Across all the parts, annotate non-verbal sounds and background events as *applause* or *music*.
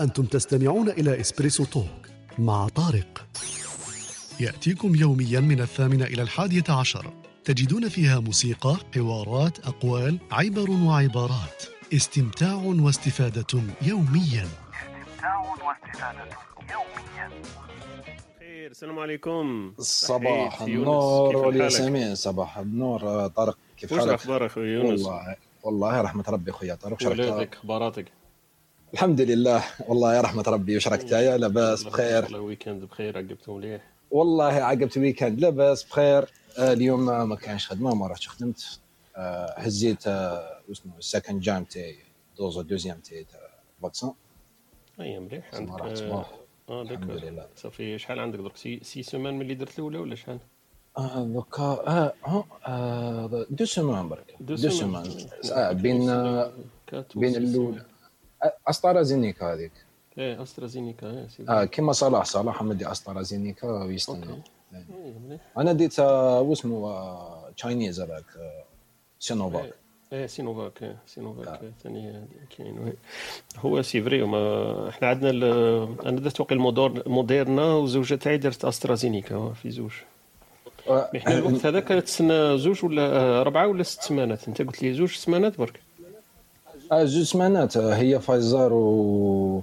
أنتم تستمعون إلى إسبريسو توك مع طارق. يأتيكم يوميا من الثامنة إلى الحادية عشر. تجدون فيها موسيقى، حوارات، أقوال، عبر وعبارات. استمتاع واستفادة يوميا. استمتاع واستفادة يوميا. خير السلام عليكم. صباح النور؟ والياسمين صباح النور. آه، طارق كيف وش حالك؟ أخبار أخوي يونس؟ والله والله رحمة ربي خويا طارق ولادك أخباراتك؟ الحمد لله. والله يا رحمة ربي وش راك تايا لاباس بخير. والله ويكند بخير عقبتهم مليح. والله عقبت ويكند لاباس بخير. آه، اليوم ما كانش خدمة ما رحتش خدمت آه، هزيت آه، واسمه السكند جام تاعي دوز دوزيام تاعي تاع فاكسان. أي مليح. عندك آه، آه الحمد لله. صافي شحال عندك درك؟ سي, سي سيمان من اللي درت الاولى ولا شحال؟ آه، دوكا آه آه، دو سيمان برك. دو آه، بين آه، كات بين وسي الاولى. أسترازينيكا هذيك. إيه أسترازينيكا إيه سي آه كيما صلاح صلاح مدي أسترازينيكا ويستنى إيه، مليح أنا ديت آه، واسمه آه، تشاينيز هذاك آه، سينوفاك إيه. سينوفاك إيه سينوفاك إيه، ثاني كاين. هو سي فري إحنا عندنا أنا درت المودور موديرنا والزوجه تاعي درت أسترازينيكا آه، في زوج. آه، إحنا الوقت هذاك تسنى زوج ولا آه، ربعه ولا ست سمانات؟ أنت قلت لي زوج سمانات برك. آه، زوج سمانات آه، هي فايزر و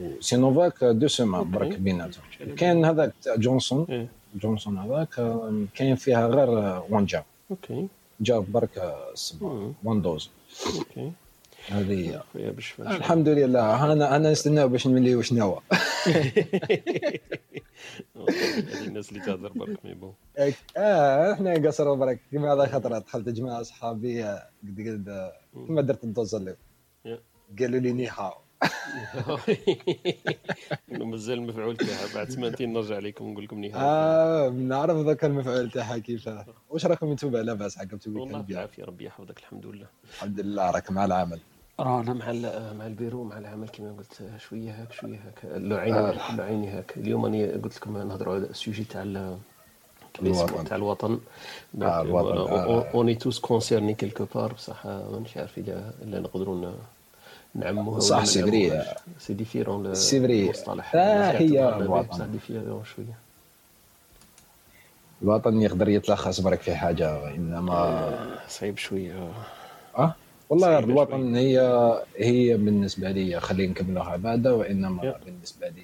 وسينوفاك آه، deux semaines برك بيناتهم. كاين هذاك تاع جونسون. إيه. جونسون هذاك كاين فيها غير one jab okay. jab برك. one dose okay. هذه هي. الحمد لله. أنا أنا نستنى باش نولي واش نوا *laughs* *laughs* الناس اللي تهضر برك mais bon. آه إحنا نقصروا برك. كيما هذا خطرة. دخلت جماعة أصحابي آه، قد قد كيما درت ال dose اللي. قالوا لي نيحاو انه *laughs* مازال المفعول تاعها بعد سمانتين نرجع لكم نقول لكم نهار آه نعرف ذاك المفعول تاعها كيفاه واش راكم أنتم لاباس عقبتوا والله weekend bien بالعافية ربي يحفظك الحمد لله. الحمد لله راك مع العمل. رانا مع مع البيرو مع العمل كما قلت شوية هاك شوية هاك. العين آه. العين هاك. اليوم أنا قلت لكم نهضروا على ال sujet تاع الوطن. تاع الوطن. آه، الوطن، آه. on est tous concernés quelque part بصح مانيش عارف إذا الا نقدروا نعموها صح، c'est vrai. c'est différent c'est vrai. آه، هي الوطن. différent شوية الوطن يقدر يتلخص برك في حاجة إنما صعيب شوية آه والله صعيبة الوطن هي هي بالنسبة لي خلينا نكملوها بعدا وإنما يا. بالنسبة لي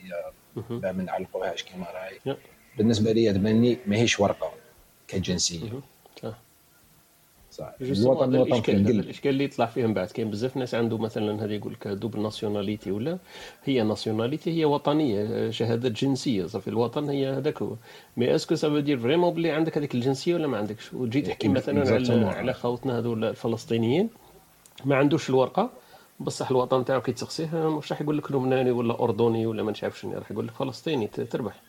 ما نعلقوهاش كما راهي. بالنسبة لي تبني ماهيش ورقة كجنسية مهم. صح صح جوستومون الوطن هذا وطن في الإشكال اللي يطلع فيه من بعد. كاين بزاف ناس عنده مثلا هذا يقول لك double nationalité ولا هي nationalité هي وطنية شهاده جنسية. صافي الوطن هي هذاك هو. mais est-ce que ça veut dire vraiment بلي عندك هذيك الجنسية ولا ما عندكش؟ وتجي تحكي مثلا على Exactement. على خوتنا هذو الفلسطينيين ما عندوش الورقة بصح الوطن تاعو كي تسقسيه مش راح يقول لك لبناني ولا أردني ولا ما نعرف شنو راح يقول لك فلسطيني تربح.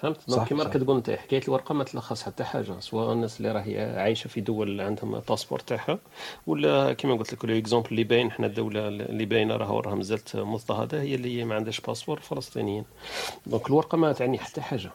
فهمت donc كيما. راك تقول انت حكاية الورقة ما تلخص حتى حاجة سواء الناس اللي راهي عايشة في دول عندهم passeport تاعها ولا كيما قلت لك ال exemple اللي باين حنا الدولة اللي باينة راه راها مازالت مضطهدة هي اللي ما عندهاش passeport فلسطينيين donc الورقة ما تعني حتى حاجة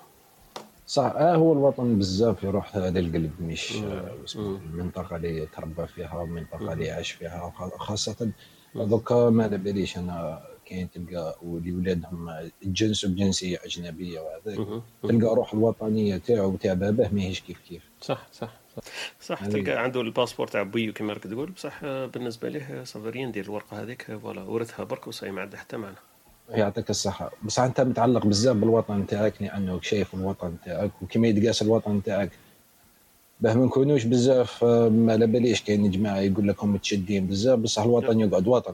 صح آه هو الوطن بزاف يروح للقلب مش مم. آه،. المنطقة اللي تربى فيها والمنطقة اللي عاش فيها خاصة. دوكا ما على باليش أنا كاين تلقى ولي ولادهم الجنس بجنسية أجنبية وهذاك مهم. تلقى روح الوطنية تاعو وتاع باباه ماهيش كيف كيف. صح صح صح, صح تلقى عنده ال passeport تاع بويو كيما راك تقول. بصح آه، بالنسبة ليه صافي ندير الورقة هذيك آه، voilà ورثها برك وصاي ما عندها حتى معنى. يعطيك الصحة. بس أنت متعلق بزاف بالوطن تاعك لأنه شايف الوطن تاعك وكما يتقاس الوطن تاعك. bah ما نكونوش بزاف آه، ما على باليش كاين جماعة يقول لكم متشدين بزاف بصح الوطن يقعد وطن.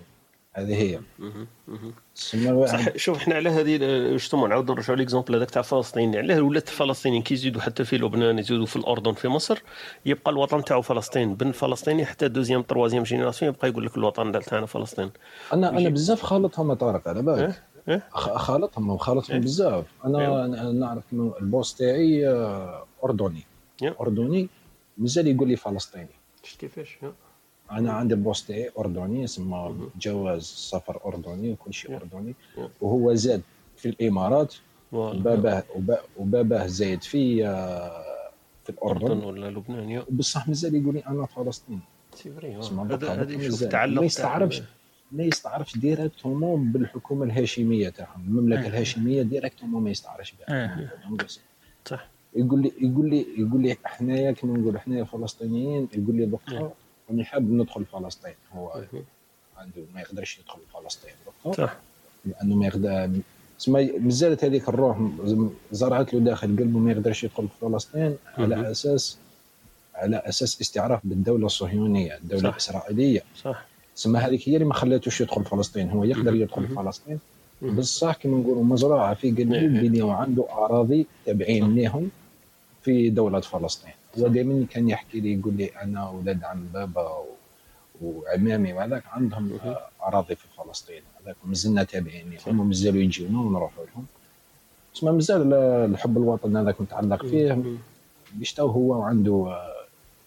هذه هي صح شوف إحنا على هذه justement نعاودوا نرجعوا l'exemple هذاك تاع فلسطين علاه ولات الفلسطينيين كي يزيدوا حتى في لبنان يزيدوا في الأردن في مصر يبقى الوطن تاعو فلسطين بن فلسطيني حتى deuxième troisième génération يبقى يقول لك الوطن تاعنا فلسطين أنا يجي- بزاف خالطهم طارق على بالك إيه؟ إيه؟ خالطهم وخالطهم إيه؟ بزاف أيوة. أنا نعرف البوس تاعي آه، أردني يا. أردني مازال يقول لي فلسطيني شفت كيفاش يا. أنا عندي البوس تاعي أردني اسمه. جواز سفر أردني وكل شيء. أردني. وهو زاد في الإمارات. وباباه وب- وباباه زايد في آه، في الأردن ولا لبنان بصح مازال يقول لي أنا فلسطيني سي ما يستعربش تاع- ما يستعرفش directement بالحكومة الهاشمية تاعهم المملكة إيه. الهاشمية directement ما يستعرفش بها إيه. صح يقول لي يقول لي يقول لي حنايا كما نقول حنايا فلسطينيين يقول لي إيه. راني حاب ندخل فلسطين هو. عنده ما يقدرش يدخل فلسطين صح لأنه ما يقدر سما مازالت هذيك الروح زرعت له داخل قلبه ما يقدرش يدخل فلسطين. على أساس على أساس استعراف بالدولة الصهيونية الدولة صح. الإسرائيلية صح سما هذيك هي اللي ما خلاتوش يدخل فلسطين هو يقدر. يدخل. فلسطين. بصح كما نقولوا مزرعه في قلبه. بلي عنده أراضي تابعين لهم في دولة فلسطين هو دائما كان يحكي لي يقول لي أنا ولاد عم بابا و- وعمامي وهذاك عندهم أراضي في فلسطين. هذاك مازلنا تابعين لهم مازالوا يجيونا ونروحوا لهم. تسمى مازال الحب الوطن هذاك متعلق فيه. بيشتو هو عنده آه،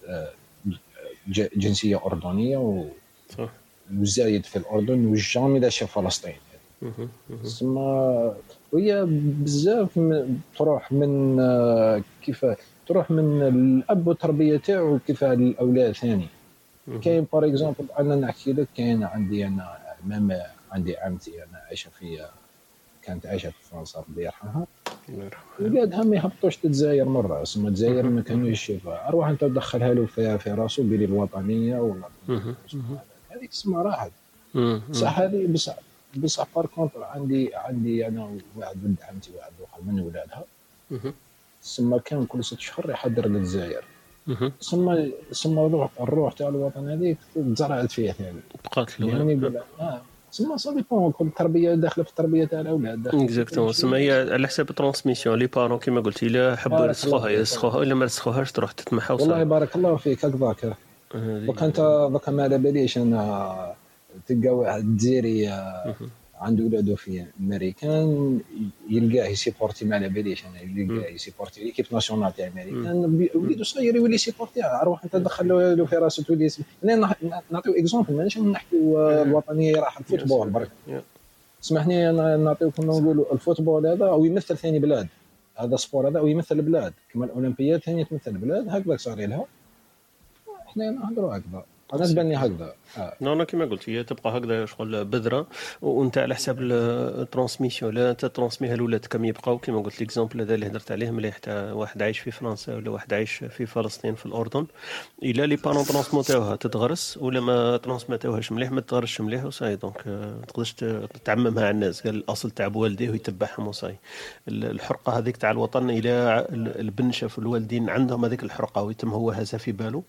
آه، جنسية أردنية و- وزايد في الأردن و jamais لا شاف فلسطين. تسمى وهي بزاف تروح من آه، كيف تروح من الأب والتربية تاعو كيف الأولاد ثاني. كاين par exemple أنا نحكي لك كاين عندي أنا ماما عندي عمتي أنا عايشة في كانت عايشة في فرنسا ربي يرحمها. ولادها ما يهبطوش تتزاير مرة اسمها الجزائر ما كانوش يشوفها أروح أنت تدخلها له في, في راسه بلي الوطنية ولا. هذيك اسمها راحت. بصح هذه بصح بصح par contre عندي عندي أنا واحد ولد عمتي واحد اخر من ولادها ثم كان كل ست شهور يحضر للجزائر. ثم ثم الروح الروح تاع الوطن هذيك تزرعت فيها ثاني. بقات له يعني يقول لك آه. ثم صافي bon كل تربية داخلة في التربية تاع الأولاد. exactement. سما هي على حساب ال transmission les parents كيما قلت إلا حبوا يرسخوها. يرسخوها. إلا ما رسخوهاش تروح تتمحى والله بارك الله فيك. هكذاك. هذه- دوك انت دوك ما على باليش أنا تلقى واحد جزائري آه،. عنده ولادو في أمريكان يلقاه ي supporter ما على باليش أنا يلقاه ي supporter l'équipe nationale تاع أمريكان. وليدو صغير يولي ي supporter روح أنت دخل له في راسه تولي أنا نعطيو exemple ماناش نحكيو الوطنية راح ال football برك. نعطيو كما نقولوا ال football هذا أو يمثل ثاني بلاد. هذا sport هذا ويمثل بلاد. كما الأولمبياد ثاني تمثل بلاد هكذا صار لها إحنا نهضروا هكذا. أنا تبني هكذا. آه. non أنا كما قلت هي تبقى هكذا شغل بذرة وأنت على حساب ال transmission لا انت transmet ها لولادك كم يبقاو. كما قلت l'exemple هذا اللي هدرت عليه ملي حتى واحد عايش في فرنسا ولا واحد عايش في فلسطين في الأردن. إلا les parents transmett اوها تتغرس ولا ما transmett اوهاش مليح ما تغرسش مليح وصاي. donc آه، ما تقدرش تعممها على الناس. قال الأصل تاع بوالديه ويتبعهم وصاي. ال- الحرقة هذيك تاع الوطن إلى البن شاف الوالدين عندهم هذيك الحرقة ويتم هو هزها في باله.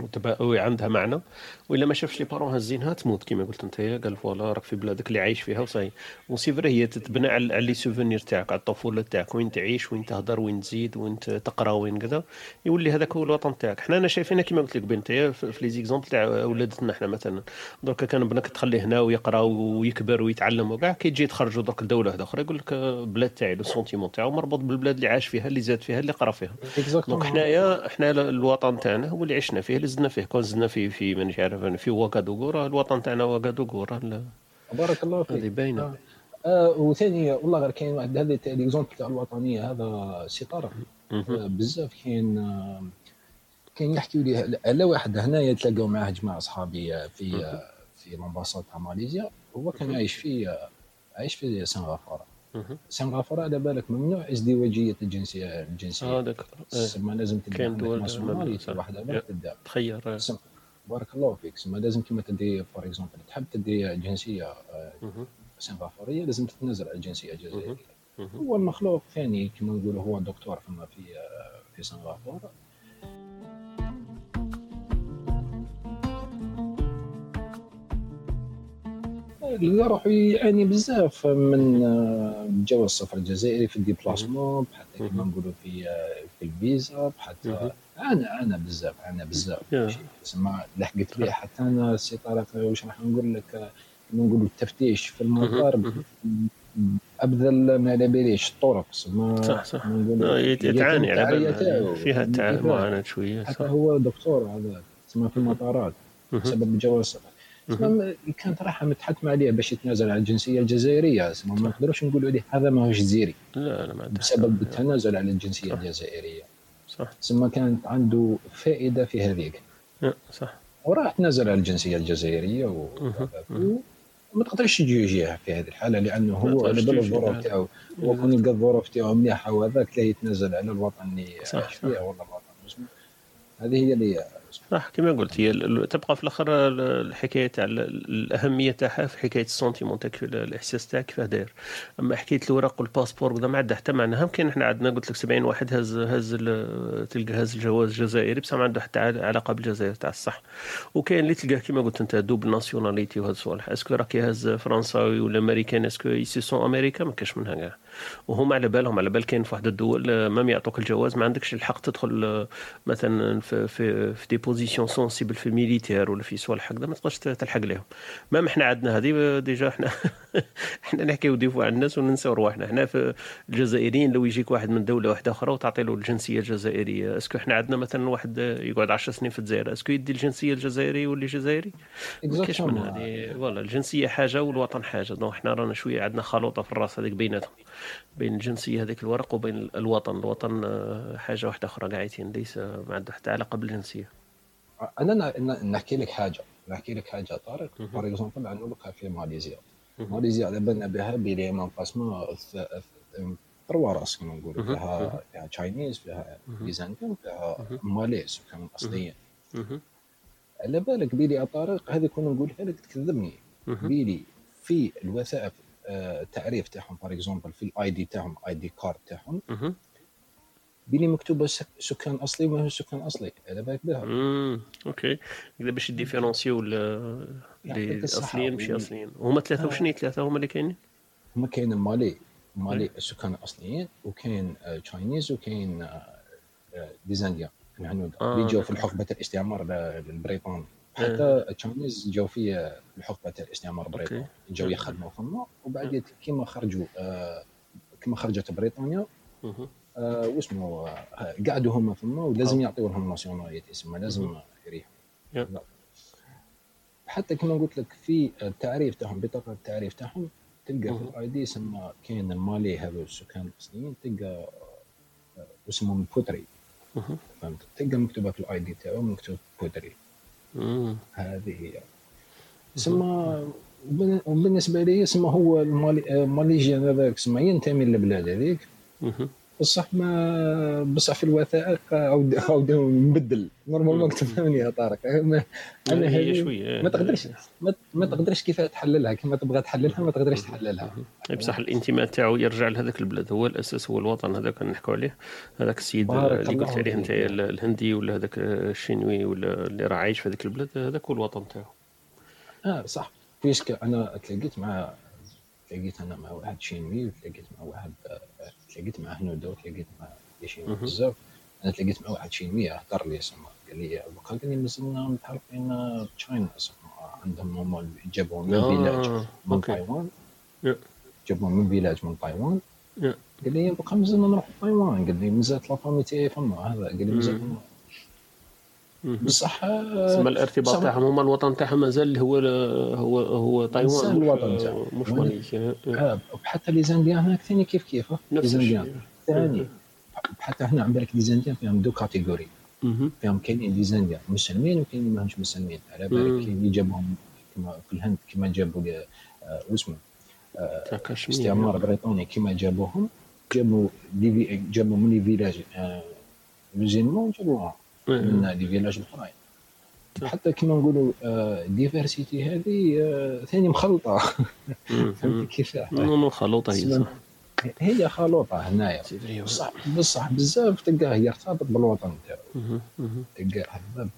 وتبقى هو عندها معنى. وإلا ما شافش les parents هزينها تموت كما قلت أنت قال voilà راك في بلادك اللي عايش فيها وصاي. وسي فري هي تتبنى على les souvenirs تاعك على الطفولة تاعك وين تعيش وين تهضر وين تزيد وين تقرا وين كذا. يولي هذاك هو الوطن تاعك. حنا أنا شايفينها كما قلت لك بنت هي في les exemples تاع ولادتنا حنا مثلا. درك كان ابنك تخليه هنا ويقرا ويكبر ويتعلم وكاع كي تجي تخرجوا درك لدولة واحدة أخرى يقول لك آه، بلاد تاعي le sentiment تاعو مربوط بالبلاد اللي عاش فيها اللي زاد فيها اللي قرا فيها. donc حنايا حنا الوطن تاعنا هو اللي عشنا فيه اللي زدنا فيه كون زدنا فيه في مانيش عارف أنا، في واكادوغو راه الوطن تاعنا واكادوغو راه بارك الله هذه فيك باينة. آه. آه وثاني والله غير كاين واحد هذا تاع l'exemple تاع الوطنية هذا سي طارق. آه بزاف كاين آه كاين يحكيو لي على واحد هنايا تلاقاو معاه جماعة اصحابي آه، في في l'ambassade تاع ماليزيا. هو كان عايش في عايش في سنغافورة. سنغافورة على بالك ممنوع ازدواجية الجنسية الجنسية. d'accord آه. سما لازم تدي كاين دول. واحدة تخير. بارك الله فيك سما لازم كما تدي for example تحب تدي جنسية آه،. سنغافورية لازم تتنازل على الجنسيه الجزائريه. هو المخلوق ثاني كما نقولوا هو دكتور فما في في سنغافورة لقى روحو يعاني بزاف من آه، جواز السفر الجزائري في الديبلاسمون حتى كما مهم. نقولوا في آه، في الفيزا حتى مهم. عانى عانى بزاف عانى بزاف. تسمى لحقت به حتى أنا سي طارق واش راح نقول لك آه، نقولوا التفتيش في المطار. أبذل ما على باليش الطرق تسمى صح صح آه، يتعاني على بالها. فيها كيفاش؟ معاناه شوية حتى هو دكتور هذا تسمى في المطارات. بسبب جواز السفر كانت راحه متحتمه عليه باش يتنازل على الجنسية الجزائرية ما نقدروش نقولوا عليه هذا ماهوش جزيري لا لا ما بسبب. التنازل على الجنسية صح. الجزائرية. صح. تسمى كانت عنده فائدة في هذيك. صح. وراح تنازل على الجنسية الجزائرية و... ما تقدرش تجوجيه في هذه الحالة لأنه هو على بال تجوجيه. الظروف تاعو. هو كون يلقى الظروف تاعو مليحة وهذاك لا يتنازل على الوطن اللي صح، فيه ولا الوطن. هذه هي اللي صح كما قلت هي تبقى في الأخر ال- الحكاية تاع ال- الأهمية تاعها في حكاية ال sentiment تاعك ال- الإحساس تاعك كيفاه داير. أما حكاية الوراق وال passeport وكذا ما عندها حتى معنى هم كاين إحنا عندنا قلت لك 70 واحد هز هز تلقى هز الجواز الجزائري بصح ما عنده حتى عل- علاقة بالجزائر تاع الصح. وكاين اللي تلقاه كما قلت أنت double nationalité وهاد الصوالح est-ce que راك يهز فرنساوي ولا أمريكان؟ est-ce qu'il se sent américain ما كاش منها كاع. وهما على بالهم على بال كاين في واحد الدول آه، même يعطوك الجواز ما عندكش الحق تدخل آه، مثلا في في في des positions sensibles في ال militaire ولا في صوالح هكذا ما تقدرش تلحق لهم même إحنا عندنا هذه آه، déjà إحنا *laughs* إحنا نحكيو des fois على الناس وننساو رواحنا. إحنا في الجزائريين لو يجيك واحد من دولة واحدة أخرى وتعطي له الجنسية الجزائرية est-ce que إحنا عندنا مثلا واحد يقعد 10 سنين في الجزائر est-ce que يدي الجنسية الجزائرية يولي جزائري؟ كاش من. هذه. voilà الجنسية حاجة والوطن حاجة. donc إحنا رانا شوية عندنا خلوطة في الرأس هذيك بيناتهم. بين الجنسيه هذيك الورق وبين الوطن الوطن آه، حاجة واحدة أخرى قاعدين ليس ما عنده حتى علاقة بالجنسية أنا نحكي لك حاجة نحكي لك حاجة طارق. for example دوكا في ماليزيا. ماليزيا على بالنا بها بلي منقسمه trois races كما نقولوا. فيها فيها Chinese فيها مهم. des indiens فيها مهم. Malay سكان اصليين. على بالك بيلي يا طارق هذه كنا نقولها لك تكذبني. بيلي في الوثائق التعريف تاعهم. for example في ال ID تاعهم ID card تاعهم. بيلي مكتوبة سك- سكان أصلي وما هو سكان أصلي. على بالك بها. OK. كذا باش يديفيرونسيو ال- يعطيك اللي الصحة. أصليين ماشي أصليين. هما ثلاثة وشني ثلاثة؟ هما اللي كاينين؟ هما كاين ال Malay ال Malay السكان الاصليين وكاين آه، Chinese وكاين آه، آه، des indiens الهنود آه، اللي جاو. في حقبه الاستعمار البريطاني حتى ال Chinese جاو في آه، حقبه الاستعمار البريطاني. جاو يخدموا فما وبعد كيما خرجوا آه، كيما خرجت بريطانيا. آه، واسمه آه، قعدوا هما فما ولازم. يعطيو لهم nationalité اسمها لازم يريحوا. حتى كما قلت لك في التعريف تاعهم بطاقة التعريف تاعهم تلقى في. ال ID يسمى كاين ال Malay هذو السكان الاصليين تلقى اسمهم بوتري. فهمت تلقى مكتوبة في ال ID تاعو مكتوب بوتري. هذه هي. سما وبالنسبة لي سما هو ال Malay ماليزيا هذاك سما ينتمي للبلاد هذيك. بصح ما بصح في الوثائق عاود عاود نبدل. normalement مم. تفهمني يا طارق. أنا هي شوية. ما تقدرش ما, تقدرش كيف تحللها. كما تبغى تحللها ما تقدرش تحللها. بصح الانتماء تاعو يرجع لهذاك البلاد هو الأساس هو الوطن هذاك نحكوا عليه. هذاك السيد اللي قلت عليه انت. الهندي ولا هذاك الشينوي ولا اللي راه عايش في هذيك البلاد هذاك هو الوطن تاعو. آه صح. parce que أنا تلاقيت مع تلاقيت أنا مع واحد شينوي وتلاقيت مع واحد آه، تلاقيت مع هنود وتلاقيت مع شينوي مهم. بزاف. أنا تلاقيت مع واحد شينوي هضر لي سما. قال لي بقى قال لي مازلنا متعرفين تشاينا سما. عندهم هما جابوا من فيلاج آه، من تايوان. جابوا من village من تايوان. قال لي بقى مازلنا نروح تايوان. قال لي مازالت la famille تاعي فما هذا. قال لي مازال. بصح آه، تسمى الارتباط تاعهم هما الوطن تاعهم مازال هو هو هو تايوان. الوطن تاعهم. مش ماليزيا آه، وحتى les indiens هناك ثاني كيف كيف؟ نفس indiens الشيء. ثاني. حتى هنا عم بالك les indiens فيهم deux catégories. فيهم كاينين les indiens مسلمين وكاينين ماهمش مسلمين. على. بالك اللي جابهم كما في الهند كما جابوا آه، واسمه استعمار بريطاني كما جابوهم جابوا جابوا من les villages آه، مسلمون جابوهم من les villages الاخرين صح. حتى كما نقولوا diversité هذه آه، ثاني مخلطه *laughs* فهمت كيفاه non خلوطه هي هي خلوطة هنايا. بصح بصح بزاف تلقاه يرتبط بالوطن تاعو. تلقاه الباب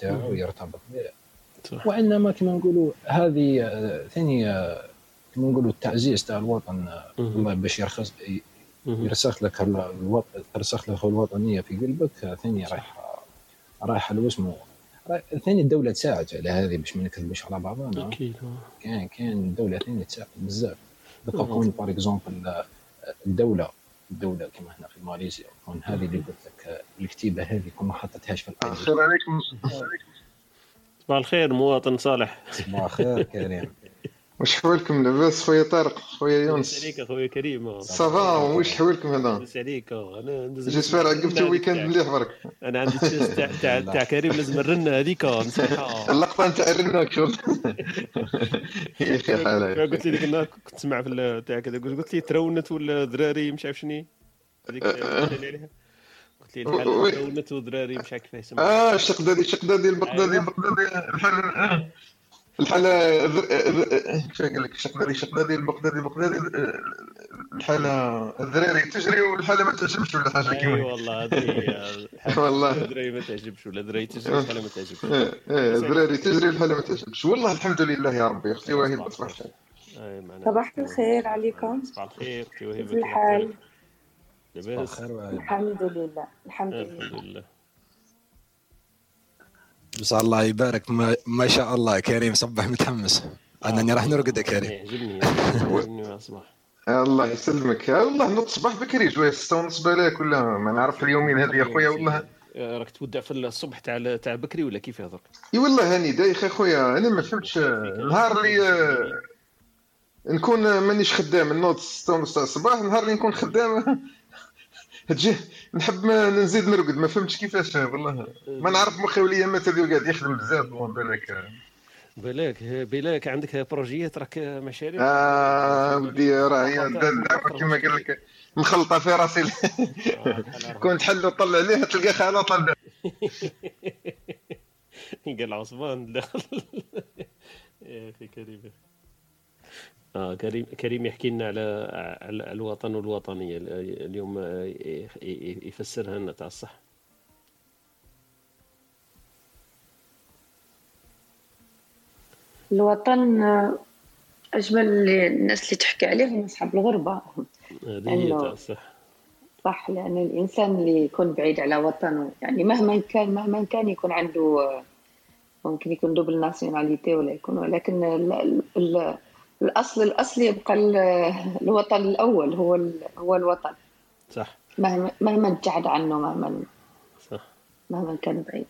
تاعو يرتبط به وإنما كما نقولوا هذه آه، ثاني آه، كما نقولوا التعزيز تاع الوطن آه، باش يرخص. يرسخ لك الوطن ترسخ لك الوطنية في قلبك آه، ثاني رايح رايح على اسمه رايح- ثاني الدولة تساعد على هذه باش ما نكذبوش على بعضنا. أكيد. كان كان الدولة ثاني تساعد بزاف. دوكا. كون باغ اكزومبل الدولة الدولة كما هنا في ماليزيا كون هذه اللي قلت لك الكتيبه هذه كون ما حطيتهاش في الخير عليكم. صباح الخير مواطن صالح. صباح الخير كريم. واش حوالكم لاباس خويا طارق خويا لاباس يونس؟ عليك أخويا كريم. صافا واش حوالكم هذا؟ لاباس عليك. أنا ندوز جيسبر عقبتوا ويكاند مليح برك. أنا عندي تاع تاع *laughs* تاع كريم لازم الرنه هذيك نسمعها اللقطة نتاع الرناك شوف. *laughs* يا أخي حالة قلت لي ديك النهار كنت تسمع في ال- تاع كذا قلت لي ترونت ولا دراري مش عارف شنو هذيك قلت لي عليها. قلت لي الحال. ترونت ودراري مش عارف كيف يسمى آه الشقدادي الشقدادي البغدادي أيوة. البغدادي الحال. الحالة ذر- ذر- كيف قال لك الشقدادي الشقدادي البغدادي البغدادي الحالة الذراري تجري والحالة ما تعجبش ولا حاجة أي كيما والله هذه هي الحال- والله. دراري ما تعجبش ولا دراري تجري الحالة ما تعجبش إيه إيه الذراري تجري الحالة ما تعجبش والله الحمد لله يا ربي أختي معناها. صباح الخير عليكم. صباح الخير أختي وهبه كيف الحال؟ لاباس. الحمد لله الحمد لله الحمد لله بس الله يبارك. ما, ما شاء الله. كريم صبح متحمس. أنني راح نرقد يا كريم. يعجبني يعجبني يا صباح الله يسلمك. والله نوض صباح بكري شوية. 6 ونص بالك ولا ما نعرف اليومين هذه يا خويا والله. آه، راك تودع في الصبح تاع تاع بكري ولا كيف يهضر إي والله هاني دايخ اخويا أنا ما فهمتش. نهار اللي آه، نكون مانيش خدام. نوض 6 ونص تاع الصباح. نهار اللي نكون خدام. تجي نحب ما نزيد نرقد ما فهمتش كيفاش والله. ما نعرف مخي وليامات هذه قاعد يخدم بزاف بالك. بالك بلاك عندك projets راك مشاريع؟ آه ودي راه هي كما قال لك مخلطة في راسي. *laughs* كنت حل وطلع عليها تلقى خاله طلع *laughs* قال عثمان دخل. *laughs* يا أخي كريم. آه كريم كريم يحكي لنا على على الوطن والوطنية. اليوم آه، يفسرها لنا تاع الصح الوطن آه، أجمل اللي- الناس اللي تحكي عليهم أصحاب الغربة. هذه هي أنه- تاع الصح صح لأن الإنسان اللي يكون بعيد على وطنه يعني مهما كان مهما كان يكون عنده آه، ممكن يكون دوبل ناسيوناليتي ولا يكون ولكن ال ال ال الأصل الأصل يبقى ال- الوطن الأول هو هو الوطن. صح. مهما مهما ابتعد عنه مهما صح. مهما كان بعيد.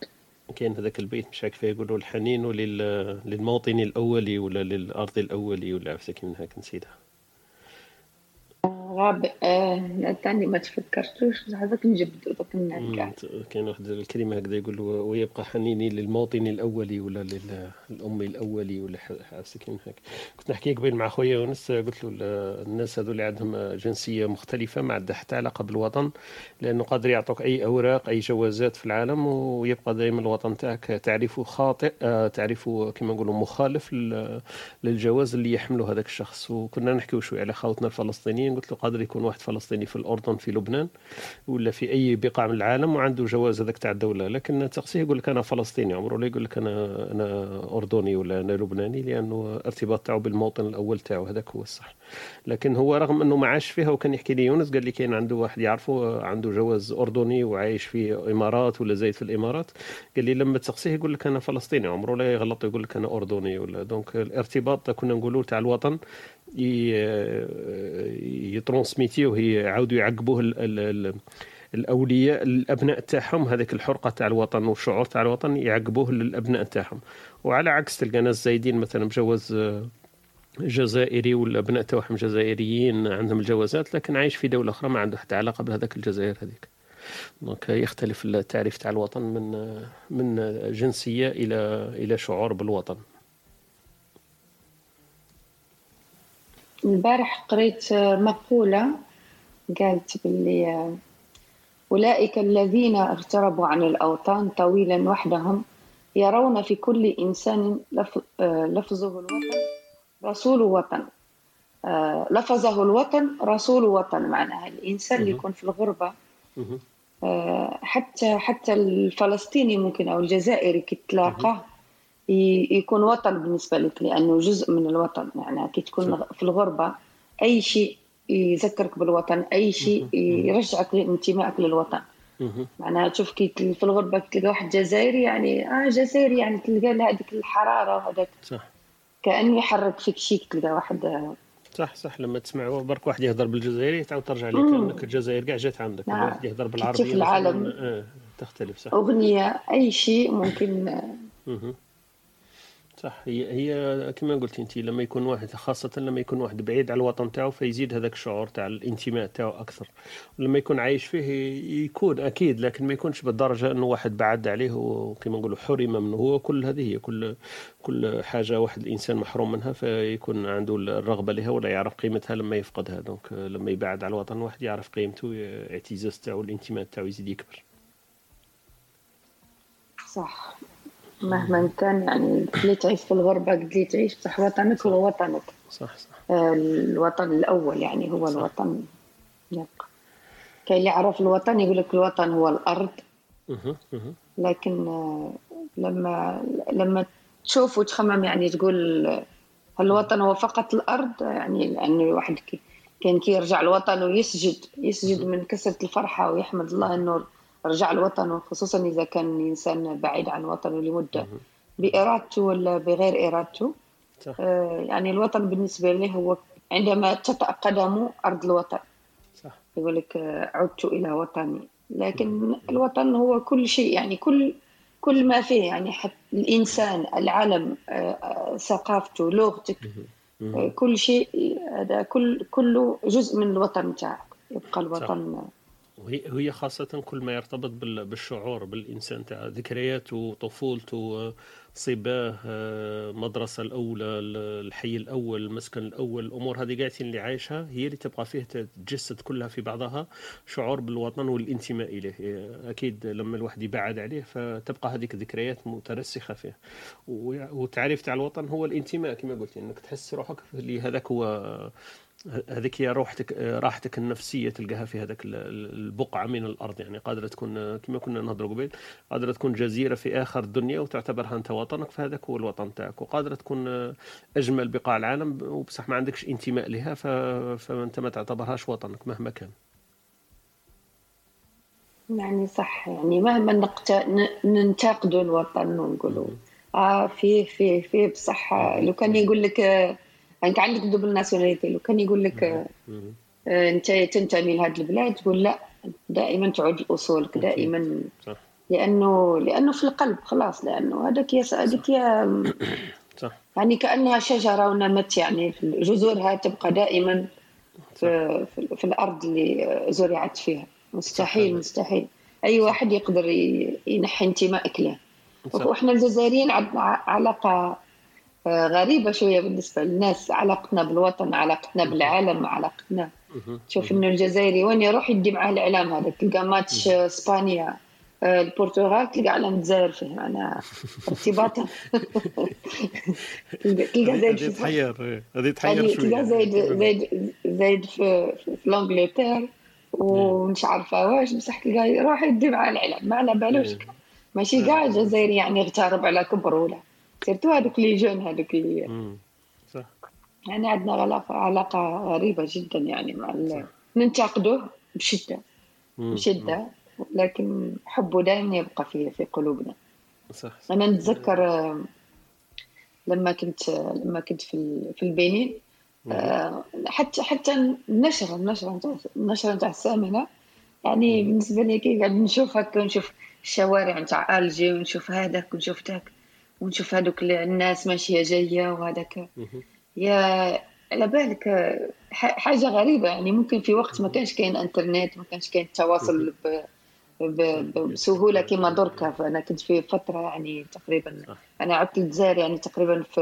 كاين هذاك البيت مش عارف كيف يقولوا الحنين لل... للموطن الأولي ولا للأرض الأولي ولا عرفتك من هاك نسيتها. غاب آه تاني ما تفكرتوش. هذاك نجبدو دوك مم، كاين واحد الكلمة هكذا يقول ويبقى حنيني للموطن الأولي ولا للأم الأولي ولا ح- عرفتك من هاك كنت نحكي قبيل مع خويا يونس قلت له ال- الناس هذول اللي عندهم جنسية مختلفة ما عندها حتى علاقة بالوطن لأنه قادر يعطوك أي أوراق أي جوازات في العالم ويبقى دائما الوطن تاعك تعريفه خاطئ آه، تعريفه كما نقولوا مخالف لل- للجواز اللي يحمله هذاك الشخص. وكنا نحكيو شوي على خوتنا الفلسطينيين قلت له قادر يكون واحد فلسطيني في الأردن في لبنان ولا في أي بقاع من العالم وعنده جواز هذاك تاع الدولة. لكن تقصيه يقول لك أنا فلسطيني عمره لا يقول لك أنا أنا أردني ولا أنا لبناني لأنه ارتباط تاعه بالموطن الأول تاعه هذاك هو الصح. لكن هو رغم أنه ما عاش فيها وكان يحكي لي يونس قال لي كاين عنده واحد يعرفه عنده جواز أردني وعايش في إمارات ولا زايد في الإمارات. قال لي لما تسقسيه يقول لك أنا فلسطيني عمره لا يغلط يقول لك أنا أردني ولا. donc الارتباط كنا نقولوا تاع الوطن يترونسميتيوه يعاودوا يعقبوه ال- ال- ال- الأولياء الأبناء تاعهم. هذيك الحرقة تاع الوطن والشعور تاع الوطن يعقبوه للأبناء تاعهم. وعلى عكس تلقى ناس زايدين مثلا بجوز آه، جزائري ولا ابناء تاعهم جزائريين عندهم الجوازات لكن عايش في دولة أخرى ما عنده حتى علاقة بهذاك الجزائر هذيك. دونك يختلف التعريف تاع الوطن من من جنسية إلى إلى شعور بالوطن. البارح قريت مقولة قالت باللي أولئك الذين اغتربوا عن الأوطان طويلا وحدهم يرون في كل إنسان لف- لفظه الوطن رسول وطن آه، لفظه الوطن رسول وطن معناها الإنسان اللي. يكون في الغربة. آه، حتى حتى الفلسطيني ممكن أو الجزائري كي تلاقاه يكون وطن بالنسبة لك لأنه جزء من الوطن يعني كي تكون صح. في الغربة أي شيء يذكرك بالوطن أي شيء. يرجعك لانتمائك للوطن. معناها تشوف كي في الغربة كي تلقى واحد جزائري يعني آه جزائري يعني تلقى له هذيك الحرارة وهذاك صح كأنه يحرك فيك شيء تلقى واحد صح صح لما تسمع برك واحد يهضر بالجزائري تعاود ترجع لك مم. كانك الجزائر كاع جات عندك نعم. واحد يهضر بالعربيه العالم. آه تختلف صح أغنية أي شيء ممكن. صح. هي هي كما قلتي انت لما يكون واحد خاصة لما يكون واحد بعيد على الوطن تاعو فيزيد هذاك الشعور تاع الانتماء تاعو أكثر. لما يكون عايش فيه يكون أكيد لكن ما يكونش بالدرجة إنه واحد بعد عليه وكما نقولوا حرم منه. هو كل هذه هي كل كل حاجة واحد الإنسان محروم منها فيكون عنده الرغبة لها ولا يعرف قيمتها لما يفقدها. دونك لما يبعد على الوطن واحد يعرف قيمته اعتزاز تاعو الانتماء تاعو يزيد يكبر. صح. مهما كان يعني قد لي تعيش في الغربة قد لي تعيش بصح وطنك هو وطنك. صح صح. آه، الوطن الأول يعني هو صح. الوطن. يبقى كاين اللي يعرف الوطن يقول لك الوطن هو الأرض. لكن آه، لما لما تشوف وتخمم يعني تقول آه، هل الوطن هو فقط الأرض يعني لأنه الواحد كي كان كي يرجع الوطن ويسجد يسجد من كثرة الفرحة ويحمد الله أنه رجع الوطن خصوصا إذا كان إنسان بعيد عن وطنه لمدة بإرادته ولا بغير إرادته صح. آه، يعني الوطن بالنسبة لي هو عندما تطأ قدمه أرض الوطن. صح. يقول لك آه، عدت إلى وطني. لكن الوطن هو كل شيء يعني كل كل ما فيه يعني حتى الإنسان العلم آه، ثقافته لغتك كل شيء هذا كل كله جزء من الوطن تاعك يبقى الوطن وهي هي خاصة كل ما يرتبط بال- بالشعور بالإنسان تاع ذكرياته طفولته صباه مدرسة الأولى ال- الحي الأول المسكن الأول الأمور هذه قاعدين اللي عايشها هي اللي تبقى فيه تتجسد كلها في بعضها شعور بالوطن والانتماء إليه. أكيد لما الواحد يبعد عليه فتبقى هذيك الذكريات مترسخة فيه والتعريف تاع الوطن هو الانتماء كما قلت إنك تحس روحك اللي هذاك هو هذيك هي روحتك راحتك النفسية تلقاها في هذاك ال- ال- البقعة من الأرض. يعني قادرة تكون كما كنا نهضروا قبل قادرة تكون جزيرة في آخر الدنيا وتعتبرها أنت وطنك فهذاك هو الوطن تاعك. وقادرة تكون أجمل بقاع العالم وبصح ما عندكش انتماء لها. فأنت ما تعتبرهاش وطنك مهما كان. يعني صح يعني مهما نقت... ننتقدوا الوطن ونقولوا آه فيه فيه فيه بصح لو كان يقول لك آه، انت عندك دوبل ناسيوناليتي لو كان يقول لك آه،. آه، أنت تنتمي لهذه البلاد تقول لا. دائما تعود لاصولك دائما. صح. لأنه لأنه في القلب خلاص. لأنه هذاك يا هذيك يا *coughs* صح. يعني كأنها شجرة ونمت يعني في جذورها تبقى دائما في, في, في الأرض اللي زرعت فيها. مستحيل. مستحيل. أي واحد يقدر ينحي انتمائك له صح. وإحنا الجزائريين عندنا علاقة غريبة شوية بالنسبة للناس. علاقتنا بالوطن علاقتنا بالعالم علاقتنا. تشوف إنه الجزائري وين يروح يدي معاه الإعلام هذا؟ تلقى ماتش إسبانيا آه، البرتغال تلقى علم الجزائر فيه. أنا ارتباطا. تلقى زايد في تحير. هذه تحير هذه شوية. تلقى زايد زايد زايد في في, في l'Angleterre ومش عارفة واش بصح تلقى يروح يدي معاه الإعلام. ما على بالوش. ماشي كاع الجزائري يعني يغترب على كبر ولا. surtout هذوك les gens هذوك. صح. يعني عندنا علاقة علاقة غريبة جدا يعني مع ال... ننتقده بشدة. بشدة. لكن حبه دائما يبقى في في قلوبنا. صح أنا نتذكر لما كنت لما كنت في في البنين آه، حتى حتى النشرة النشرة نتاع النشرة نتاع الثامنة يعني بالنسبة لي كي قاعد نشوف هكا ونشوف الشوارع نتاع ألجي ونشوف هذاك ونشوف ذاك. ونشوف هذوك الناس ماشية جاية وهذاك. يا على بالك ح- حاجة غريبة يعني ممكن في وقت ما كانش كاين إنترنت ما كانش كاين التواصل ب... ب... ب- بسهولة كما دركا. فأنا كنت في فترة يعني تقريبا. أنا عدت للجزائر يعني تقريبا في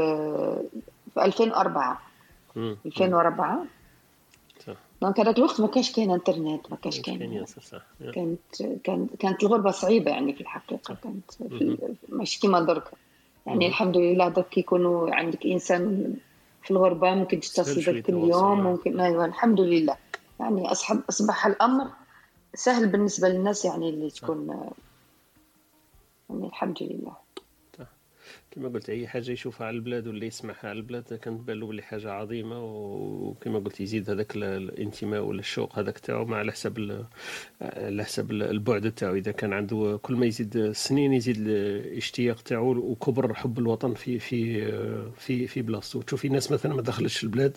في 2004 مم. 2004 صح. دونك هذاك الوقت ما كانش كاين إنترنت ما كانش كاين كانت كانت الغربة صعيبة يعني في الحقيقة. كانت ماشي كيما درك يعني الحمد لله درك يكونوا عندك إنسان في الغربة ممكن تتصل بك كل يوم. ممكن أيوة الحمد لله. يعني أصبح أصبح الأمر سهل بالنسبة للناس يعني اللي تكون يعني الحمد لله. كما قلت أي حاجة يشوفها على البلاد واللي يسمعها على البلاد كانت بان له بلي حاجة عظيمة وكما قلت يزيد هذاك ال- الانتماء ولا الشوق هذاك تاعو مع على حسب على حسب ال- البعد تاعو. إذا كان عنده كل ما يزيد السنين يزيد الاشتياق تاعو وكبر حب الوطن في في في في بلاصتو تشوفي ناس مثلا ما دخلتش البلاد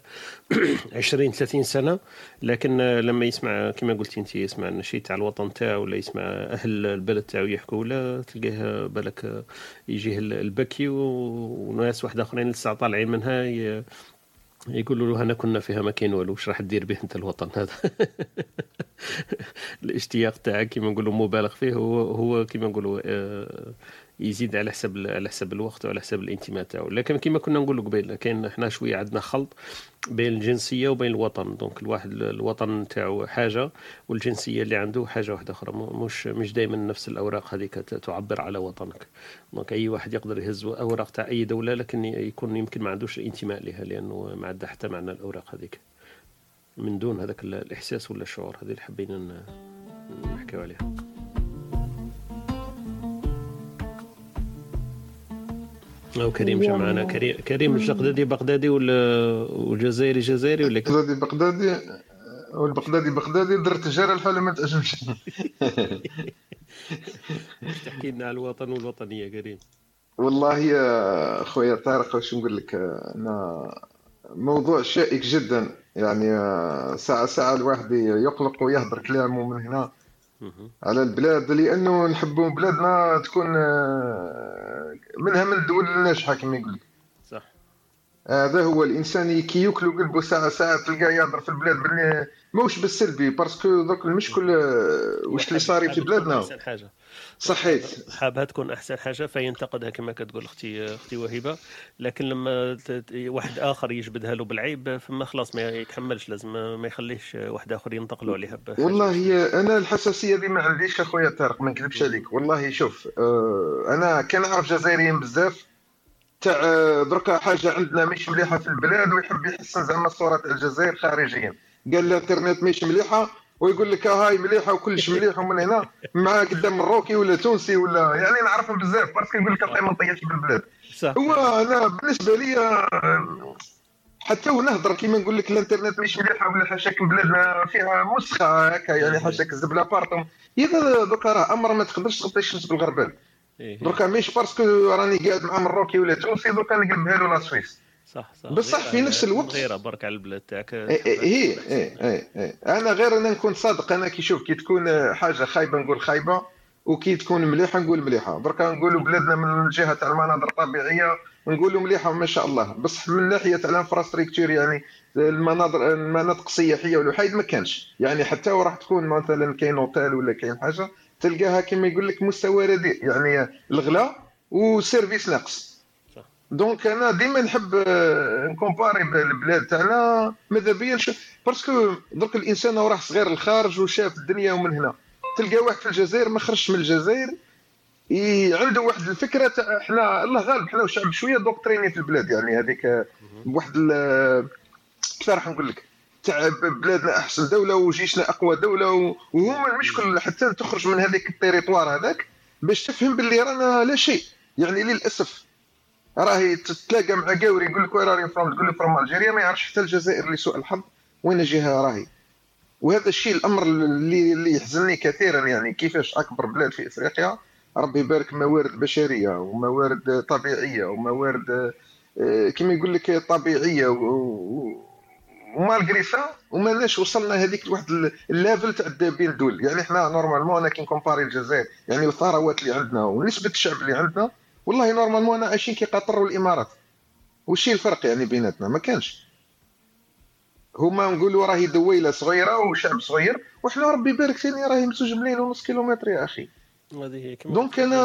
*clears throat* 20 30 سنة لكن لما يسمع كما قلتي أنت يسمع النشيد تاع الوطن تاعو ولا يسمع أهل البلد تاعو يحكوا ولا تلقاه بالك يجيه البكي وناس واحد آخرين لسه طالعين منها ي... يقولوا له أنا كنا فيها ما كاين والو واش راح دير به أنت الوطن هذا؟ *laughs* الاشتياق تاعك كيما نقولوا مبالغ فيه هو هو كيما نقولوا آه، يزيد على حسب على حسب الوقت وعلى حسب الانتماء تاعو. لكن كما كنا نقولوا قبيل كاين إحنا شوية عندنا خلط بين الجنسية وبين الوطن. donc الواحد الوطن تاعو حاجة والجنسية اللي عنده حاجة واحدة أخرى. مش مش دائما نفس الأوراق هذيك تعبر على وطنك. دونك أي واحد يقدر يهز أوراق تاع أي دولة لكن يكون يمكن ما عندوش الانتماء لها لأنه ما عندها حتى معنى الأوراق هذيك. من دون هذاك الإحساس ولا الشعور هذه اللي حبينا نحكيو عليها. أو كريم جا معنا. كريم كريم الجقدادي بغدادي ولا والجزائري جزائري ولا بغدادي بغدادي والبغدادي بغدادي درت جار الحاله ما تأجمش تحكي لنا على الوطن والوطنية كريم. والله يا خويا طارق واش نقول لك؟ أنا موضوع شائك جدا. يعني ساعة ساعة الواحد يقلق ويهدر كلامه من هنا على البلاد لأنه نحبوا بلادنا تكون منها من الدول الناجحة كما يقول صح. هذا هو الإنسان كي ياكل قلبه ساعة ساعة تلقاه يهضر في البلاد باللي ماهوش بالسلبي parce que دوك المشكل آه، واش اللي صار في بلادنا. حاجة. صحيت حابها تكون أحسن حاجة فينتقدها كما كتقول أختي أختي وهبه لكن لما واحد آخر يجبدها له بالعيب فما خلاص ما يتحملش لازم ما يخليش واحد آخر ينتقلوا عليها والله هي أنا الحساسية دي ما عنديش أخويا طارق؟ ما نكذبش عليك. والله شوف آه، أنا كنعرف جزائريين بزاف. تاع آه، دركا حاجة عندنا مش مليحة في البلاد ويحب يحسن زعما الصورة تاع الجزائر خارجيا. قال الإنترنت مش مليحة ويقول لك هاي مليحة وكلش مليح ومن هنا مع قدام مروكي ولا تونسي ولا يعني نعرفهم بزاف parce que يقول لك ما نطيحش بالبلاد. صح. هو أنا بالنسبة لي حتى ونهضر كيما نقول لك الإنترنت مش مليحة ولا حاشاك بلادنا فيها مسخة هكا يعني حاشاك الزبله partout دوكا راه أمر ما تقدرش تغطي الشمس بالغربال. إيه. دوكا مش parce que راني قاعد مع مروكي ولا تونسي دوكا نقلبها له la Suisse. صح صح. بصح في نفس الوقت. غير برك على البلاد تاعك اي اي اي. أنا غير أنا نكون صادق. أنا كي شوف كي تكون حاجة خايبة نقول خايبة وكي تكون مليحة نقول مليحة. بركا نقولوا بلادنا من جهة تاع المناظر الطبيعيه نقولوا مليحة ما شاء الله. بصح من ناحية تاع ال infrastructure يعني المناظر المناطق السياحية والوحيد ما كانش. يعني حتى وراح تكون مثلا كاين اوتيل ولا كاين حاجة تلقاها كما يقول لك مستوى رديء. يعني الغلا و service ناقص. donc أنا ديما نحب آه، نـ comparer البلاد تاعنا. ماذا بيا؟ parce que درك الإنسان راح صغير الخارج وشاف الدنيا ومن هنا. تلقى واحد في الجزائر ما خرجش من الجزائر. عنده واحد الفكرة تاع إحنا الله غالب إحنا وشعب شوية doctrinés في البلاد يعني هذيك واحد كيف راح نقول لك؟ تاع بلادنا أحسن دولة وجيشنا أقوى دولة وهما المشكل حتى تخرج من هذيك ال territoire هذاك باش تفهم باللي رانا لا شيء. يعني للأسف راهي تتلاقى مع قاوري يقول لك وين راني from تقول له from Algeria ما يعرفش حتى الجزائر لسوء الحظ وين جهة راهي. وهذا الشيء الأمر اللي اللي يحزنني كثيرا يعني كيفاش أكبر بلاد في إفريقيا ربي يبارك موارد بشرية وموارد طبيعية وموارد آه، كما يقول لك طبيعية و malgré ça وماناش وصلنا هذيك لواحد ال level تاع بين الدول يعني إحنا normalement أنا كي نcomparer الجزائر يعني الثروات اللي عندنا ونسبة الشعب اللي عندنا والله normalement أنا عايشين كي قطر والامارات وش الفرق يعني بيناتنا؟ ما كانش. هما نقولوا راهي دويلة صغيرة وشعب صغير وحنا ربي يبارك فيني راهي مسوج ملايين ونص كيلومتر يا أخي. هذه هي كما دونك أنا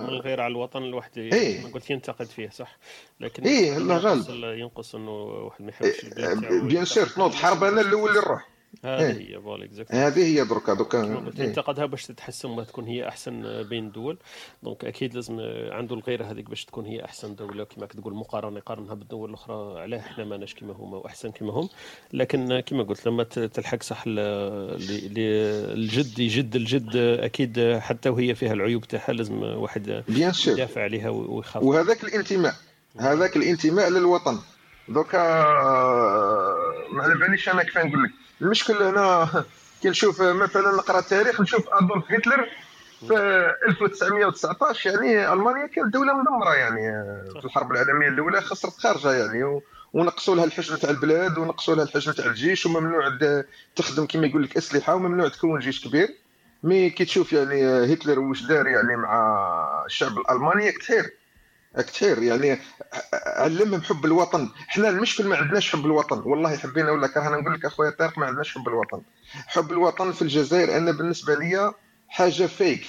من الغير على الوطن الواحد إيه. ما قلت ينتقد فيه صح؟ لكن إيه غالب. ينقص إنه واحد ما يحبش إيه بيان سير نوض حرب أنا الأول اللي نروح هذه إيه. هي فوالا هذه هي دركا دوكا تنتقدها إيه. باش تتحسن وتكون هي أحسن بين الدول donc أكيد لازم عنده الغيرة هذيك باش تكون هي أحسن دولة كما كتقول مقارنة يقارنها بالدول الأخرى علاه إحنا ماناش كما هما وأحسن كما هم. لكن كما قلت لما تلحق صح الجد يجد الجد أكيد حتى وهي فيها العيوب تاعها لازم واحد يدافع عليها ويخاف. وهذاك الانتماء هذاك الانتماء للوطن. donc ما على باليش أنا كيف نقول لك؟ المشكل هنا *laughs* كي نشوف مثلا نقرأ التاريخ نشوف أدولف هتلر في 1919 يعني ألمانيا كانت دولة مدمرة يعني في الحرب العالمية الأولى خسرت خارجة يعني ونقصوا لها الحجم تاع البلاد ونقصوا لها الحجم تاع الجيش وممنوع تخدم كما يقول لك أسلحة وممنوع تكون جيش كبير. مي كي تشوف يعني هتلر واش دار يعني مع الشعب الألماني كثير. كثير يعني علمهم حب الوطن. إحنا المشكل ما عندناش حب الوطن. والله حبينا ولا كرهنا نقول لك أخويا طارق ما عندناش حب الوطن. حب الوطن في الجزائر أنا بالنسبة لي حاجة فيك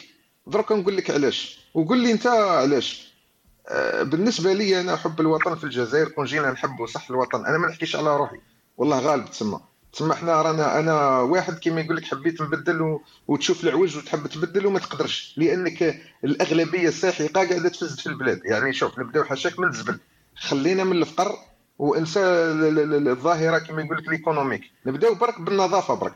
دروك نقول لك علاش. وقول لي أنت علاش. آه، بالنسبة لي أنا حب الوطن في الجزائر كون جينا نحبوا صح الوطن. أنا ما نحكيش على روحي. والله غالب تسمى. تسمى إحنا رانا أنا واحد كيما يقول لك حبيت نبدل. وتشوف العوج وتحب تبدل وما تقدرش لأنك الأغلبية الساحقه قاعدة تفز في البلاد. يعني شوف نبداو حاشاك من الزبل. خلينا من الفقر وانسى ال- ال- ال- الظاهرة كما يقول لك ليكونوميك نبداو برك بالنظافة برك.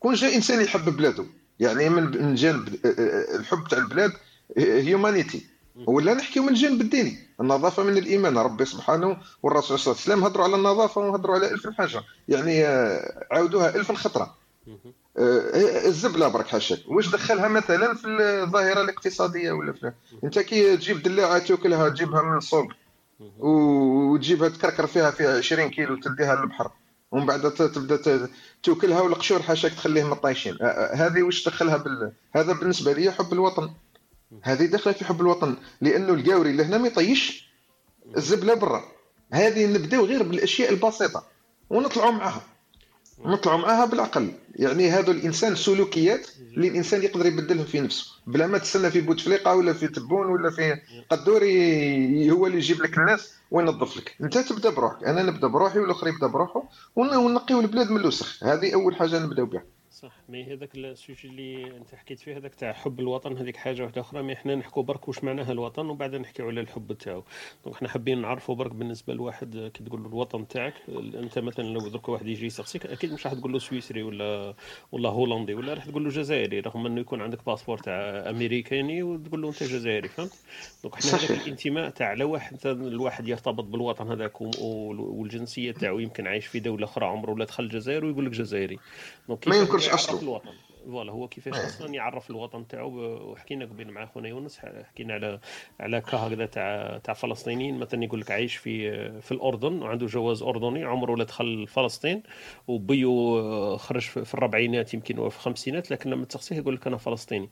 كون جا إنسان يحب بلاده يعني من جانب آه، آه، الحب تاع البلاد هيومانيتي ولا نحكيو من الجانب الديني. النظافة من الإيمان ربي سبحانه والرسول صلى الله عليه وسلم هضروا على النظافة وهضروا على ألف حاجة. يعني آه، عاودوها ألف خطره آه، الزبلة برك حاشاك. واش دخلها مثلا في الظاهرة الاقتصادية ولا في أنت كي تجيب دلاعة تاكلها تجيبها من السوق وتجيبها تكركر فيها فيها 20 كيلو تديها للبحر ومن بعد تبدأ تاكلها والقشور حاشاك تخليهم طايشين آه، آه، هذه واش دخلها بال... هذا بالنسبة لي حب الوطن. هذه داخلة في حب الوطن لأنه القاوري لهنا ما يطيش الزبلة برا. هذه نبداو غير بالأشياء البسيطة ونطلعوا معها نطلعوا معها بالعقل. يعني هذا الإنسان سلوكيات اللي الإنسان يقدر يبدلهم في نفسه. بلا ما تستنى في بوتفليقه ولا في تبون ولا في قدوري هو اللي يجيب لك الناس وينظف لك. أنت تبدأ بروحك. أنا نبدأ بروحي والاخر يبدأ بروحه ون- ونقيو البلاد من الوسخ. هذه أول حاجة نبداو بها. صح. mais هذاك ال sujet اللي أنت حكيت فيه هذاك تاع حب الوطن هذيك حاجة واحدة أخرى. mais حنا نحكوا برك واش معناها الوطن وبعدين نحكيو على الحب تاعو. donc حنا حابين نعرفوا برك بالنسبة لواحد كي تقول له الوطن تاعك أنت مثلا لو درك واحد يجي يسقسيك أكيد مش راح تقول له سويسري ولا ولا هولندي ولا راح تقول له جزائري رغم إنه يكون عندك passeport تاع أمريكاني وتقول له أنت جزائري فهمت؟ donc حنا هذاك. الانتماء تاع لو واحد الواحد يرتبط بالوطن هذاك والجنسية تاعو يمكن عايش في دولة أخرى عمره ولا دخل الجزائر ويقول لك جزائري. donc ما ينكرش يعرف أصله. الوطن. voilà هو كيفاش إيه. أصلا يعرف الوطن تاعو؟ وحكينا قبل مع خونا يونس حكينا على على كا هكذا تاع تاع فلسطينيين. مثلا يقول لك عايش في في الأردن وعنده جواز أردني عمره لا دخل فلسطين وباباه خرج في الربعينات يمكن ولا في الخمسينات لكن لما تسقسيه يقول لك أنا فلسطيني.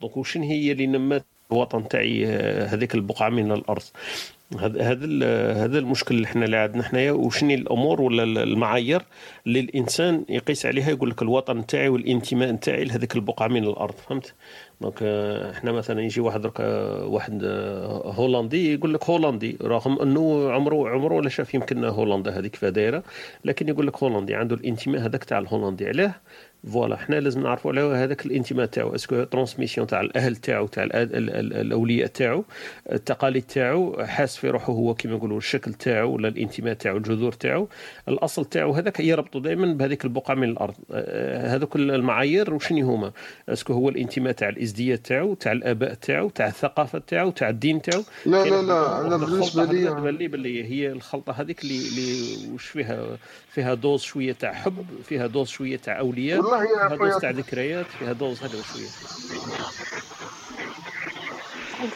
donc وشن هي اللي نمت الوطن تاعي آه، هذيك البقعة من الأرض؟ هذا هذا ال- هذا المشكل اللي إحنا اللي عندنا حنايا وشني الأمور ولا ال- المعايير اللي الإنسان يقيس عليها يقول لك الوطن تاعي والإنتماء تاعي لهذيك البقعة من الأرض فهمت؟ donc آه، إحنا مثلا يجي واحد آه، واحد آه، هولندي يقول لك هولندي رغم أنه عمره عمره ولا شاف يمكن هولندا هذيك كيف دايرة لكن يقول لك هولندي عنده الإنتماء هذاك تاع الهولندي علاه. voilà حنا لازم نعرفوا على هذاك الانتماء تاعو est-ce que transmission تاع الاهل تاعو تاع الاولياء تاعو التقاليد تاعو حاس في روحه هو كما نقولوا الشكل تاعو ولا الانتماء تاعو الجذور تاعو. الاصل تاعو هذاك يربطوا دائما بهذيك البقعة من الأرض. آه، هذوك المعايير وشنو هما؟ est-ce que هو الانتماء تاع الازدياد تاعو تاع الآباء تاعو تاع الثقافة تاعو تاع الدين تاعو. لا لا لا أنا بالنسبة لي تبان لي باللي هي الخلطة هذيك اللي اللي وش فيها فيها dose شوية تاع حب فيها dose شوية تاع أولياء. والله يا أخويا. تاع ذكريات فيها dose هذا شوية.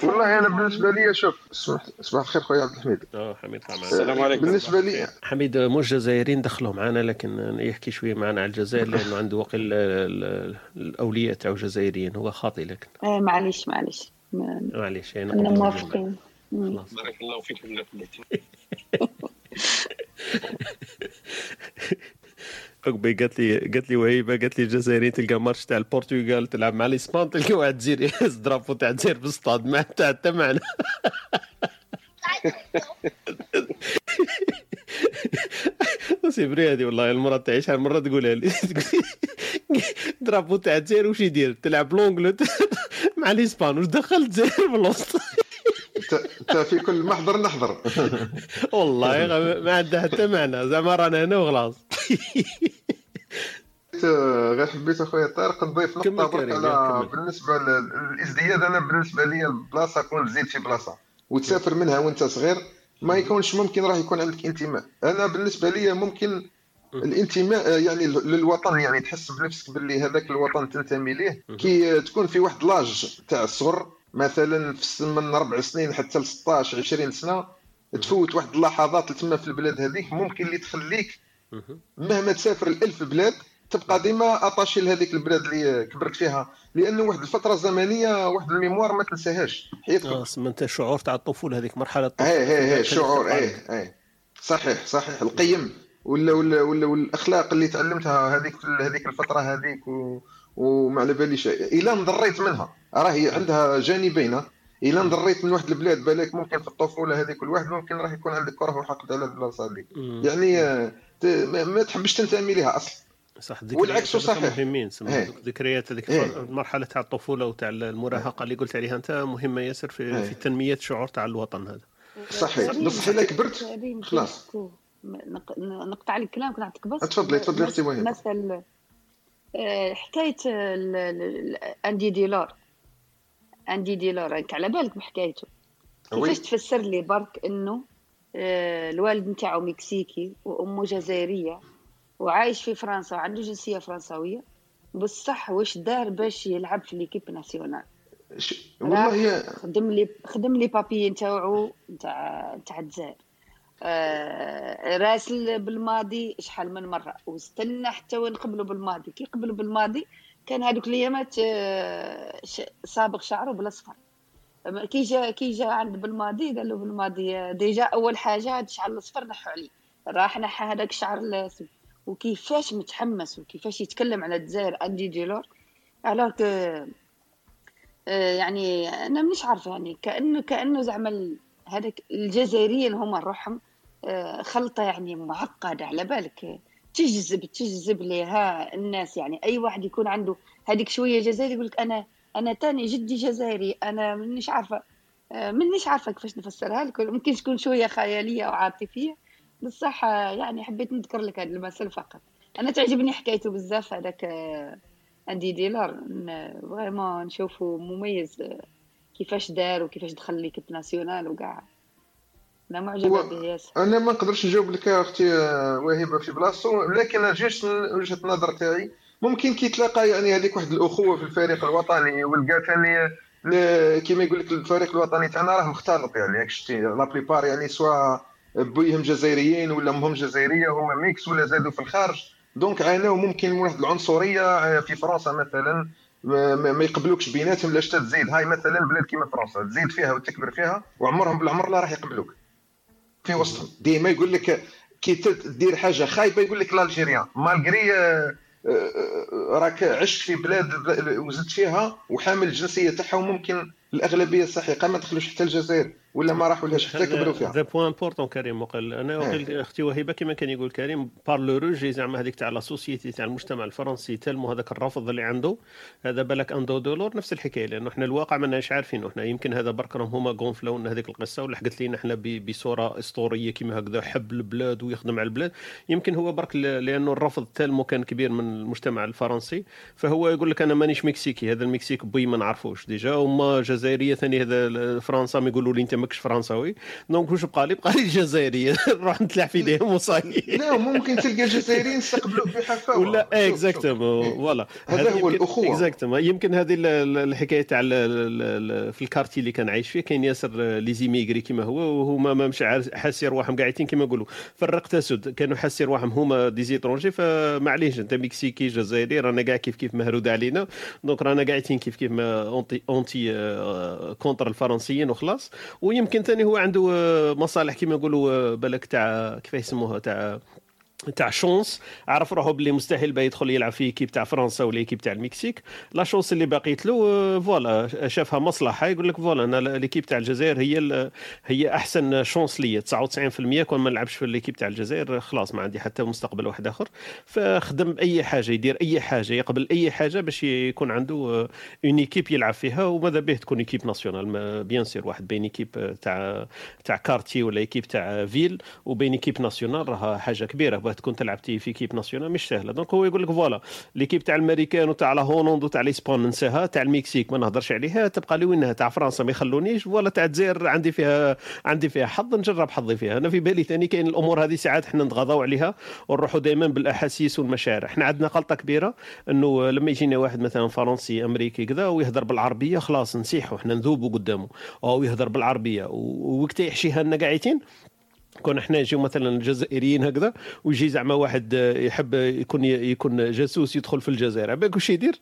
والله أنا بالنسبة لي شوف صباح صباح الخير خويا عبد الحميد. آه حميد السلام عليكم. بالنسبة لي حميد مش جزائري ندخله معنا لكن يحكي شوية معنا على الجزائر لأنه عنده وقت ال- الأولياء تاعو جزائريين هو خاطي لكن. آه معليش معليش. معليش نقبل موافقين. خلاص. بارك الله فيكم *laughs* عقبي قالت لي قالت لي وهيبه قالت لي الجزائريين تلقى ماتش تاع البرتغال تلعب مع الإسبان تلقى واحد جزيري يهز *laughs* درافو تاع الجزائر في الصطاد ما تاع حتى معنا *laughs* سيبري هذه والله المرة تعيش شحال مرة تقولها لي. *laughs* درافو تاع الجزائر وش يدير؟ تلعب لونجلو مع الإسبان. وش دخل الجزائر في الوسط؟ ت- في كل محضر نحضر. *laughs* والله ما عندها حتى معنى زعما رانا هنا وخلاص. *laughs* غير حبيت أخويا طارق نضيف نقطة برك على. بالنسبة للازدياد أنا بالنسبة لي البلاصة كون تزيد في بلاصة. وتسافر منها وأنت صغير ما يكونش ممكن راح يكون عندك انتماء. أنا بالنسبة لي ممكن الانتماء يعني للوطن يعني تحس بنفسك باللي هذاك الوطن تنتمي ليه. كي تكون في واحد لاج تاع الصغر مثلا في السن من أربع سنين حتى ل 16 20 سنة تفوت واحد اللحظات اللي تما في البلاد هذيك ممكن اللي تخليك مهما تسافر الألف بلاد تبقى ديما attaché لهذيك البلاد اللي كبرت فيها. لأنه واحد الفترة زمنيه واحد ال mémoire ما تنساهاش حياتك. آه سما انت الشعور تاع الطفولة هذيك مرحلة الطفوله إيه إيه إيه كانت شعور إيه إيه. صحيح صحيح. القيم ولا ولا ولا والأخلاق اللي تعلمتها هذيك هذيك الفترة هذيك و... وما على باليش إلى انضريت منها راهي عندها جانبين إلى انضريت من واحد البلاد بالك ممكن في الطفولة هذيك كل واحد ممكن راح يكون عندك كره وحقد على البلاصه هذيك. يعني ت- ما ما تحبش تنتمي لها أصلا صح والعكس صحيح. مهمين إيه. هذوك الذكريات هذيك إيه. المرحله تاع الطفولة وتاع المراهقة اللي قلت عليها أنت مهمة ياسر في إيه. في تنمية الشعور تاع الوطن هذا صحيح بصح الا كبرت خلاص. نقطع لك الكلام كنت نعطيك بس تفضلي، تفضلي أختي. مثل حكاية ال- ال- أندي ديلور. أندي ديلور راك على بالك بحكايته. كيفاش تفسر لي برك إنه آه، الوالد نتاعو مكسيكي وأمه جزائرية وعايش في فرنسا وعنده جنسية فرنساوية؟ بصح واش دار باش يلعب في l'équipe nationale؟ والله هي خدم لي خدم les papiers نتاعو نتاع نتاع الجزائر. آه راسل بلماضي شحال من مرة؟ واستنى حتى وين قبلوا بلماضي. كي قبلوا بلماضي كان هذوك الأيامات آه صابغ شعره بالاصفر كي جا كي جا عند بلماضي قال له بلماضي آه، déjà أول حاجة هاد الشعر الاصفر نحوا عليه راح نحى هذاك الشعر الاسود وكيفاش متحمس وكيفاش يتكلم على الجزائر اندي ديلور آه، يعني أنا مش عارفة يعني كانه كأنه زعما هذاك الجزائريين هما روحهم آه، خلطة يعني معقدة على بالك؟ آه، تجذب تجذب لها الناس يعني. أي واحد يكون عنده هذيك شوية جزائري يقول لك أنا أنا تاني جدي جزائري أنا مانيش عارفة آه، مانيش عارفة كيفاش نفسرها لك. ممكن تكون شوية خيالية أو عاطفيه بصح آه، يعني حبيت نذكر لك هذا المثل فقط. أنا تعجبني حكايته بزاف هذاك آه، أندي ديلور vraiment نشوفه مميز آه، كيفاش دار وكيفاش دخل l'équipe nationale وكاع أنا معجبة هو- به ياسر أنا ما نقدرش نجاوب لك يا أختي وهبه في بلاصتو لكن جيست وجهة النظر تاعي ممكن كي تلاقى يعني هذيك واحد الأخوة في الفريق الوطني ولقى ثاني كيما يقول لك الفريق الوطني تاعنا راه مختلط يعني ياك شتي la plupart يعني soit بويهم جزائريين ولا امهم جزائرية هما mix ولا زادوا في الخارج. donc عانوا ممكن من واحد العنصرية في فرنسا مثلا ما يقبلوكش بيناتهم لاش تزيد. هاي مثلا بلاد كيما فرنسا تزيد فيها وتكبر فيها وعمرهم بالعمر لا راح يقبلوك. في وسطهم ديما يقول لك كي تد- دير حاجة خايبة يقول لك l'Algérien malgré آه، آه، آه، راك عشت في بلاد وزدت فيها وحامل الجنسية تاعها وممكن الأغلبية الساحقة ما دخلوش حتى الجزائر ولا ما راحوا لهاش حتى كبروا فيها. هذا point important كريم وقال أنا وقال أختي وهبه كما كان يقول كريم par le rejet زعما هذيك تاع la société تاع المجتمع الفرنسي tellement هذاك الرفض اللي عنده هذا بالك أندي ديلور نفس الحكاية لأنه إحنا الواقع ماناش عارفينه. إحنا يمكن هذا برك راهم هما gonflaw لنا هذيك القصة ولحقت لينا إحنا بصورة أسطورية كما هكذا حب البلاد ويخدم على البلاد. يمكن هو برك لأنه الرفض tellement كان كبير من المجتمع الفرنسي فهو يقول لك أنا مانيش مكسيكي هذا المكسيك puis ما نعرفوش déjà هما جزائرية ثاني هذا فرنسا ما يقولوا لي أنت ماكش فرنساوي. donc واش بقى لي؟ بقى لي الجزائريه نروح *laughs* نتلاح في ايديهم وصاي. *laughs* لا ممكن تلقى الجزائريين يستقبلوك بحفاوه ولا. exactement إيه. voilà هذا هو الأخوة. exactement يمكن هذه ال- ال- الحكاية تاع في ال quartier اللي كان عايش فيه كاين ياسر les immigrés كيما هو وهما ما مش حاسين رواحهم قاعدين كيما نقولوا فرق تسد كانوا حاسين رواحهم هما des étrangers فمعليش أنت مكسيكي جزائري رانا كاع كيف كيف محقور علينا. donc رانا قاعدين كيف كيف ما anti anti contre الفرنسيين وخلاص. ويمكن ثاني هو عنده آه، مصالح كيما نقولوا آه، بالك تاع كيف يسموها تاع تاع chance. عرف روحه باللي مستحيل بقى يدخل يلعب في équipe تاع فرنسا ولا équipe تاع المكسيك. la chance اللي باقيت له آه، voilà شافها مصلحة. يقول لك voilà أنا l'équipe تاع الجزائر هي هي أحسن chance ليا. 99% كون ما نلعبش في l'équipe تاع الجزائر خلاص ما عندي حتى مستقبل واحد آخر. فخدم أي حاجة يدير أي حاجة يقبل أي حاجة باش يكون عنده une équipe يلعب فيها. وماذا به تكون équipe nationale bien sûr واحد بين équipe آه، تاع تاع quartier ولا équipe تاع ville وبين équipe nationale راها حاجة كبيرة. باه تكون تلعبتي في équipe nationale مش سهلة. donc هو يقول لك voilà l'équipe تاع الأمريكان وتاع لا هولندا وتاع الاسبان ننساها تاع المكسيك ما نهضرش عليها تبقى لي وينها تاع فرنسا ما يخلونيش ولا تاع الجزائر عندي فيها عندي فيها حظ نجرب حظي فيها. أنا في بالي ثاني كاين الأمور هذه ساعات إحنا نتغاضوا عليها ونروحوا دائما بالأحاسيس والمشاعر إحنا عندنا غلطة كبيرة إنه لما يجينا واحد مثلا فرنسي أمريكي كذا ويهضر بالعربية خلاص نسيحوا إحنا نذوبوا قدامه أو يهضر بالعربية وقت يحشيها لنا قاعدين كون إحنا نجيو مثلا الجزائريين هكذا ويجي زعما واحد آه، يحب يكون يكون جاسوس يدخل في الجزائر. على بالك واش يدير؟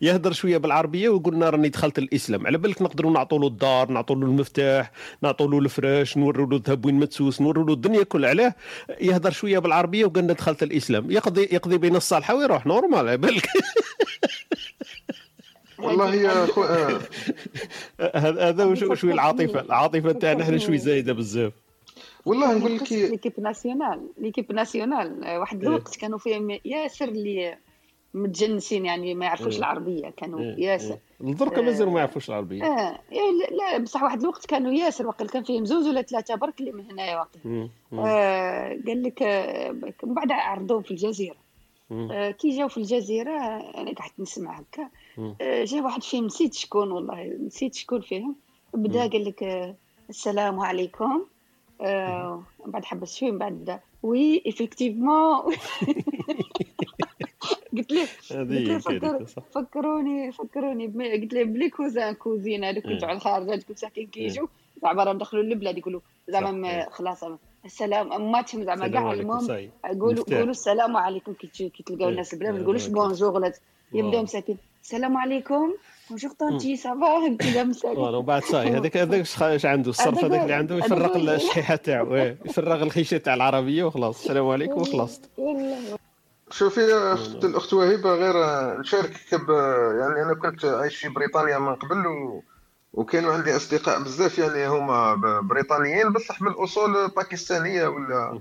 يهضر شوية بالعربية ويقول لنا راني دخلت الإسلام. على بالك نقدروا نعطوا له الدار نعطوا له المفتاح نعطوا له الفراش نوروا له الذهب وين مدسوس نوروا له الدنيا كلها. علاه يهضر شوية بالعربية وقال لنا دخلت الإسلام. يقضي يقضي بين الصالحة ويروح. normal على بالك. *laughs* والله يا آه. *laughs* هذا شوي العاطفة العاطفة تاعنا إحنا شوي زايدة بزاف. والله نقول لك قصة l'équipe nationale l'équipe nationale آه، واحد إيه. الوقت كانوا فيهم ياسر اللي متجنسين يعني ما يعرفوش إيه. العربية كانوا إيه، ياسر إيه. دركا مازالوا ما يعرفوش العربية آه إيه، لا- بصح واحد الوقت كانوا ياسر وقيل كان فيهم زوج ولا ثلاثة برك اللي من هنايا. مم. آه قال لك آه من بعد عرضوهم في الجزيرة. آه كي جاو في الجزيرة أنا قعدت نسمع هكا. آه جا واحد فيهم نسيت شكون والله نسيت شكون فيهم بدا قال لك السلام عليكم بعد حبس شوي من بعد oui effectivement قلت له قلت فكروني فكروني قلت له ب les cousins cousines هذوك إيه. يرجعوا الخارج هذوك مساكين كي يجوا زعما راهم دخلوا للبلاد يقولوا زعما ما-. خلاص السلام اماتهم زعما السلام كاع المهم قولوا. قولوا السلام عليكم كي تلقاو. الناس البلاد ما تقولوش. bonjour ولا يبداو. مساكين السلام عليكم bonjour tonton ça va تلقى مساكين voilà ومن بعد صاي هذاك هذاك اش عنده؟ السورس هذاك اللي عنده هو- الشحيحه تاعو *laughs* يفرغ الخيشه تاع العربية وخلاص. السلام عليكم وخلصت شوفي اخت الأخت وهبه غير نشاركك ب يعني أنا كنت عايش في بريطانيا من قبل و... وكانوا عندي أصدقاء بزاف يعني هما بريطانيين بصح من الأصول باكستانية ولا.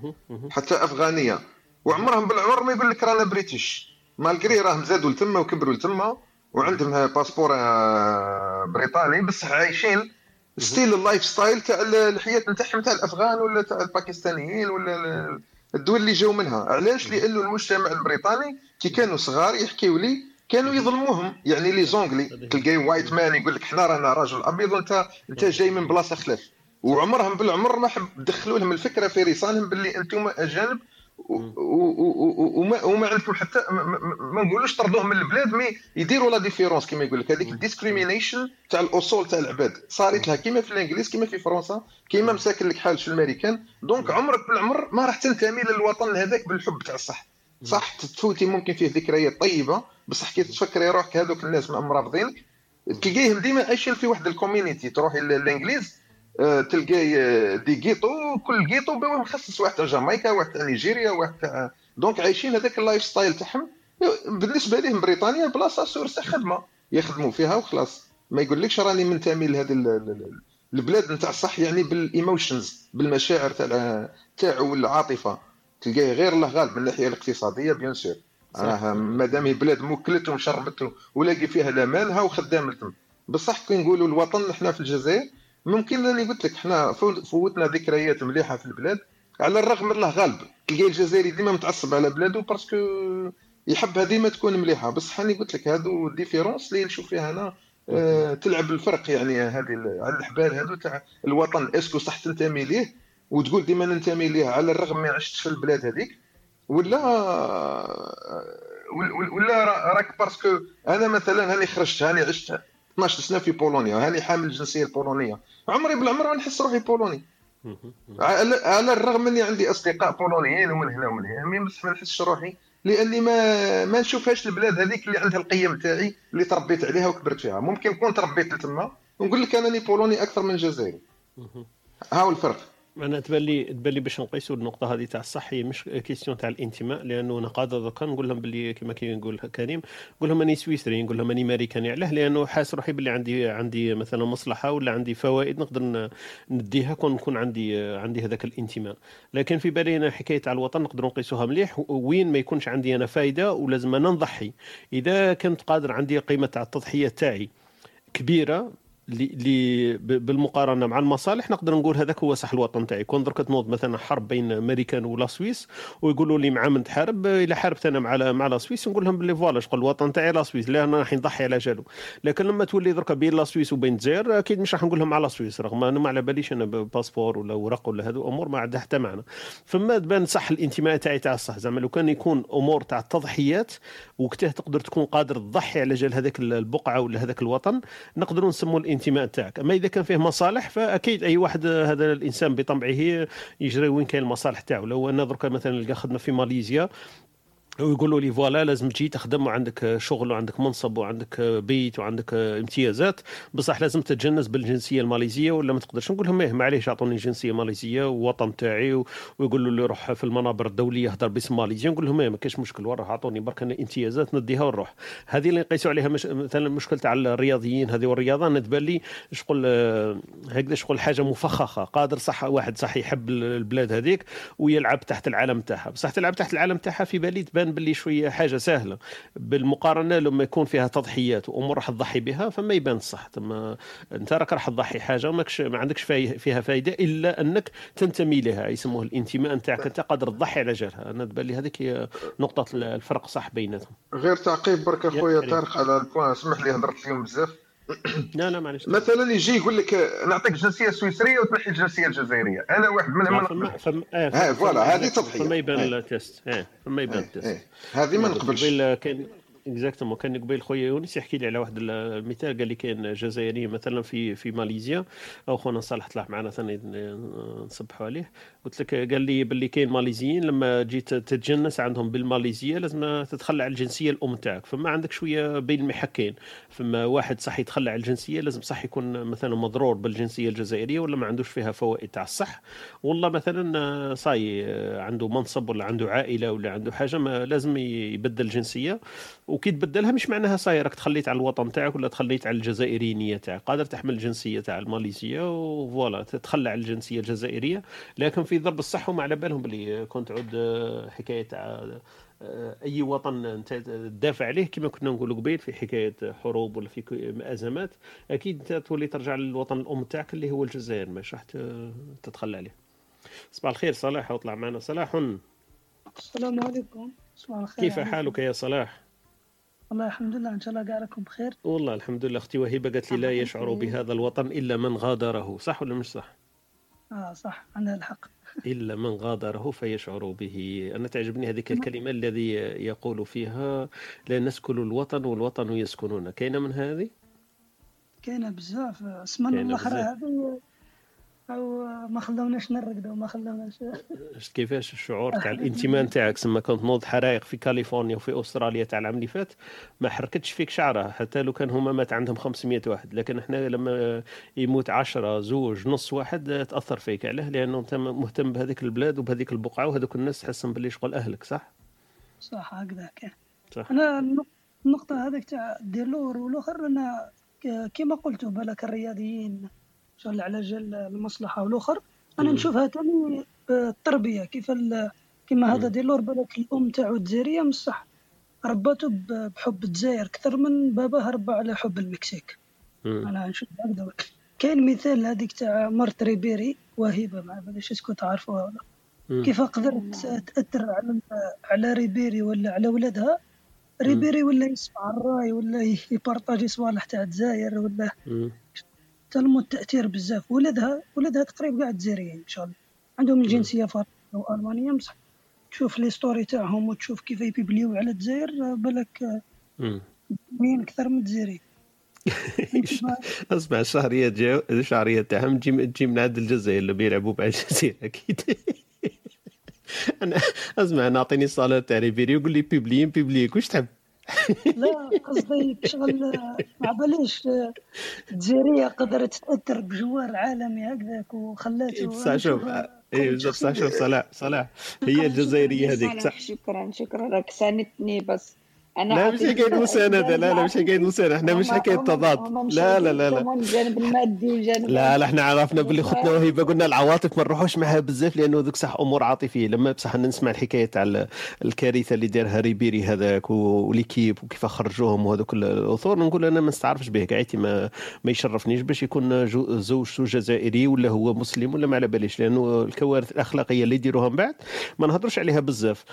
حتى أفغانية. وعمرهم بالعمر ما يقول لك رانا British. malgré راهم زادوا لتما وكبروا لتما. وعندهم passeport آه، بريطاني بصح عايشين still ال lifestyle تاع الحياة نتاعهم تاع الأفغان ولا تاع الباكستانيين ولا ال- الدول اللي جاوا منها. علاش؟ لأنه المجتمع البريطاني كي كانوا صغار يحكيوا لي كانوا يظلموهم. يعني les Anglais تلقاي white man يقول لك حنا رانا راجل أبيض وانت أنت جاي من بلاصة خلاف. وعمرهم بالعمر ما حب دخلوا لهم الفكرة في ريسانهم باللي أنتم أجانب وما وما عندكم حتى ما, نقولوش طردوهم من البلاد mais يديروا la différence كما يقول لك. هذيك ال discrimination تاع الأصول تاع العباد. صارت لها كيما في الإنجليز كيما في فرنسا كيما مساكن لك حال في الأمريكان. donc عمرك بالعمر ما راح تنتمي للوطن هذاك بالحب تاع الصح. صح تفوتي ممكن فيه ذكريات طيبة بصح كي تفكري روحك هذوك الناس مرافضينك تلقايهم ديما عايشين في واحد ال community تروحي للإنجليز تلقاي آه، دي ghetto كل ghetto مخصص واحد تاع جامايكا واحد تاع نيجيريا واحد تاع donc عايشين هذاك ال lifestyle تاعهم. بالنسبة لهم بريطانيا بلاصة source خدمة يخدموا فيها وخلاص. ما يقولكش راني منتمي لهذه ال- ال- ال- البلاد نتاع الصح يعني بال emotions بالمشاعر تاع تاعو والعاطفة. تلقاه غير الله غالب من الناحية الاقتصادية bien sûr. راه مادام بلاد وكلته وشربته ولاقي فيها الامان ها وخدام لتم بصح كي نقولوا الوطن إحنا في الجزائر ممكن راني قلت لك إحنا فو- فوتنا ذكريات مليحة في البلاد على الرغم من الله غالب. تلقى الجزائري ديما متعصب على بلاده parce que يحبها ديما تكون مليحة. بصح راني قلت لك هذو différence اللي نشوف فيها أنا آه تلعب الفرق يعني هذه على الحبال هذو تاع الوطن. est-ce que صح تنتمي ليه؟ وتقول ديما ننتمي ليه على الرغم ما عشتش في البلاد هذيك؟ ولا ولا- ولا را- راك parce que أنا مثلا هاني خرجت هاني عشت 12 سنة في بولونيا هاني حامل الجنسية البولونية. عمري بالعمر نحس روحي بولوني. على الرغم إني عندي أصدقاء بولونيين ومن هنا ومن هنا mais ما نحسش روحي لأني ما ما نشوفهاش البلاد هذيك اللي عندها القيم تاعي اللي تربيت عليها وكبرت فيها. ممكن نكون تربيت تما ونقول لك أنني بولوني أكثر من جزائري. مهم. ها هو الفرق؟ أنا تبان لي تبان لي باش نقيسوا النقطة هذه تاع الصح هي مش question تاع الانتماء لأنه أنا قادر دوكا نقول لهم باللي كما كيقول كريم نقول لهم أني سويسري نقول لهم أني أمريكاني علاه لأنه حاس روحي باللي عندي عندي مثلا مصلحة ولا عندي فوائد نقدر نديها كون نكون عندي عندي هذاك الانتماء. لكن في بالي أنا حكاية على الوطن نقدر نقيسوها مليح وين ما يكونش عندي أنا فايدة ولازم أنا نضحي. إذا كنت قادر عندي قيمة تاع التضحية تاعي كبيرة لي بالمقارنة مع المصالح نقدر نقول هذاك هو صح الوطن تاعي. كون درك تنوض مثلا حرب بين أمريكان ولا سويس ويقولوا لي مع من تحارب الا حاربت أنا مع لا- مع لا سويس نقول لهم باللي voilà شغل الوطن تاعي لا سويس لا أنا راح نضحي على جالو. لكن لما تولي درك بين لا سويس وبين الجزائر أكيد مش راح نقول لهم على سويس رغم أنا ما على باليش أنا passeport ولا ورق ولا هذو أمور ما عندها حتى معنى فما تبان صح الانتماء تاعي تاع الصح. زعما لو كان يكون أمور تاع التضحيات وقتها تقدر تكون قادر تضحي على جال هذاك البقعة ولا هذاك الوطن نقدروا نسموا الانتماء تاعك. أما إذا كان فيه مصالح فأكيد أي واحد هذا الإنسان بطبعه يجري وين كاين المصالح تاعو. لو أنا درك مثلا نلقى خدمة في ماليزيا ويقولوا لي فوالا لازم تجي تخدم وعندك شغل وعندك منصب وعندك بيت وعندك امتيازات. بصح لازم تتجنس بالجنسية الماليزية ولا ما تقدرش؟ نقول لهم إيه معليش اعطوني جنسية ماليزية ووطن تاعي. ويقولوا لي روح في المنابر الدولية هضر باسم ماليزيا. نقول لهم إيه ما كاينش مشكل وروح اعطوني برك امتيازات نديها ونروح. هذه اللي نقيسوا عليها مش مثلا المشكل تاع الرياضيين هذه والرياضة. أنا تبان لي شغل هكذا شغل حاجة مفخخة. قادر صح واحد صح يحب البلاد هذيك ويلعب تحت العالم تاعها. بصح تلعب تحت العالم تاعها في بالي تبان باللي شوية حاجة سهلة. بالمقارنة لما يكون فيها تضحيات وأمور راح تضحي بها فما يبان الصح. ثم أنت راك راح تضحي حاجة ماكش ما عندكش فيها فائده إلا أنك تنتمي لها يسموه الانتماء نتاعك. أنت قادر تضحي على جالها أنا تبان لي هذيك هي نقطة الفرق صح بيناتهم. غير تعقيب برك أخويا طارق على ال point. اسمح لي هضرت اليوم بزاف. لا لا معليش مثلا يجي يقول لك نعطيك الجنسيه السويسريه وتنحي الجنسيه الجزائرية. أنا واحد من فما فما آه voilà هذه تضحية. فما يبان ال test فما يبان ال test هذه ما نقبلش. كان exactement كان قبيل خويا يونس يحكي لي على واحد المثال قال لي كاين جزائري مثلا في في ماليزيا أو خونا صالح طلع معنا ثاني نصبحوا عليه. قلت لك قال لي باللي كاين ماليزيين لما جيت تتجنس عندهم بالماليزية لازم تتخلى على الجنسية الأم تاعك. فما عندك شوية بين المحكين. فما واحد صح يتخلى على الجنسية لازم صح يكون مثلا مضرور بالجنسية الجزائرية ولا ما عندوش فيها فوائد تاع الصح. والله مثلا صاي عنده منصب ولا عنده عائلة ولا عنده حاجة ما لازم يبدل الجنسيه وكي تبدلها مش معناها صاي راك تخليت على الوطن تاعك ولا تخليت على الجزائرينيه تاعك. قادر تحمل الجنسية تاع الماليزية وفوالا تتخلى على الجنسية الجزائرية. لكن في ضرب الصح وما على بالهم بلي كنت تعود آه، حكاية تاع آه، أي وطن أنت تدافع عليه. كما كنا نقولوا قبيل في حكاية حروب ولا في أزمات أكيد أنت تولي ترجع للوطن الأم تاعك اللي هو الجزائر مش راح تتخلى عليه. صباح الخير صلاح اطلع معنا. صلاح السلام عليكم. صباح الخير كيف حالك يا صلاح؟ والله الحمد لله إن شاء الله قاعدكم بخير. والله الحمد لله أختي وهبه قالت لي لا يشعر بهذا الوطن إلا من غادره. صح ولا مش صح؟ آه صح عندها الحق. إلا من غادره فيشعر به. أنا تعجبني هذه الكلمة الذي يقول فيها لا نسكن الوطن والوطن يسكنون. كاينة من هذه؟ كاينة بزاف. اسم الأخرى هذه أو ما خلوناش نرقدوا ما خلوناش. شفت كيفاش الشعور تاع *laughs* الانتماء تاعك سما كنت نوض حرائق في كاليفورنيا وفي أستراليا تاع العام اللي فات ما حركتش فيك شعرة حتى لو كان هما مات عندهم 500 واحد لكن إحنا لما يموت 10 زوج نص واحد تأثر فيك علاه لأنه أنت مهتم بهذيك البلاد وبهذيك البقعة وهذوك الناس تحسهم باللي شغل أهلك صح؟ صح هكذا كان صح. أنا النقطة هذيك تاع ديلور والأخر أنا كما قلتوا بالك الرياضيين. شغل على جال المصلحة والآخر. أنا نشوفها تاني التربية كيف كيما هذا ديلور بالك الأم تاعو الجزائرية مصح رباته بحب الجزائر أكثر من باباه ربى على حب المكسيك. أنا نشوف هكذا. كاين مثال هذيك تاع مرت ريبيري وهبه ما باليش est-ce que تعرفوها ولا كيف قدرت تأثر على على ريبيري ولا على ولادها؟ ريبيري ولا يسمع الراي ولا يpartagi صوالح تاع الجزائر ولا تلمو التأثير بزاف. ولدها ولدها تقريبا قاعد جزائريين إن شاء الله. عندهم الجنسية فرنسية وألمانية بصح تشوف لي ستوري تاعهم وتشوف كيف يبيبليو على الجزائر بالك وين أكثر من الجزائريين *laughs* اسمع الشهريه جاو الشهريه تاعهم تجي تجي من عند الجزائر اللي بيلعبوا مع الجزائر أكيد. *laughs* أنا اسمع نعطيني الصاله تاع ريبيري يقول لي بيبليين بيبليك واش تحب؟ لا قصدي شغل ما باليش الجزائريه قدرت تأثر بجوار عالمي هكذاك وخلاته بصح شوف اي بصح شوف صلاح صلاح هي الجزائرية هذيك صح. شكرا شكرا راك ساندتني بس. أنا لا مش حكايه مسانده لا لا مش حكايه مسانده إحنا مش حكايه تضاد لا لا لا لا. الجانب المادي وجانب لا لا إحنا عرفنا باللي خطنا وهبه قلنا العواطف ما نروحوش معها بزاف لأنه ذوك صح أمور عاطفية. لما بصح نسمع الحكاية تاع الكارثة اللي دارها ريبيري هذاك وليكيب وكيف خرجوهم وهذوك الأثور نقول أنا ما نستعرفش به قاعدتي ما ما يشرفنيش باش يكون زوجته جزائري ولا هو مسلم ولا ما على باليش لأنه الكوارث الأخلاقية اللي يديروها من بعد ما نهضروش عليها بزاف.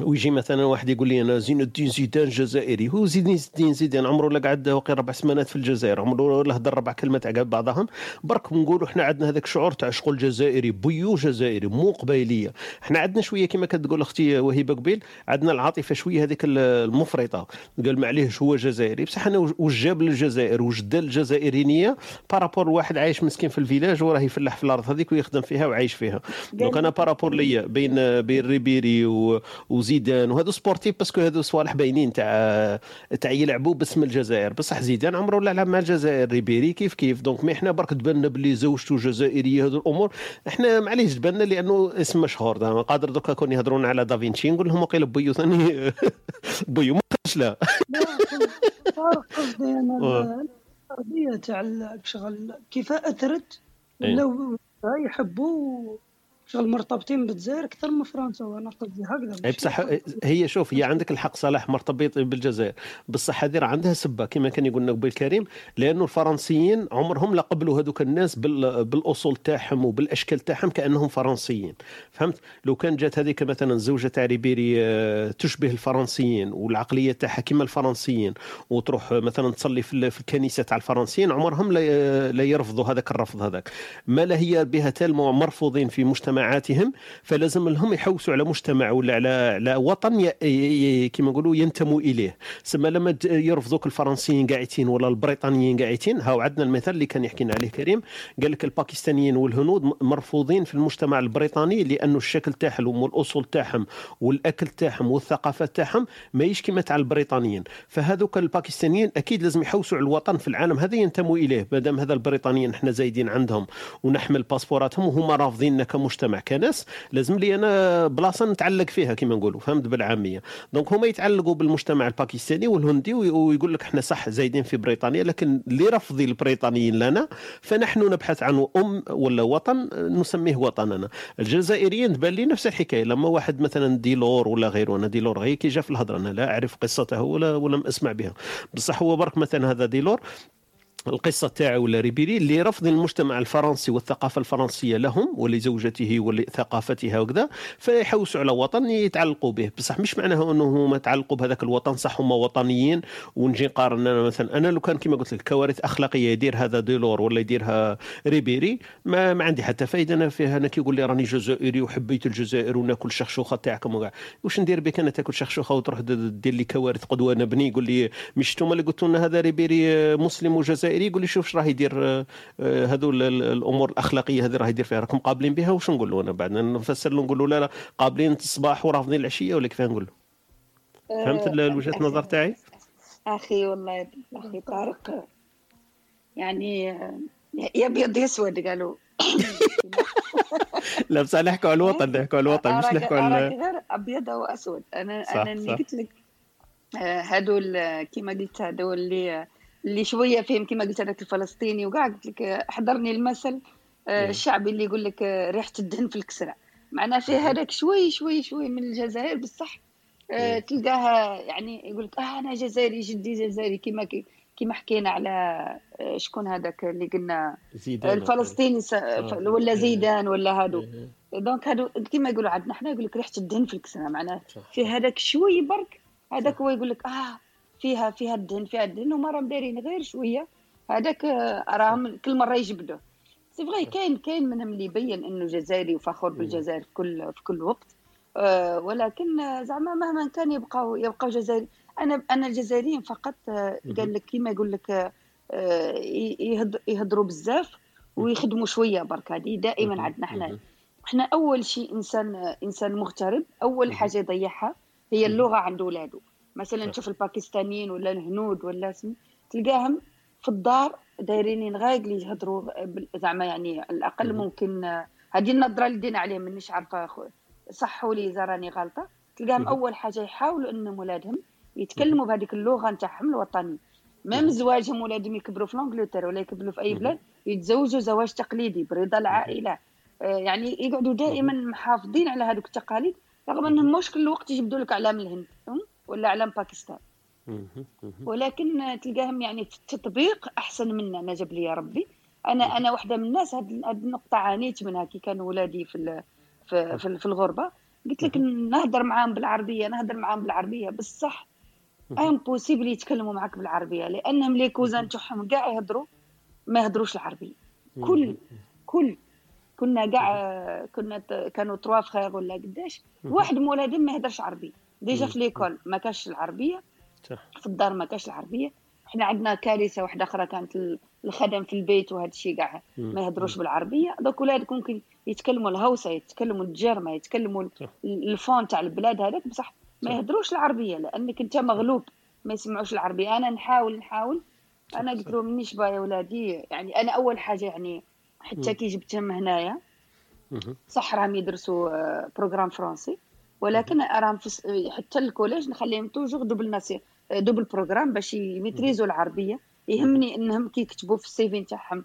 ويجي مثلا واحد يقول لي أنا زين الدين زيدان جزائري هو زين الدين زيدان عمره لا قعد وقي ربع سمانات في الجزائر. عمره لا هضر ربع كلمات على بعضهم. برك نقولوا إحنا عندنا هذاك الشعور تاع شغل جزائري بيو جزائري مو قبيلية. إحنا عندنا شوية كما كتقول أختي وهبه قبيل عندنا العاطفة شوية هذيك المفرطة. قال معليهش هو جزائري. بصح أنا وش جاب للجزائر وش دار الجزائرينيه بارابور واحد عايش مسكين في الفيلاج وراه يفلح في الأرض هذيك ويخدم فيها وعايش فيها. دونك أنا بارابور ليا بين بين ريبيري و... وزيدان وهذو سبورتيف باسكو هذو صوالح باينين تاع تاع يلعبوا باسم الجزائر. بصح زيدان عمره لا لعب مع الجزائر؟ ريبيري كيف كيف؟ دونك مي إحنا برك تبان بلي زوجته جزائرية هذو الأمور. إحنا معليش تبان لأنه اسم مشهور. قادر دوكا كون يهضرون على دافينشي نقول لهم وقيل بيو ثاني. *laughs* بيو ما لا. قصدي *laughs* أنا *laughs* تاع شغل كيف أثرت؟ ولاو يحبوا شغل مرتبطين بالجزائر أكثر من فرنسا وأنا قصدي هكذا بصح هي شوف هي عندك الحق صلاح مرتبط بالجزائر. بصح هذه عندها سبة كما كان يقول لنا بالكريم لأنه الفرنسيين عمرهم لا قبلوا هذوك الناس بالأصول تاعهم وبالأشكال تاعهم كأنهم فرنسيين. فهمت؟ لو كان جات هذيك مثلا زوجة تاع ريبيري آه، تشبه الفرنسيين والعقلية تاعها كما الفرنسيين وتروح مثلا تصلي في الكنيسة تاع الفرنسيين عمرهم لا يرفضوا هذاك الرفض هذاك. ما لا هي بها تال مرفوضين في مجتمع مجتمعاتهم فلازم لهم يحوسوا على مجتمع ولا على على وطن كما نقولوا ينتموا إليه. سما لما يرفضوك الفرنسيين قاعدين ولا البريطانيين قاعدين هاو عندنا المثال اللي كان يحكينا عليه كريم. قال لك الباكستانيين والهنود مرفوضين في المجتمع البريطاني لأنه الشكل تاعهم والأصول تاعهم والأكل تاعهم والثقافة تاعهم ماهيش كما تاع البريطانيين. فهذوك الباكستانيين أكيد لازم يحوسوا على الوطن في العالم هذا ينتموا إليه ما دام هذا البريطانيين إحنا زايدين عندهم ونحمل passeportاتهم وهم رافضيننا كمجتمع. المجتمع كناس لازم لي أنا بلاصة نتعلق فيها كما نقولوا فهمت بالعامية. donc هما يتعلقوا بالمجتمع الباكستاني والهندي ويقول لك إحنا صح زايدين في بريطانيا لكن لرفض البريطانيين لنا فنحن نبحث عن أم ولا وطن نسميه وطننا. الجزائريين تبان لي نفس الحكاية لما واحد مثلا ديلور ولا غيره أنا ديلور غير كي جا في الهضرة أنا لا أعرف قصته ولا ولم أسمع بها. بصح هو برك مثلا هذا ديلور القصة تاعو ريبيري اللي رفض المجتمع الفرنسي والثقافة الفرنسية لهم ولزوجته ولثقافتها وكذا فيحوسوا على وطن يتعلقوا به. بصح مش معناه إنه هما تعلقوا بهذاك الوطن صح هما وطنيين. ونجي نقارن أنا مثلا أنا لو كان كما قلت لك كوارث أخلاقية يدير هذا ديلور ولا يديرها ريبيري ما, ما عندي حتى فايدة. أنا فيها أنا كيقول لي راني جزائري وحبيت الجزائر وناكل شخشوخه تاعكم وكاع. واش ندير بك أنا تاكل شخشوخه وتروح دير لي كوارث قدوة؟ نبني يقول لي مش اللي قلتوا لنا هذا ريبيري مسلم وجزائري. الجزائري يقول لي شوف إيش راه يدير آه، آه، هذو الأمور الأخلاقية هذه راه يدير فيها راكم قابلين بها واش نقول له أنا بعد؟ نفسر له نقول له لا لا قابلين الصباح ورافضين العشية ولا كيف نقول له. فهمت آه، وجهة النظر تاعي؟ أخي والله أخي طارق يعني يا أبيض يا أسود قالوا. *laughs* لا بس نحكوا على الوطن *laughs* نحكوا على الوطن مش نحكوا على غير أبيض أو أسود. أنا صح أنا قلت لك هذول كيما قلت هذول اللي اللي شوية فهم كما قلت هذاك الفلسطيني وكاع قلت لك حضرني المثل آه، الشعبي اللي يقول لك آه، ريحة الدهن في الكسرة. معناه فيه هذاك شوي شوي شوي من الجزائر بصح آه، تلقاها يعني يقول لك آه أنا جزائري جدي جزائري كما كما حكينا على شكون هذاك اللي قلنا زيدان الفلسطيني ولا زيدان ولا هادو. دونك هادو كما يقولوا عندنا حنا يقول لك ريحة الدهن في الكسرة معناه في هذاك شوي برك هذاك هو يقول لك آه فيها فيها الدهن فيها الدهن وما راهم دايرين غير شوية. هذاك آه، راهم كل مرة يجبدوه. سي فغي كاين كاين منهم اللي يبين إنه جزائري وفخور بالجزائر في كل في كل وقت. أه ولكن زعما مهما كان يبقاو يبقاو جزائري. أنا أنا الجزائريين فقط آه، قال لك كيما يقول لك آه، يهضروا بزاف ويخدموا شوية برك هذه دائما عندنا إحنا إحنا أول شيء إنسان إنسان مغترب أول حاجة يضيعها هي اللغة عند اولاده مثلا تشوف الباكستانيين ولا الهنود ولا اسم تلقاهم في الدار دايرين غايق اللي يهضروا زعما يعني الأقل ممكن هذه النظرة اللي دينا عليهم مانيش عارفة صحوا لي إذا راني غلطة. تلقاهم أول حاجة يحاولوا إنهم ولادهم يتكلموا بهذيك اللغة نتاعهم الوطنية. ميم زواجهم ولادهم يكبروا في انجلترا ولا يكبروا في أي بلاد يتزوجوا زواج تقليدي برضا العائله آه، يعني يقعدوا دائما محافظين على هذوك التقاليد رغم إنهم مش كل وقت يجبدوا لك أعلام الهند. ولا اعلام باكستان. ولكن تلقاهم يعني في التطبيق أحسن منا نجب لي يا ربي. أنا أنا واحدة من الناس هذه النقطة عانيت منها كي كانوا ولادي في في, في, في الغربة. قلت لك نهضر معاهم بالعربية نهضر معاهم بالعربية. بصح impossible يتكلموا معك بالعربية لأنهم les cousins تاعهم كاع يهضروا ما يهضروش العربية. كل كل. كنا كاع كنا كانوا تروا فخير ولا قداش واحد من ولادهم ما يهدرش عربي. déjà في l'école ما كاش العربية. في الدار ما كاش العربية. إحنا عندنا كارثة واحدة أخرى كانت الخدم في البيت وهذا الشيء كاع ما يهضروش بالعربية. donc ولادك ممكن يتكلموا الهوسة يتكلموا الجرمة يتكلموا الفون تاع البلاد هذاك بصح ما يهضروش العربية لأنك أنت مغلوب ما يسمعوش العربية. أنا نحاول نحاول. أنا قلت لهم مانيش بايا ولادي يعني أنا أول حاجة يعني حتى كي جبتهم هنايا صح راهم يدرسوا programme français ولكن راهم حتى ال collège نخليهم toujours double ناسي double programme باش ي maîtriser وا العربية. يهمني إنهم كي يكتبوا في ال CV نتاعهم.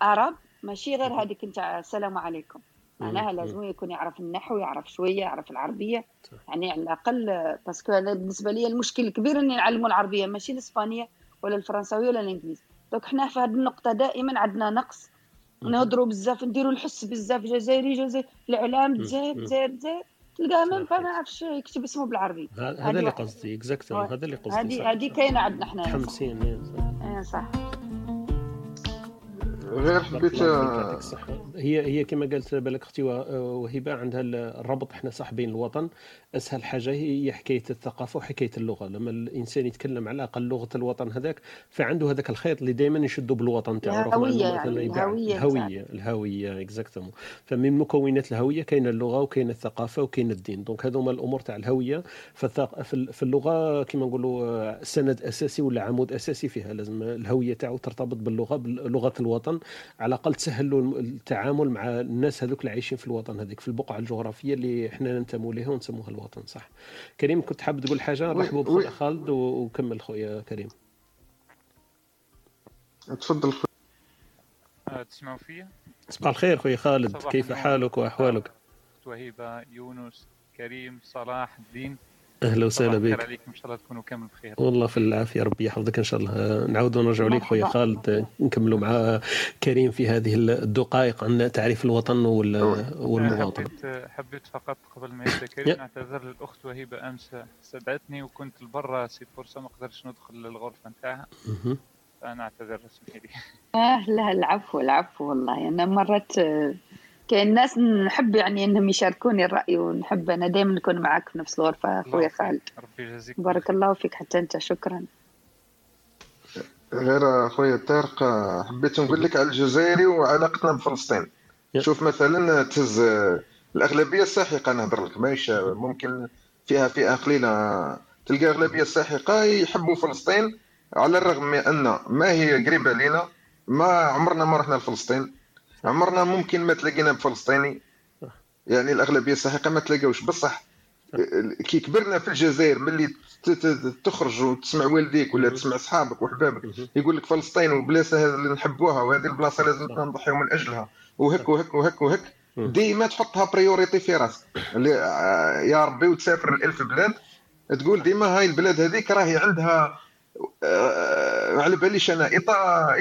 عرب ماشي غير هذيك نتاع السلام عليكم. معناها لازم يكون يعرف النحو يعرف شوية يعرف العربية. يعني على الأقل parce que أنا بالنسبة لي المشكل الكبير إني نعلموا العربية ماشي الإسبانية ولا الفرنساوية ولا الانجليزي donc حنا في هذه النقطة دائما عندنا نقص. نهضروا بزاف نديروا الحس بزاف جزائري جزائري الإعلام جزائر جزائر جزائر. تلقاه ما ما نعرفش يكتب اسمه بالعربي. هذا اللي قصدي exactement هذا اللي قصدي هذه هذه كاينة عندنا حنا متحمسين صح, صح. غير حبيت هي هي كما قالت بالك أختي وهبة عندها الربط إحنا صح بين الوطن أسهل حاجة هي حكاية الثقافة وحكاية اللغة. لما الإنسان يتكلم على الاقل لغة الوطن هذاك فعنده هذاك الخيط اللي دائما يشدوا بالوطن تاعو الهوية يعني الهوية الهوية الهوية exactement فمن مكونات الهوية كاين اللغة وكاين الثقافة وكاين الدين. donc هذوما الأمور تاع الهوية في اللغة كما نقولوا سند أساسي ولا عمود أساسي فيها. لازم الهوية تاعو ترتبط باللغة بلغه الوطن. على الأقل تسهل له التعامل مع الناس هذوك اللي عايشين في الوطن هذيك في البقعة الجغرافية اللي إحنا ننتموا لها ونسموها الوطن صح. كريم كنت حاب تقول حاجة؟ رحبوا بخويا خالد وكمل خويا كريم. تفضل خويا آه، تسمعوا فيا؟ صباح الخير خويا خالد كيف حالك وأحوالك؟ وهيبه يونس كريم صلاح الدين. أهلا وسهلا بك. عليكم إن شاء الله تكونوا كامل بخير. والله في العافية ربي يحفظك إن شاء الله. نعاودوا نرجعوا لك خويا خالد نكملوا مع كريم في هذه الدقائق عن تعريف الوطن والمواطن. حبيت حبيت فقط قبل ما يبدأ كريم نعتذر للأخت وهيبه امس استدعتني وكنت لبرا سي فرصة ما قدرتش ندخل للغرفة نتاعها. فأنا أعتذر اسمحي لي. آه لا العفو العفو والله. أنا مرات كاين ناس نحب يعني إنهم يشاركوني الرأي ونحب أنا دائما نكون معك في نفس الغرفة أخويا خالد. ربي يجازيك بارك الله فيك حتى أنت شكرا. غير أخويا طارق حبيت نقول لك على الجزائري وعلاقتنا بفلسطين. شوف مثلا تهز الأغلبية الساحقة نهضر لك ماهيش ممكن فيها فئة قليلة. تلقى أغلبية الساحقة يحبوا فلسطين على الرغم من أن ما هي قريبة لنا ما عمرنا ما رحنا لفلسطين. عمرنا ممكن ما تلاقينا بفلسطيني. يعني الأغلبية الساحقة ما تلاقاوش بصح كي كبرنا في الجزائر ملي تخرج وتسمع والديك ولا تسمع أصحابك وحبابك يقول لك فلسطين والبلاصه اللي نحبوها وهذه البلاصة لازم نضحيو من أجلها. وهك وهك وهك وهك. ديما تحطها priorité في راسك. يا ربي وتسافر الالف بلاد تقول ديما هاي البلاد هذيك راهي عندها آه، على باليش أنا. اطار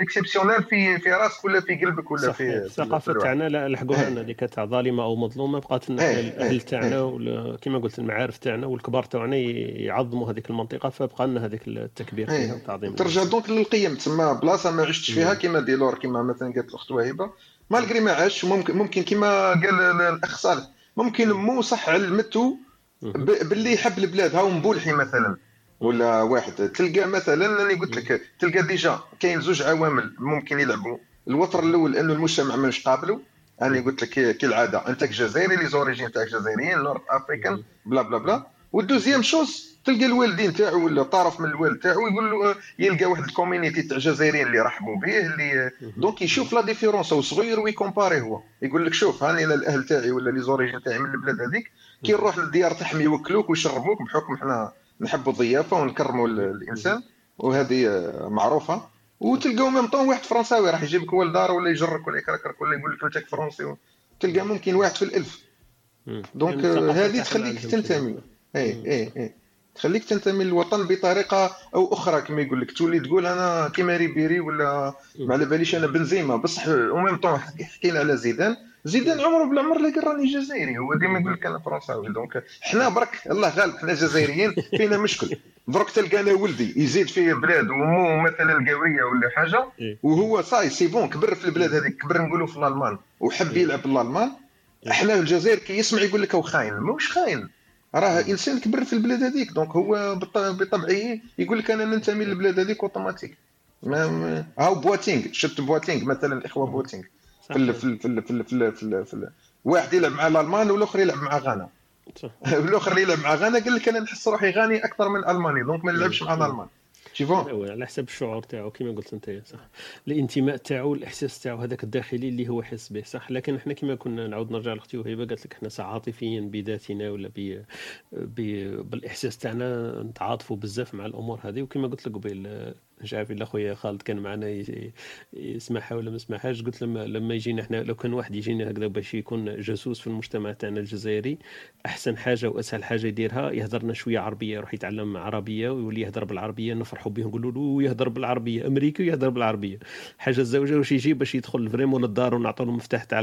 exceptionnel في في راسك ولا في قلبك ولا في الثقافة تاعنا لا لحقوها لنا اللي كانت ظالمة أو مظلومة بقات الأهل تاعنا كما قلت المعارف تاعنا والكبار تاعنا يعظموا هذيك المنطقة فبقى لنا هذيك التكبير فيها والتعظيم ترجع donc للقيم. تسمى بلاصة ما عشتش فيها كما ديلور كما مثلا قالت الأخت وهيبة. malgré ما عاش ممكن ممكن كما قال الأخ صالح. ممكن مو صح علمته باللي يحب البلاد. هاو مبولحي مثلا. ولا واحد. تلقى مثلا راني قلت لك تلقى déjà كاين زوج عوامل ممكن يلعبوا. الوتر الأول انه المجتمع مش قابله. أنا قلت لك كالعادة أنت جزائري les origines تاعك جزائريين North African بلا بلا بلا. وال deuxième chose تلقى الوالدين تاعو ولا طرف من الوالد تاعو يقول له يلقى واحد ال community تاع جزائريين اللي رحبوا به اللي donc يشوف la différence هو صغير وي comparer هو. يقول لك شوف هاني أنا الأهل تاعي ولا les origines تاعي من البلاد هذيك كي نروح للديار تاعهم يوكلوك ويشربوك بحكم حنا نحبوا الضيافة ونكرموا الإنسان وهذه معروفة. وتلقاو même temps واحد فرنساوي راح يجيبك هو لدار ولا يجرك ولا يكركرك ولا يقول لك انت فرنسي. تلقى ممكن واحد في الألف. donc هذه تخليك تنتمي. اي اي اي تخليك تنتمي للوطن بطريقة أو أخرى كما يقول لك تولي تقول أنا كيما ريبيري ولا ما على باليش أنا بنزيما. بصح و même temps حكينا على زيدان. زيدان عمره بلا عمر اللي راني جزائري هو ديما يقول لك أنا فرنساوي donc حنا برك الله غالب حنا جزائريين فينا مشكل. درك تلقى أنا ولدي يزيد في بلاد ومو مثلا القاوريه ولا حاجة إيه. وهو ça y est c'est bon كبر في البلاد هذيك كبر نقولوا في الألمان وحب إيه. يلعب الألمان. أحنا في الجزائر كي يسمع يقول لك هو خاين ماهوش خاين. راه إنسان كبر في البلاد هذيك donc هو بطبعه يقول لك أنا ننتمي للبلاد هذيك أوتوماتيك. ما ما- هاو بواتينغ شفت بواتينغ مثلا الإخوة بواتينغ. في ال- في ال- في ال- في ال- في ال- في ال- في ال- واحد يلعب مع الألمان والآخر يلعب مع غانا. صح. *laughs* الآخر اللي يلعب مع غانا قال لك أنا نحس روحي غاني أكثر من ألماني donc ما نلعبش مع الألمان. شوفوا هو على حسب الشعور تاعو كما قلت أنت صح. الانتماء تاعو الإحساس تاعو هذاك الداخلي اللي هو يحس به صح. لكن إحنا كما كنا نعاود نرجع لأختي وهبة قالت لك إحنا عاطفيا بذاتنا ولا ب... ب... بالإحساس تاعنا نتعاطفوا بزاف مع الأمور هذه. وكما قلت لك قبيل مش عارف إلا خويا خالد كان معنا يسمعها ولا ما يسمعهاش قلت لما لما يجينا إحنا لو كان واحد يجينا هكذا باش يكون جاسوس في المجتمع تاعنا الجزائري أحسن حاجة وأسهل حاجة يديرها يهضرنا شوية عربية يروح يتعلم عربية ويولي يهضر بالعربية نفرحوا به نقولوا له يهضر بالعربية أمريكي ويهضر بالعربية. حاجة الزوجة واش يجي باش يدخل vraiment للدار ونعطوا له المفتاح تاع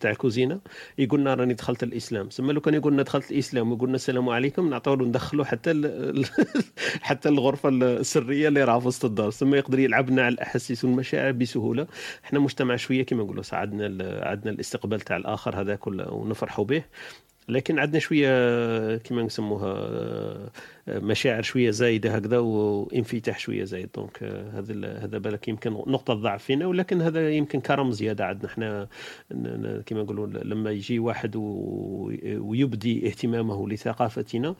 تاع الكوزينة يقول لنا راني دخلت الإسلام. ثم لو كان يقول لنا دخلت الإسلام ويقول السلام عليكم نعطوا له ندخلوا حتى حتى الغرفة السرية اللي راه في وسط الدار ثم يقدر يلعبنا على الأحاسيس والمشاعر بسهولة. إحنا مجتمع شوية كما نقولوا عندنا عندنا الاستقبال تاع الآخر هذا كله ونفرحوا به. لكن عندنا شوية كما نسموها مشاعر شوية زايدة هكذا وانفتاح شوية زايد. donc هذا هذا بالك يمكن نقطة ضعف فينا ولكن هذا يمكن كرم زيادة عندنا. إحنا كما نقولوا لما يجي واحد ويبدي اهتمامه لثقافتنا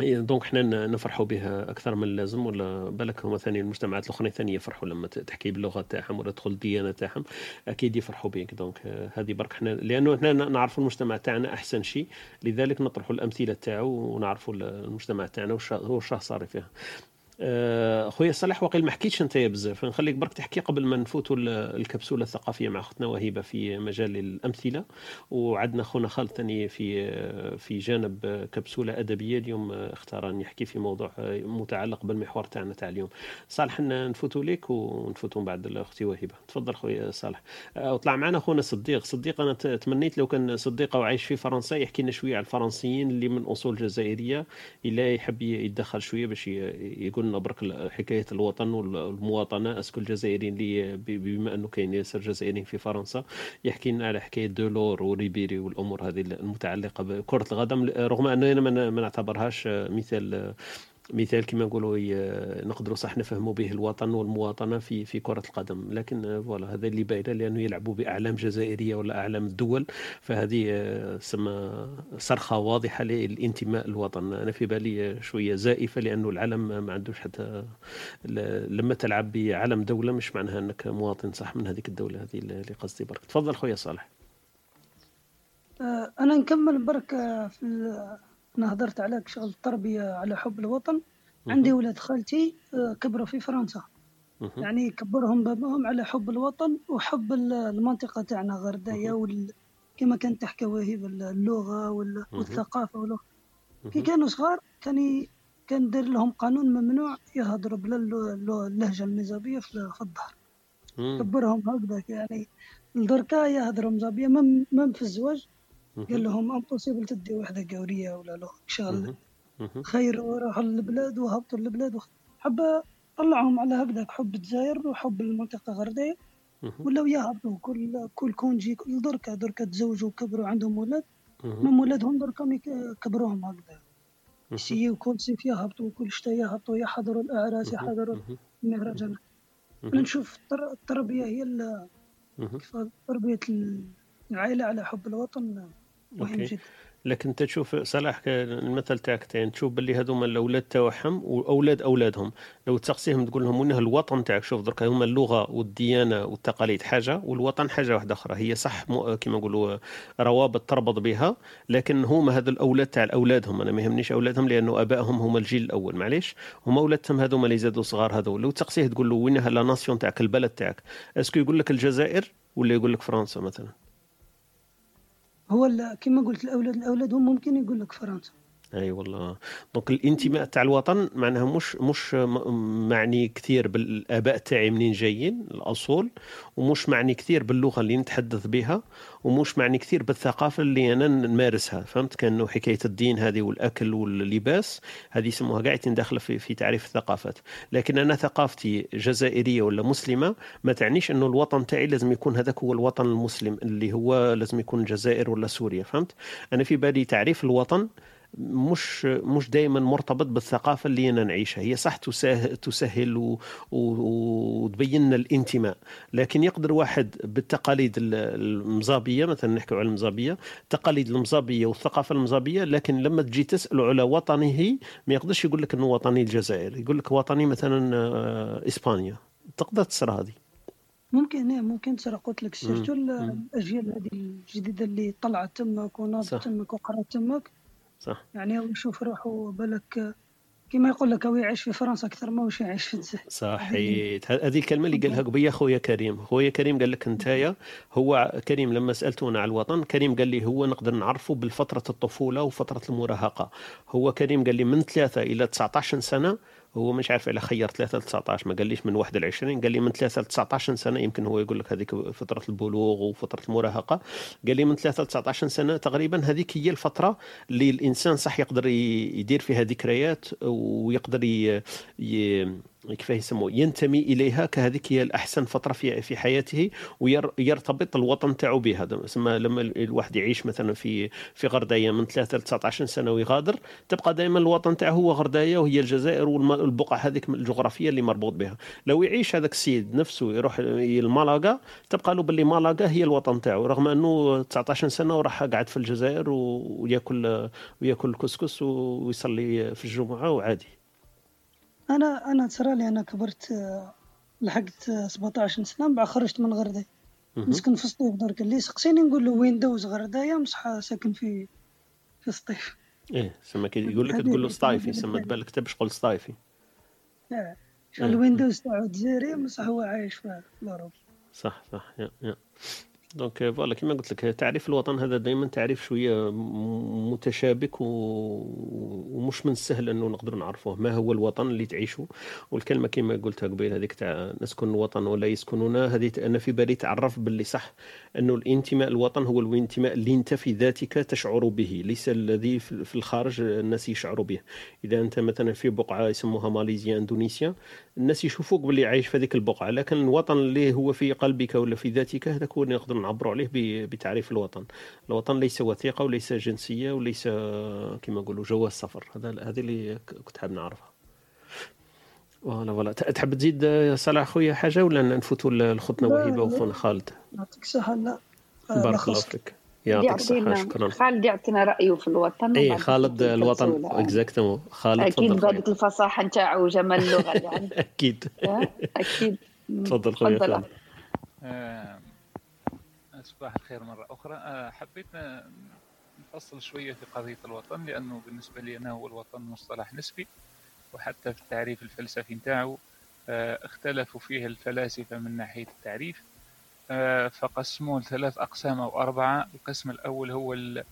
donc إحنا ن- نفرحوا بها أكثر من اللازم ولا بالك هما ثاني المجتمعات الأخرين ثاني يفرحوا لما تحكي باللغة تاعهم ولا تدخل الديانة تاعهم؟ أكيد يفرحوا بك donc آه، هذه برك إحنا لأنه إحنا ن- نعرفوا المجتمع تاعنا أحسن شيء. لذلك نطرحوا الأمثلة تاعو ونعرفوا ال- المجتمع تاعنا وش راه صار فيها. خويا صالح واقيل ما حكيتش أنت بزاف. نخليك برك تحكي قبل ما نفوتوا ال- الكبسولة الثقافية مع أختنا وهبه في مجال الأمثلة. وعندنا خونا خالد ثاني في في جانب كبسولة أدبية. اليوم اختار ان يحكي في موضوع متعلق بالمحور تاعنا تاع اليوم. صالح نفوتوا لك ونفوتوا بعد أختي وهبه تفضل خويا صالح. آه، وطلع معنا خونا صديق. صديق أنا تمنيت لو كان صديق وعايش في فرنسا يحكي لنا شوية على الفرنسيين اللي من أصول جزائريه إلا يحب يتدخل شوية باش يقول لنا برك حكاية الوطن والمواطنة. est-ce que الجزائريين اللي بما أنه كاين ياسر جزائريين في فرنسا يحكي لنا على حكاية دولور وريبيري والأمور هذه المتعلقة بكره القدم رغم أننا ما ما نعتبرهاش مثال مثال كما نقولوا نقدروا صح نفهموا به الوطن والمواطنة في في كرة القدم. لكن voilà هذا اللي باينه لأنه يلعبوا بأعلام جزائرية ولا أعلام الدول فهذه آه، سما صرخة واضحة للانتماء للوطن أنا في بالي شوية زائفة لأنه العلم ما عندوش حتى لما تلعب بعلم دولة مش معناها أنك مواطن صح من هذيك الدولة هذه اللي قصدي برك. تفضل خويا صالح. آه، أنا نكمل برك آه، في أنا هضرت عليك شغل التربية على حب الوطن عندي ولاد خالتي آه، كبروا في فرنسا. يعني كبرهم باباهم على حب الوطن وحب ال- المنطقة تاعنا غرداية وال... كما كانت تحكي وهيب اللغة وال... والثقافة واللغة. كي. كانوا صغار كان ي... كان دير لهم قانون ممنوع يهضروا بلا الل- الل- اللهجة المزابية في الظهر. كبرهم هكذاك يعني دركا يهضروا مزابية مم مم في الزواج قال لهم impossible تدي وحدة قورية ولا لغه شغل مهم. مهم. خير وراحوا للبلاد وهبطوا للبلاد حبة طلعهم على هكذاك حب الجزائر وحب المنطقة غردية مهم. ولاو يهبطوا كل كل congé كل دركا دركا تزوجوا وكبروا عندهم ولاد. من ولادهم دركا كبروهم هكذا. c'est كل صيف يهبطوا كل شتاء يهبطوا يحضروا الأعراس يحضروا. المهرجان. أنا نشوف التر- التربية هي ال- مهم. كيف تربية العائلة على حب الوطن مهم OK. جدا. لكن أنت تشوف صلاح المثل تاعك تاعين تشوف باللي هذوما الاولاد تاعهم واولاد أولادهم لو تسقسيهم تقول لهم وين الوطن تاعك شوف درك هما اللغة والديانة والتقاليد حاجة والوطن حاجة واحدة أخرى. هي صح كما نقولوا روابط تربط بها لكن هما هذو الأولاد تاع أولادهم. أنا ما يهمنيش أولادهم لأنه آبائهم هما الجيل الأول. معليش؟ هما اولادهم هذوما اللي زادوا صغار هذو. لو تسقسيه تقول له وين لا ناسيون تاعك البلد تاعك أسكو يقول لك الجزائر ولا يقول لك فرنسا مثلا؟ هو كما قلت الأولاد الأولاد هم ممكن يقول لك فرنسا. أي والله. دونك الانتماء تاع الوطن معناها مش مش معني كثير بالآباء تاعي منين جايين الأصول ومش معني كثير باللغة اللي نتحدث بها ومش معني كثير بالثقافة اللي أنا نمارسها. فهمت؟ كأنه حكاية الدين هذه والأكل واللباس هذه يسموها قاعدين داخله في في تعريف الثقافات. لكن أنا ثقافتي جزائرية ولا مسلمة ما تعنيش إنه الوطن تاعي لازم يكون هذاك هو الوطن المسلم اللي هو لازم يكون الجزائر ولا سوريا. فهمت؟ أنا في بالي تعريف الوطن مش مش دائما مرتبط بالثقافة اللي أنا نعيشها. هي صح تسهل, تسهل وتبين لنا الانتماء. لكن يقدر واحد بالتقاليد المزابية مثلا نحكي على المزابية التقاليد المزابية والثقافة المزابية لكن لما تجي تساله على وطنه ما يقدرش يقول لك إنه وطني الجزائر يقول لك وطني مثلا آه، إسبانيا. تقدر تصير هذه. ممكن إيه ممكن تصير قلت لك سيرتو الأجيال هذه الجديدة اللي طلعت تمك وناضت تمك وقرأت تمك. صح. يعني هو يشوف روحه بالك كما يقول لك هو يعيش في فرنسا أكثر ما هوش يعيش في الجزائر صحيت. هذه الكلمة اللي قالها قبيله خويا كريم. خويا كريم قال لك أنتايا هو كريم لما سألتونا على الوطن كريم قال لي هو نقدر نعرفه بالفترة الطفولة وفترة المراهقة. هو كريم قال لي من ثلاثة إلى 19 سنة هو مش عارف على خير 3 ل 19 ما قاليش من 21 قال لي من 3 ل 19 سنة يمكن هو يقول لك هذيك فترة البلوغ وفترة المراهقة. قال لي من 3 ل 19 سنة تقريبا هذيك هي الفترة اللي الإنسان صح يقدر يدير فيها ذكريات ويقدر ي... ي... كيف يسموه ينتمي إليها كهذيك هي الأحسن فترة في في حياته ويرتبط الوطن تاعو بها. لما الواحد يعيش مثلا في في غرداية من 3 ل 19 سنة ويغادر تبقى دائما الوطن تاعو هو غرداية وهي الجزائر والبقعه هذيك الجغرافية اللي مربوط بها. لو يعيش هذاك السيد نفسه يروح لمالاغا تبقى له باللي مالاغا هي الوطن تاعو. رغم أنه 19 سنة وراح قاعد في الجزائر وياكل وياكل الكسكس ويصلي في الجمعة وعادي. أنا أنا ترى لي أنا كبرت آه، لحقت 17 آه، سنة بعد خرجت من غردايه نسكن في سطيف درك. اللي سقسيني نقول له Windows غردايه مصح ساكن في في سطيف إيه سما يقول لك تقول له سطايفي سما تبان لك باش تقول سطايفي آه شو ال Windows تاعو جزائري مصح هو عايش في ال Europe صح صح يا يا. donc voilà كما قلت لك تعريف الوطن هذا دائما تعريف شوية متشابك و... ومش من السهل إنه نقدر نعرفوه. ما هو الوطن اللي تعيشه؟ والكلمة كما قلتها قبيل هذيك تاع نسكن الوطن ولا يسكننا هذه أنا في بالي تعرف باللي صح إنه الانتماء الوطن هو الانتماء اللي أنت في ذاتك تشعر به. ليس الذي في الخارج الناس يشعروا به. إذا أنت مثلا في بقعة يسموها ماليزيا إندونيسيا الناس يشوفوك باللي عايش في هذيك البقعة لكن الوطن اللي هو في قلبك ولا في ذاتك هذاك هو اللي نقدر نعبروا عليه بتعريف الوطن. الوطن ليس وثيقة وليس جنسية وليس كما نقولوا جواز سفر. هذا هذه اللي كنت حاب نعرفها. voilà voilà. تحب تزيد يا صلاح خويا حاجة ولا نفوتوا لخوتنا وهبه وخونا خالد؟ يعطيك الصحة. لا. بارك الله فيك. يعطيك الصحة شكرا. خالد يعطينا رأيه في الوطن. اي خالد الوطن اكزاكتومون خالد أكيد بهذيك الفصاحة نتاعو وجمال اللغة اللي عنده *laughs* أكيد أكيد. *laughs* تفضل خويا خالد. آه، صباح الخير مرة أخرى. آه، حبيت نفصل شوية في قضية الوطن لأنه بالنسبة لي أنا هو الوطن مصطلح نسبي وحتى في التعريف الفلسفي نتاعو آه، اختلفوا فيه الفلاسفة من ناحية التعريف. فقسموه لثلاث أقسام أو أربعة. القسم الأول هو ال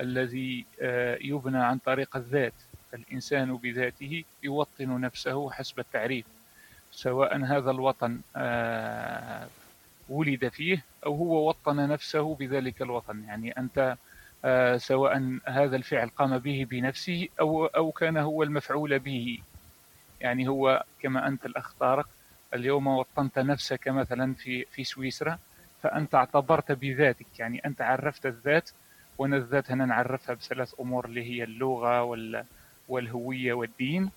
الذي آه، يبنى عن طريق الذات. الإنسان بذاته يوطن نفسه حسب التعريف سواء هذا الوطن آه، ولد فيه أو هو وطن نفسه بذلك الوطن. يعني أنت سواء هذا الفعل قام به بنفسه أو أو كان هو المفعول به. يعني هو كما أنت الأخ طارق اليوم وطنت نفسك مثلا في في سويسرا فأنت اعتبرت بذاتك. يعني أنت عرفت الذات وأنا الذات هنا نعرفها بثلاث أمور اللي هي اللغة وال والهوية والدين.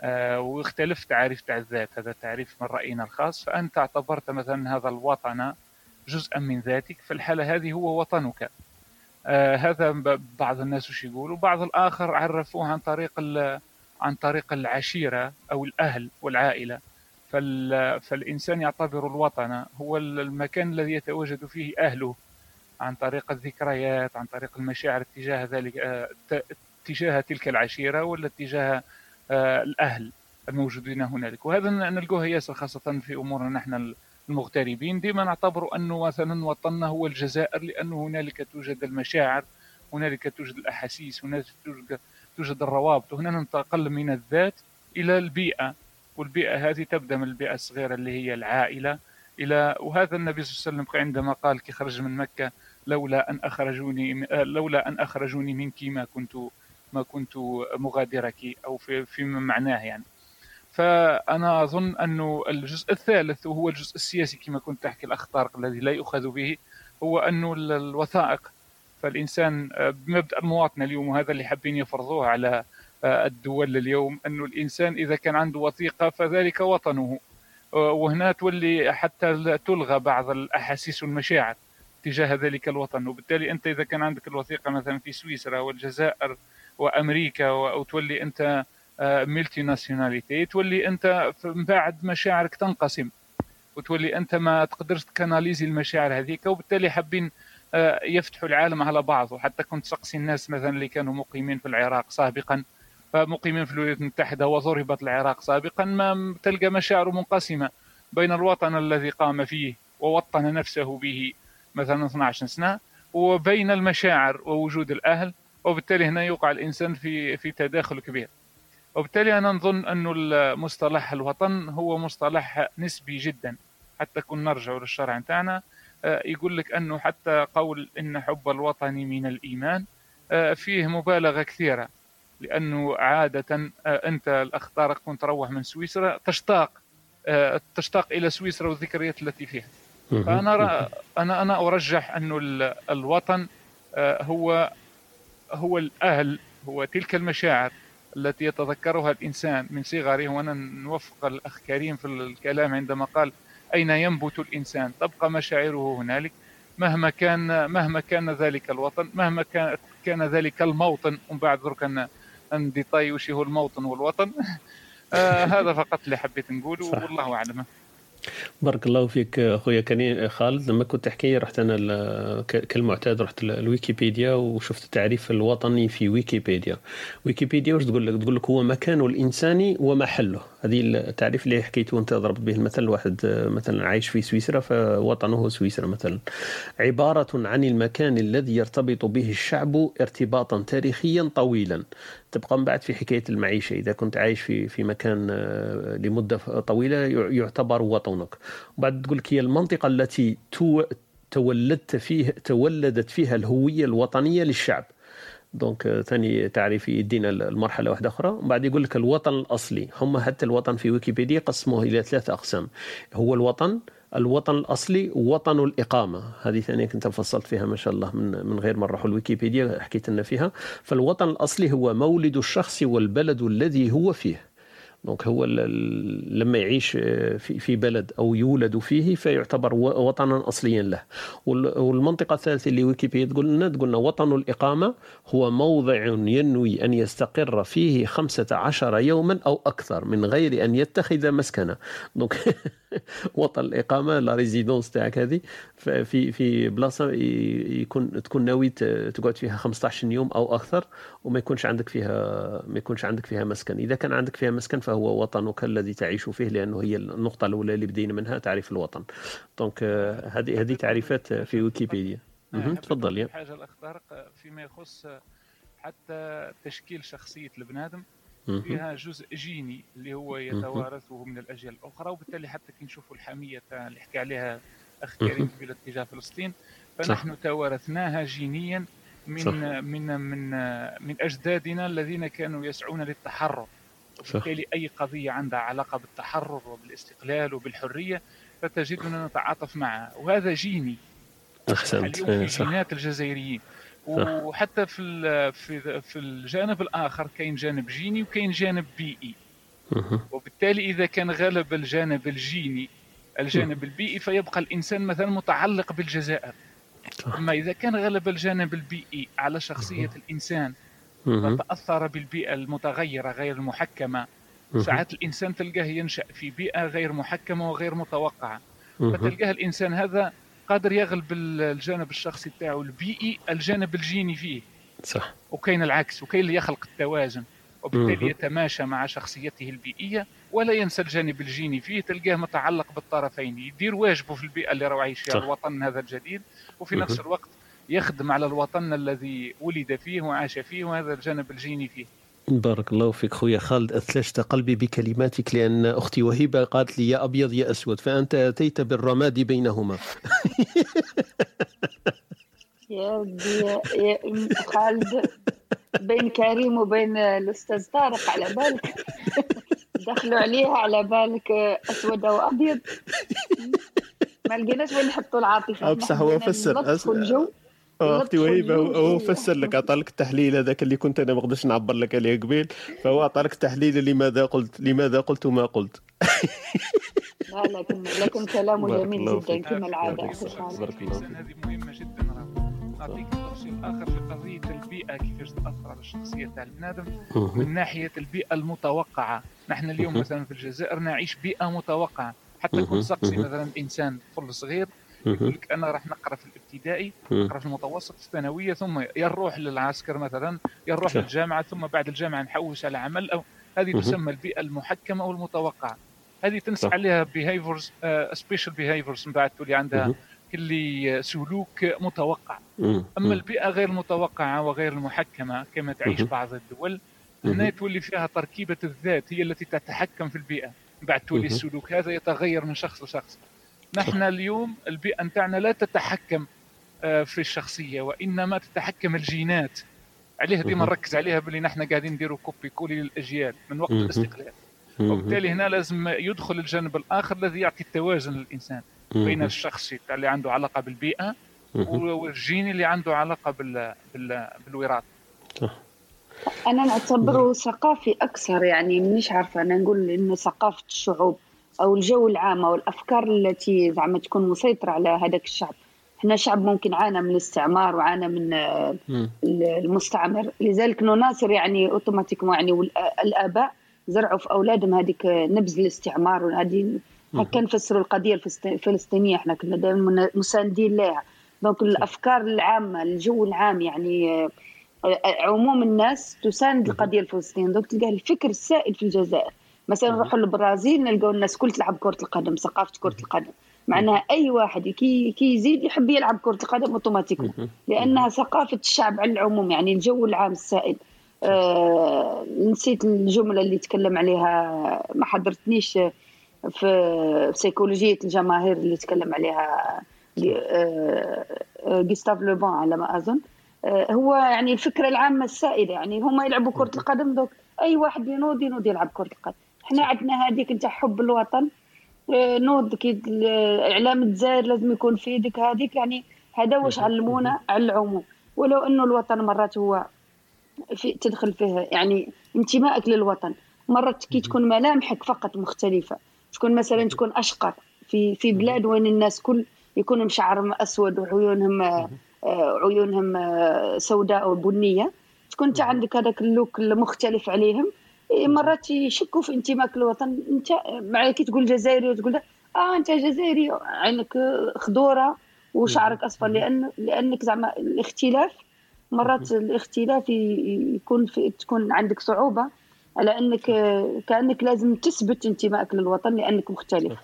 آه واختلف تعريف تاع الذات. هذا تعريف من رأينا الخاص. فأنت اعتبرت مثلا هذا الوطن جزءا من ذاتك. في الحالة هذه هو وطنك. آه هذا بعض الناس وش يقولوا؟ بعض الآخر عرفوه عن طريق عن طريق العشيرة أو الأهل والعائلة. فالإنسان يعتبر الوطن. هو المكان الذي يتواجد فيه أهله عن طريق الذكريات عن طريق المشاعر تجاه ذلك آه، تجاه تلك العشيرة ولا تجاه آه، الأهل الموجودين هنالك. وهذا نلقوه ياسر خاصة في أمورنا نحن المغتربين. ديما نعتبر أنه مثلا وطننا هو الجزائر لأنه هنالك توجد المشاعر هنالك توجد الأحاسيس هنالك توجد توجد الروابط. وهنا ننتقل من الذات إلى البيئة. والبيئة هذه تبدأ من البيئة الصغيرة اللي هي العائلة إلى وهذا النبي صلى الله عليه وسلم عندما قال كي خرج من مكة لولا أن أخرجوني لولا أن أخرجوني منك ما كنت ما كنت مغادرك أو في في معناه يعني. فأنا أظن أنه الجزء الثالث وهو الجزء السياسي كما كنت تحكي الاخ طارق الذي لا يؤخذ به هو انه الوثائق. فالإنسان بمبدأ المواطنه اليوم وهذا اللي حابين يفرضوه على الدول اليوم انه الإنسان إذا كان عنده وثيقة فذلك وطنه. وهنا تولي حتى تلغى بعض الأحاسيس والمشاعر تجاه ذلك الوطن. وبالتالي أنت إذا كان عندك الوثيقة مثلا في سويسرا والجزائر وأمريكا وتولي أنت ملتي ناسيوناليتي تولي أنت من بعد مشاعرك تنقسم. وتولي أنت ما تقدرش تكناليزي المشاعر هذيك. وبالتالي حابين آه، يفتحوا العالم على بعضه. حتى كنت سقسي الناس مثلا اللي كانوا مقيمين في العراق سابقا. مقيمين في الولايات المتحدة وضربت العراق سابقا ما تلقى مشاعر منقسمة بين الوطن الذي قام فيه ووطن نفسه به مثلا 12 سنة وبين المشاعر ووجود الأهل وبالتالي هنا يوقع الإنسان في في تداخل كبير. وبالتالي أنا نظن أن مصطلح الوطن هو مصطلح نسبي جدا. حتى كنا نرجع للشرع نتاعنا آه، يقول لك أنه حتى قول إن حب الوطن من الإيمان آه، فيه مبالغة كثيرة. لأنه عادة آه، أنت الأخ طارق كنت تروح من سويسرا تشتاق تشتاق إلى سويسرا والذكريات التي فيها. فأنا أنا أنا أرجح أنه الوطن هو هو الأهل هو تلك المشاعر التي يتذكرها الإنسان من صغره. وأنا نوفق الأخ كريم في الكلام عندما قال أين ينبت الإنسان؟ تبقى مشاعره هنالك. مهما كان مهما كان ذلك الوطن مهما كان كان ذلك الموطن ومن بعد درك en détail وش هو الموطن والوطن. *laughs* آه هذا فقط اللي حبيت نقوله والله أعلم. بارك الله فيك أخويا كريم خالد. لما كنت تحكي رحت أنا كالمعتاد رحت الويكيبيديا وشفت التعريف الوطني في ويكيبيديا. ويكيبيديا واش تقول لك؟ تقول لك هو مكان الانسان ومحله. هذه التعريف اللي حكيته انت ضربت به. المثل واحد مثلا عايش في سويسرا فوطنه سويسرا مثلا. عبارة عن المكان الذي يرتبط به الشعب ارتباطا تاريخيا طويلا. تبقى من بعد في حكاية المعيشة. إذا كنت عايش في في مكان آه، لمدة طويلة يعتبر وطنك. وبعد تقول لك هي المنطقة التي تولدت فيه تولدت فيها الهوية الوطنية للشعب. donc ثاني تعريف يدينا المرحلة واحدة أخرى. ومن بعد يقول لك الوطن الأصلي. هم حتى الوطن في ويكيبيديا قسموه إلى ثلاثة أقسام. هو الوطن الوطن الأصلي وطن الإقامة. هذه ثانية كنت فصلت فيها ما شاء الله من من غير ما نروح الويكيبيديا حكيت لنا فيها. فالوطن الأصلي هو مولد الشخص والبلد الذي هو فيه. donc هو لما يعيش آه، في بلد أو يولد فيه فيعتبر وطنا اصليا له. والمنطقة الثالثة اللي ويكيبيديا تقول لنا تقول لنا وطن الإقامة هو موضع ينوي أن يستقر فيه 15 يوما أو أكثر من غير أن يتخذ مسكنا donc *laughs* وطن الإقامة la résidence تاعك هذه في في بلاصة يكون تكون ناوي تقعد فيها 15 يوم أو أكثر وما يكونش عندك فيها ما يكونش عندك فيها مسكن. إذا كان عندك فيها مسكن فهو وطنك الذي تعيش فيه لأنه هي النقطة الأولى اللي بدينا منها تعريف الوطن. donc آه، هذه هذه تعريفات في ويكيبيديا. تفضل يا. حاجة الاخ طارق فيما يخص حتى تشكيل شخصية البنادم. فيها جزء جيني اللي هو يتوارثه من الأجيال الأخرى وبالتالي حتى كي نشوفوا الحميه اللي حكى عليها أخ كريم في اتجاه فلسطين فنحن صح. توارثناها جينيا من صح. من من من أجدادنا الذين كانوا يسعون للتحرر. وبالتالي أي قضية عندها علاقة بالتحرر وبالاستقلال وبالحرية فتجدنا نتعاطف معها. وهذا جيني. أحسنت. اليوم في جينات الجزائريين. وحتى في في في الجانب الآخر كاين جانب جيني وكاين جانب بيئي. وبالتالي إذا كان غلب الجانب الجيني الجانب البيئي فيبقى الإنسان مثلا متعلق بالجزائر. أما إذا كان غلب الجانب البيئي على شخصية الإنسان فتأثر بالبيئة المتغيرة غير المحكمة. ساعات الإنسان تلقاه ينشأ في بيئة غير محكمة وغير متوقعة. فتلقاه الإنسان هذا قادر يغلب الجانب الشخصي تاعو البيئي الجانب الجيني فيه. صح. وكاين العكس وكاين اللي يخلق التوازن. وبالتالي يتماشى مع شخصيته البيئية ولا ينسى الجانب الجيني فيه. تلقاه متعلق بالطرفين. يدير واجبه في البيئة اللي راهو عايش فيها الوطن هذا الجديد. وفي. نفس الوقت يخدم على الوطن الذي ولد فيه وعاش فيه وهذا الجانب الجيني فيه. بارك الله فيك خويا خالد أثلجت قلبي بكلماتك لأن أختي وهبة قالت لي يا أبيض يا أسود فأنت أتيت بالرماد بينهما. *laughs* يا ودي يا خالد بين كريم وبين الأستاذ طارق على بالك؟ *laughs* دخلوا عليها على بالك أسود أو أبيض؟ ما لقيناش وين نحطوا العاطفة. بصح هو فسر الجو. أختي وهيبه هو فسر لك عطى لك التحليل هذاك اللي كنت أنا ما قدرتش نعبر لك عليه قبيل. فهو عطى لك تحليل لماذا قلت لماذا قلت ما قلت. *laughs* لا لكن لكن كلامه جميل جدا كما العادة. بارك الله هذه مهمة جدا. نعطيك التفصيل اخر في قضية البيئة كيفاش تأثر على الشخصية تاع البنادم من ناحية البيئة المتوقعة. نحن اليوم مثلا في الجزائر نعيش بيئة متوقعة. حتى كنت سقسي مثلا إنسان طفل صغير يقول لك أنا راح نقرأ في الابتدائي نقرأ في المتوسط الثانوية ثم يا نروح للعسكر مثلا يا نروح للجامعة ثم بعد الجامعة نحوس على عمل أو هذه تسمى البيئة المحكمة والمتوقعه هذه تنسى عليها بيهيفرز سبيشال بيهيفرز من بعد تولي عندها كل سلوك متوقع. أما البيئة غير المتوقعه وغير المحكمة كما تعيش بعض الدول هنا تولي فيها تركيبة الذات هي التي تتحكم في البيئة. بعد تولي السلوك هذا يتغير من شخص لشخص. نحن اليوم البيئة نتاعنا لا تتحكم آه، في الشخصية وإنما تتحكم الجينات. عليها ديما نركز عليها باللي نحن قاعدين نديروا copier coller للأجيال من وقت الاستقلال. وبالتالي هنا لازم يدخل الجانب الآخر الذي يعطي التوازن للإنسان بين الشخص اللي عنده علاقة بالبيئة والجين اللي عنده علاقة بال... بال... بالوراثة. أنا نعتبره ثقافي أكثر يعني مش عارفة أنا نقول إنه ثقافة الشعوب. أو الجو العام أو الأفكار التي زعما تكون مسيطرة على هذاك الشعب. إحنا شعب ممكن عانى من الاستعمار وعانى من المستعمر. لذلك نناصر يعني automatiquement يعني الآباء زرعوا في أولادهم هذيك نبذ الاستعمار وهذه هكا نفسروا القضية الفلسطينية. إحنا كنا دائما مساندين لها. donc الأفكار العامة الجو العام يعني عموم الناس تساند القضية الفلسطينية. donc تلقى الفكر السائد في الجزائر. مثلا نروحوا للبرازيل نلقاو الناس كل تلعب كرة القدم ثقافة كرة القدم. معناها أي واحد كي كي يزيد يحب يلعب كرة القدم automatiquement لأنها ثقافة الشعب على العموم يعني الجو العام السائد. آه نسيت الجملة اللي تكلم عليها ما حضرتنيش في سيكولوجيه الجماهير اللي تكلم عليها غوستاف لوبون على ما أظن. آه هو يعني الفكرة العامة السائدة يعني هما يلعبوا كرة القدم donc. أي واحد ينوض ينوض يلعب كرة القدم. إحنا عندنا هذيك انت حب الوطن نوض كي اعلام الجزائر لازم يكون في يدك هذيك يعني هذا واش علمونا على العموم. ولو إنه الوطن مرات هو في تدخل فيه يعني انتمائك للوطن. مرات كي تكون ملامحك فقط مختلفة. تكون مثلا تكون أشقر في في بلاد وين الناس كل يكونوا شعرهم أسود وعيونهم عيونهم سوداء وبنية. تكون انت عندك هذاك اللوك المختلف عليهم. مرات يشكوا في انتمائك للوطن أنت مع كي تقول جزائري وتقول آه أنت جزائري. عينك خضورة وشعرك أصفر. لأن لأنك زعما الاختلاف مرات الاختلاف يكون في تكون عندك صعوبة على أنك كأنك لازم تثبت انتمائك للوطن لأنك مختلف.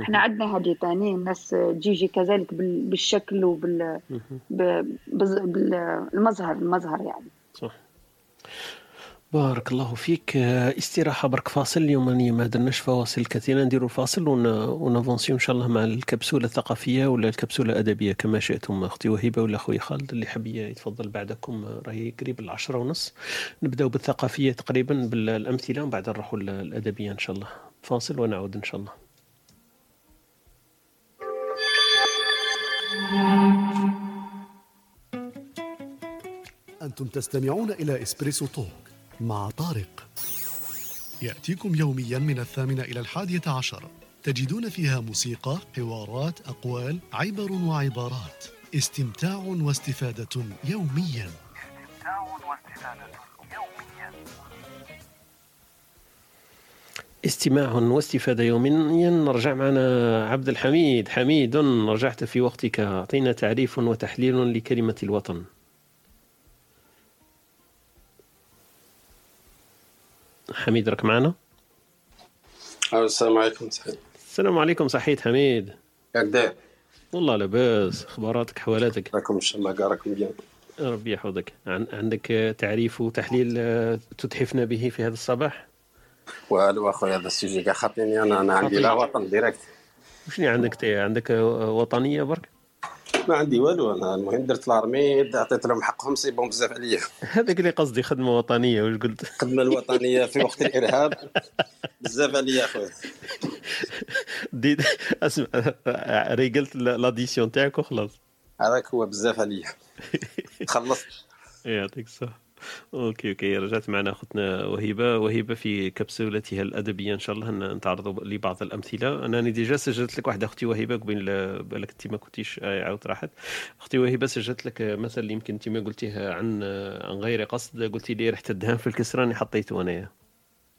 إحنا عندنا هذه ثاني الناس تجيجي كذلك بالشكل وبال بالمظهر المظهر يعني. صح. بارك الله فيك. استراحة برك فاصل اليوم ما درناش فواصل كثيرة. نديروا الفاصل ونافونسيو إن شاء الله مع الكبسولة الثقافية ولا الكبسولة الأدبية كما شئتم أختي وهبة ولا أخوي خالد اللي حب يتفضل بعدكم. راهي قريب العشرة ونص. نبداو بالثقافية تقريبا بالأمثلة ومن بعد نروحوا الأدبية إن شاء الله. فاصل ونعود إن شاء الله. أنتم تستمعون إلى إسبريسو توك. مع طارق. يأتيكم يوميا من الثامنة إلى الحادية عشر. تجدون فيها موسيقى حوارات أقوال عبر وعبارات. استمتاع واستفادة يوميا. استمتاع واستفادة يوميا استماع واستفادة يوميا. نرجع معنا عبد الحميد. حميد رجعت في وقتك. أعطينا تعريف وتحليل لكلمة الوطن. حميد راك معنا؟ السلام عليكم سعيد. السلام عليكم صحيت حميد؟ ياك داير. والله لاباس أخباراتك حوالاتك؟ راكم ان شاء الله كاع راكم bien ربي يحفظك. عندك تعريف وتحليل آه، تتحفنا به في هذا الصباح؟ والو أخويا هذا ال sujet كاع خاطيني أنا أنا عندي لا وطن direct. وشنو عندك عندك وطنية برك؟ ما عندي والو أنا المهم درت l'armée عطيت لهم حقهم سيبهم بزاف عليا. هذاك اللي قصدي خدمة وطنية واش قلت؟ الخدمه الوطنية في وقت الإرهاب. بزاف عليا أخويا. دي أسمع ريقلت la décision تاعك وخلاص. هذاك هو بزاف عليا. خلصت. يعطيك الصحة. OK OK رجعت معنا أختنا وهبه وهبه في كبسولتها الأدبية إن شاء الله نتعرضوا لبعض الأمثلة. أنا déjà سجلت لك واحدة أختي وهبه قبل بالك أنت ما كنتيش عاود راحت. أختي وهبه سجلت لك مثل يمكن أنت ما قلتيه عن عن غير قصد. قلتي لي ريحة الدهان في الكسرة راني حطيته أنايا.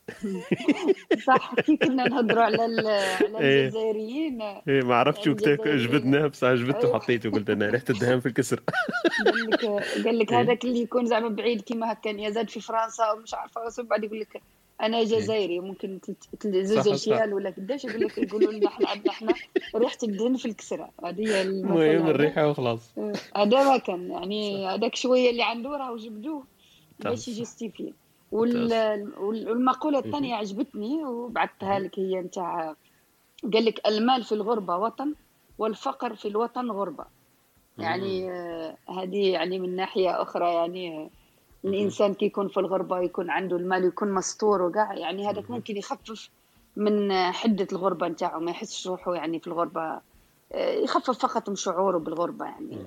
*laughs* صح كي كنا نهضروا على على إيه. الجزائريين. إيه ما عرفتش جبدناه بصح جبدته وحطيته قلت أنا ريحة الدهان في الكسر. *laughs* قال لك قال لك إيه. هذاك اللي يكون زعما بعيد كيما هكا يزاد في فرنسا ومش عارفة بعد يقول لك أنا إيه. جزائري ممكن زوج اشيال ولا قداش يقول لك يقولوا لنا إحنا عندنا إحنا ريحة الدهن في الكسره هذه هي المهم الريحة وخلاص. هذا ما كان يعني هذاك شوية اللي عنده راهو جبدوه باش يجستيفي والمقولة الثانية عجبتني وبعثتها لك هي نتاع قال لك المال في الغربة وطن والفقر في الوطن غربة. يعني آه هذه يعني من ناحية أخرى يعني آه الإنسان كي يكون في الغربة يكون عنده المال يكون مستور وكاع يعني هذاك ممكن يخفف من حدة الغربة نتاعو ما يحسش روحه يعني في الغربة آه، يخفف فقط من شعوره بالغربة يعني.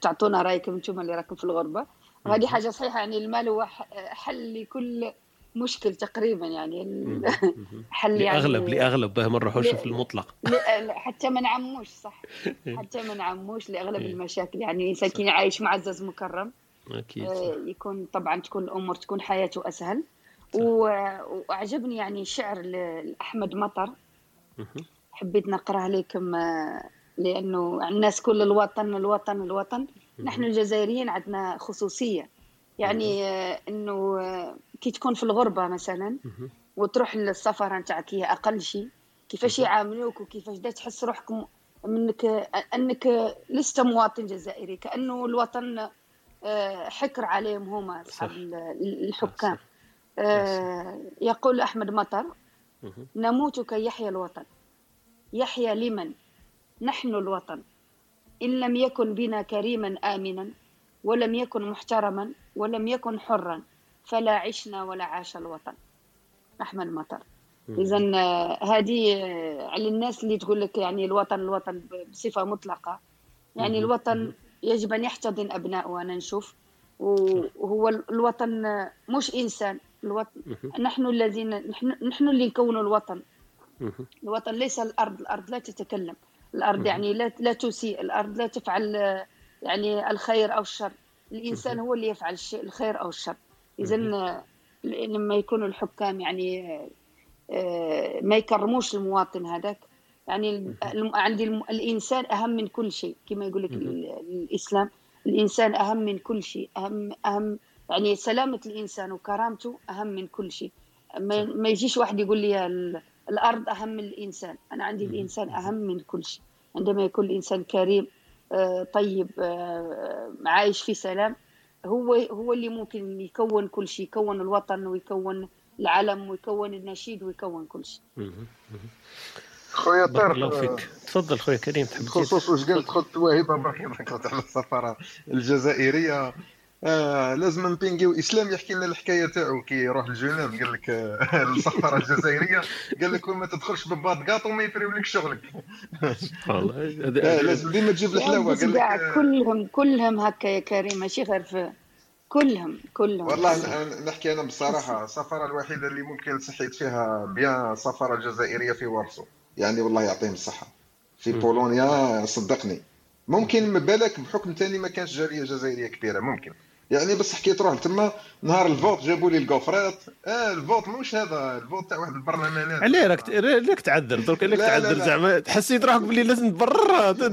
تعطونا رأيكم أنتم اللي راكم في الغربة. وهذه حاجة صحيحة يعني المال هو حل لكل مشكل تقريبا يعني *laughs* حل يعني لأغلب لأغلب ما نروحوش في المطلق. *laughs* حتى ما نعموش صح. *laughs* حتى ما نعموش لأغلب إيه. المشاكل يعني الإنسان كي عايش معزز مكرم أكيد آه، يكون طبعا تكون الأمور تكون حياته أسهل. وأعجبني يعني شعر لأحمد مطر. حبيت نقرأه لكم آه، لأنه الناس كل الوطن الوطن الوطن. نحن الجزائريين عندنا خصوصية. يعني آه، إنه آه، كي تكون في الغربة مثلا وتروح للسفره نتاعك هي أقل شيء كيفاش يعاملوك وكيفاش تحس روحك منك أنك لست مواطن جزائري كأنه الوطن آه، حكر عليهم هما أصحاب الحكام. يقول أحمد مطر نموت كي يحيا الوطن يحيا لمن؟ نحن الوطن. إن لم يكن بنا كريما آمنا ولم يكن محترما ولم يكن حرا فلا عشنا ولا عاش الوطن. أحمد مطر. إذا آه، هذه آه، على الناس اللي تقول لك يعني الوطن الوطن بصفة مطلقة. يعني الوطن يجب أن يحتضن أبنائه أنا نشوف. وهو الوطن آه، مش إنسان. الوطن نحن الذين نحن, نحن اللي نكون الوطن. الوطن ليس الأرض الأرض لا تتكلم. الأرض يعني لا لا تسيء. الأرض لا تفعل يعني الخير أو الشر. الإنسان هو اللي يفعل الشيء الخير أو الشر. اذا لما يكونوا الحكام يعني آه، ما يكرموش المواطن هذاك يعني عندي الإنسان أهم من كل شيء. كما يقول لك الإسلام الإنسان أهم من كل شيء. أهم أهم يعني سلامة الإنسان وكرامته أهم من كل شيء. ما يجيش واحد يقول لي الأرض أهم من الإنسان. أنا عندي الإنسان أهم من كل شيء. عندما يكون الإنسان كريم آه، طيب آه، عايش في سلام هو هو اللي ممكن يكون كل شيء يكون الوطن ويكون العلم ويكون النشيد ويكون كل شيء. خويا طارق الله فيك. تفضل خويا كريم تحب بخصوص واش قالت خوت وهبة برك على السفارة الجزائرية. آه لازم نبينجيو اسلام يحكي لنا الحكاية تاعو. كي يروح لجنيف قال لك آه *laughs* السفاره الجزائرية قال لك ما تدخلش بباط كاطو ما لك شغلك. والله *laughs* لازم ديما تجيب الحلاوة. قال لك آه، كلهم كلهم هكا يا كريم ماشي غير في كلهم كلهم. والله نحكي أنا بصراحة السفاره الوحيدة اللي ممكن صحيت فيها بيان السفاره الجزائريه في وارسو. يعني والله يعطيهم الصحة. في بولونيا صدقني. ممكن بالك بحكم ثاني ما كانش جاليه جزائرية كبيرة ممكن. يعني بس حكيت روح تما نهار الفوت جابوا لي الكوفرات آه الفوت مش هذا الفوت تاع واحد البرلمانات. عليه راك راك تعذر درك راك تعذر زعما. حسيت روحك بلي لازم تبرر. *laughs*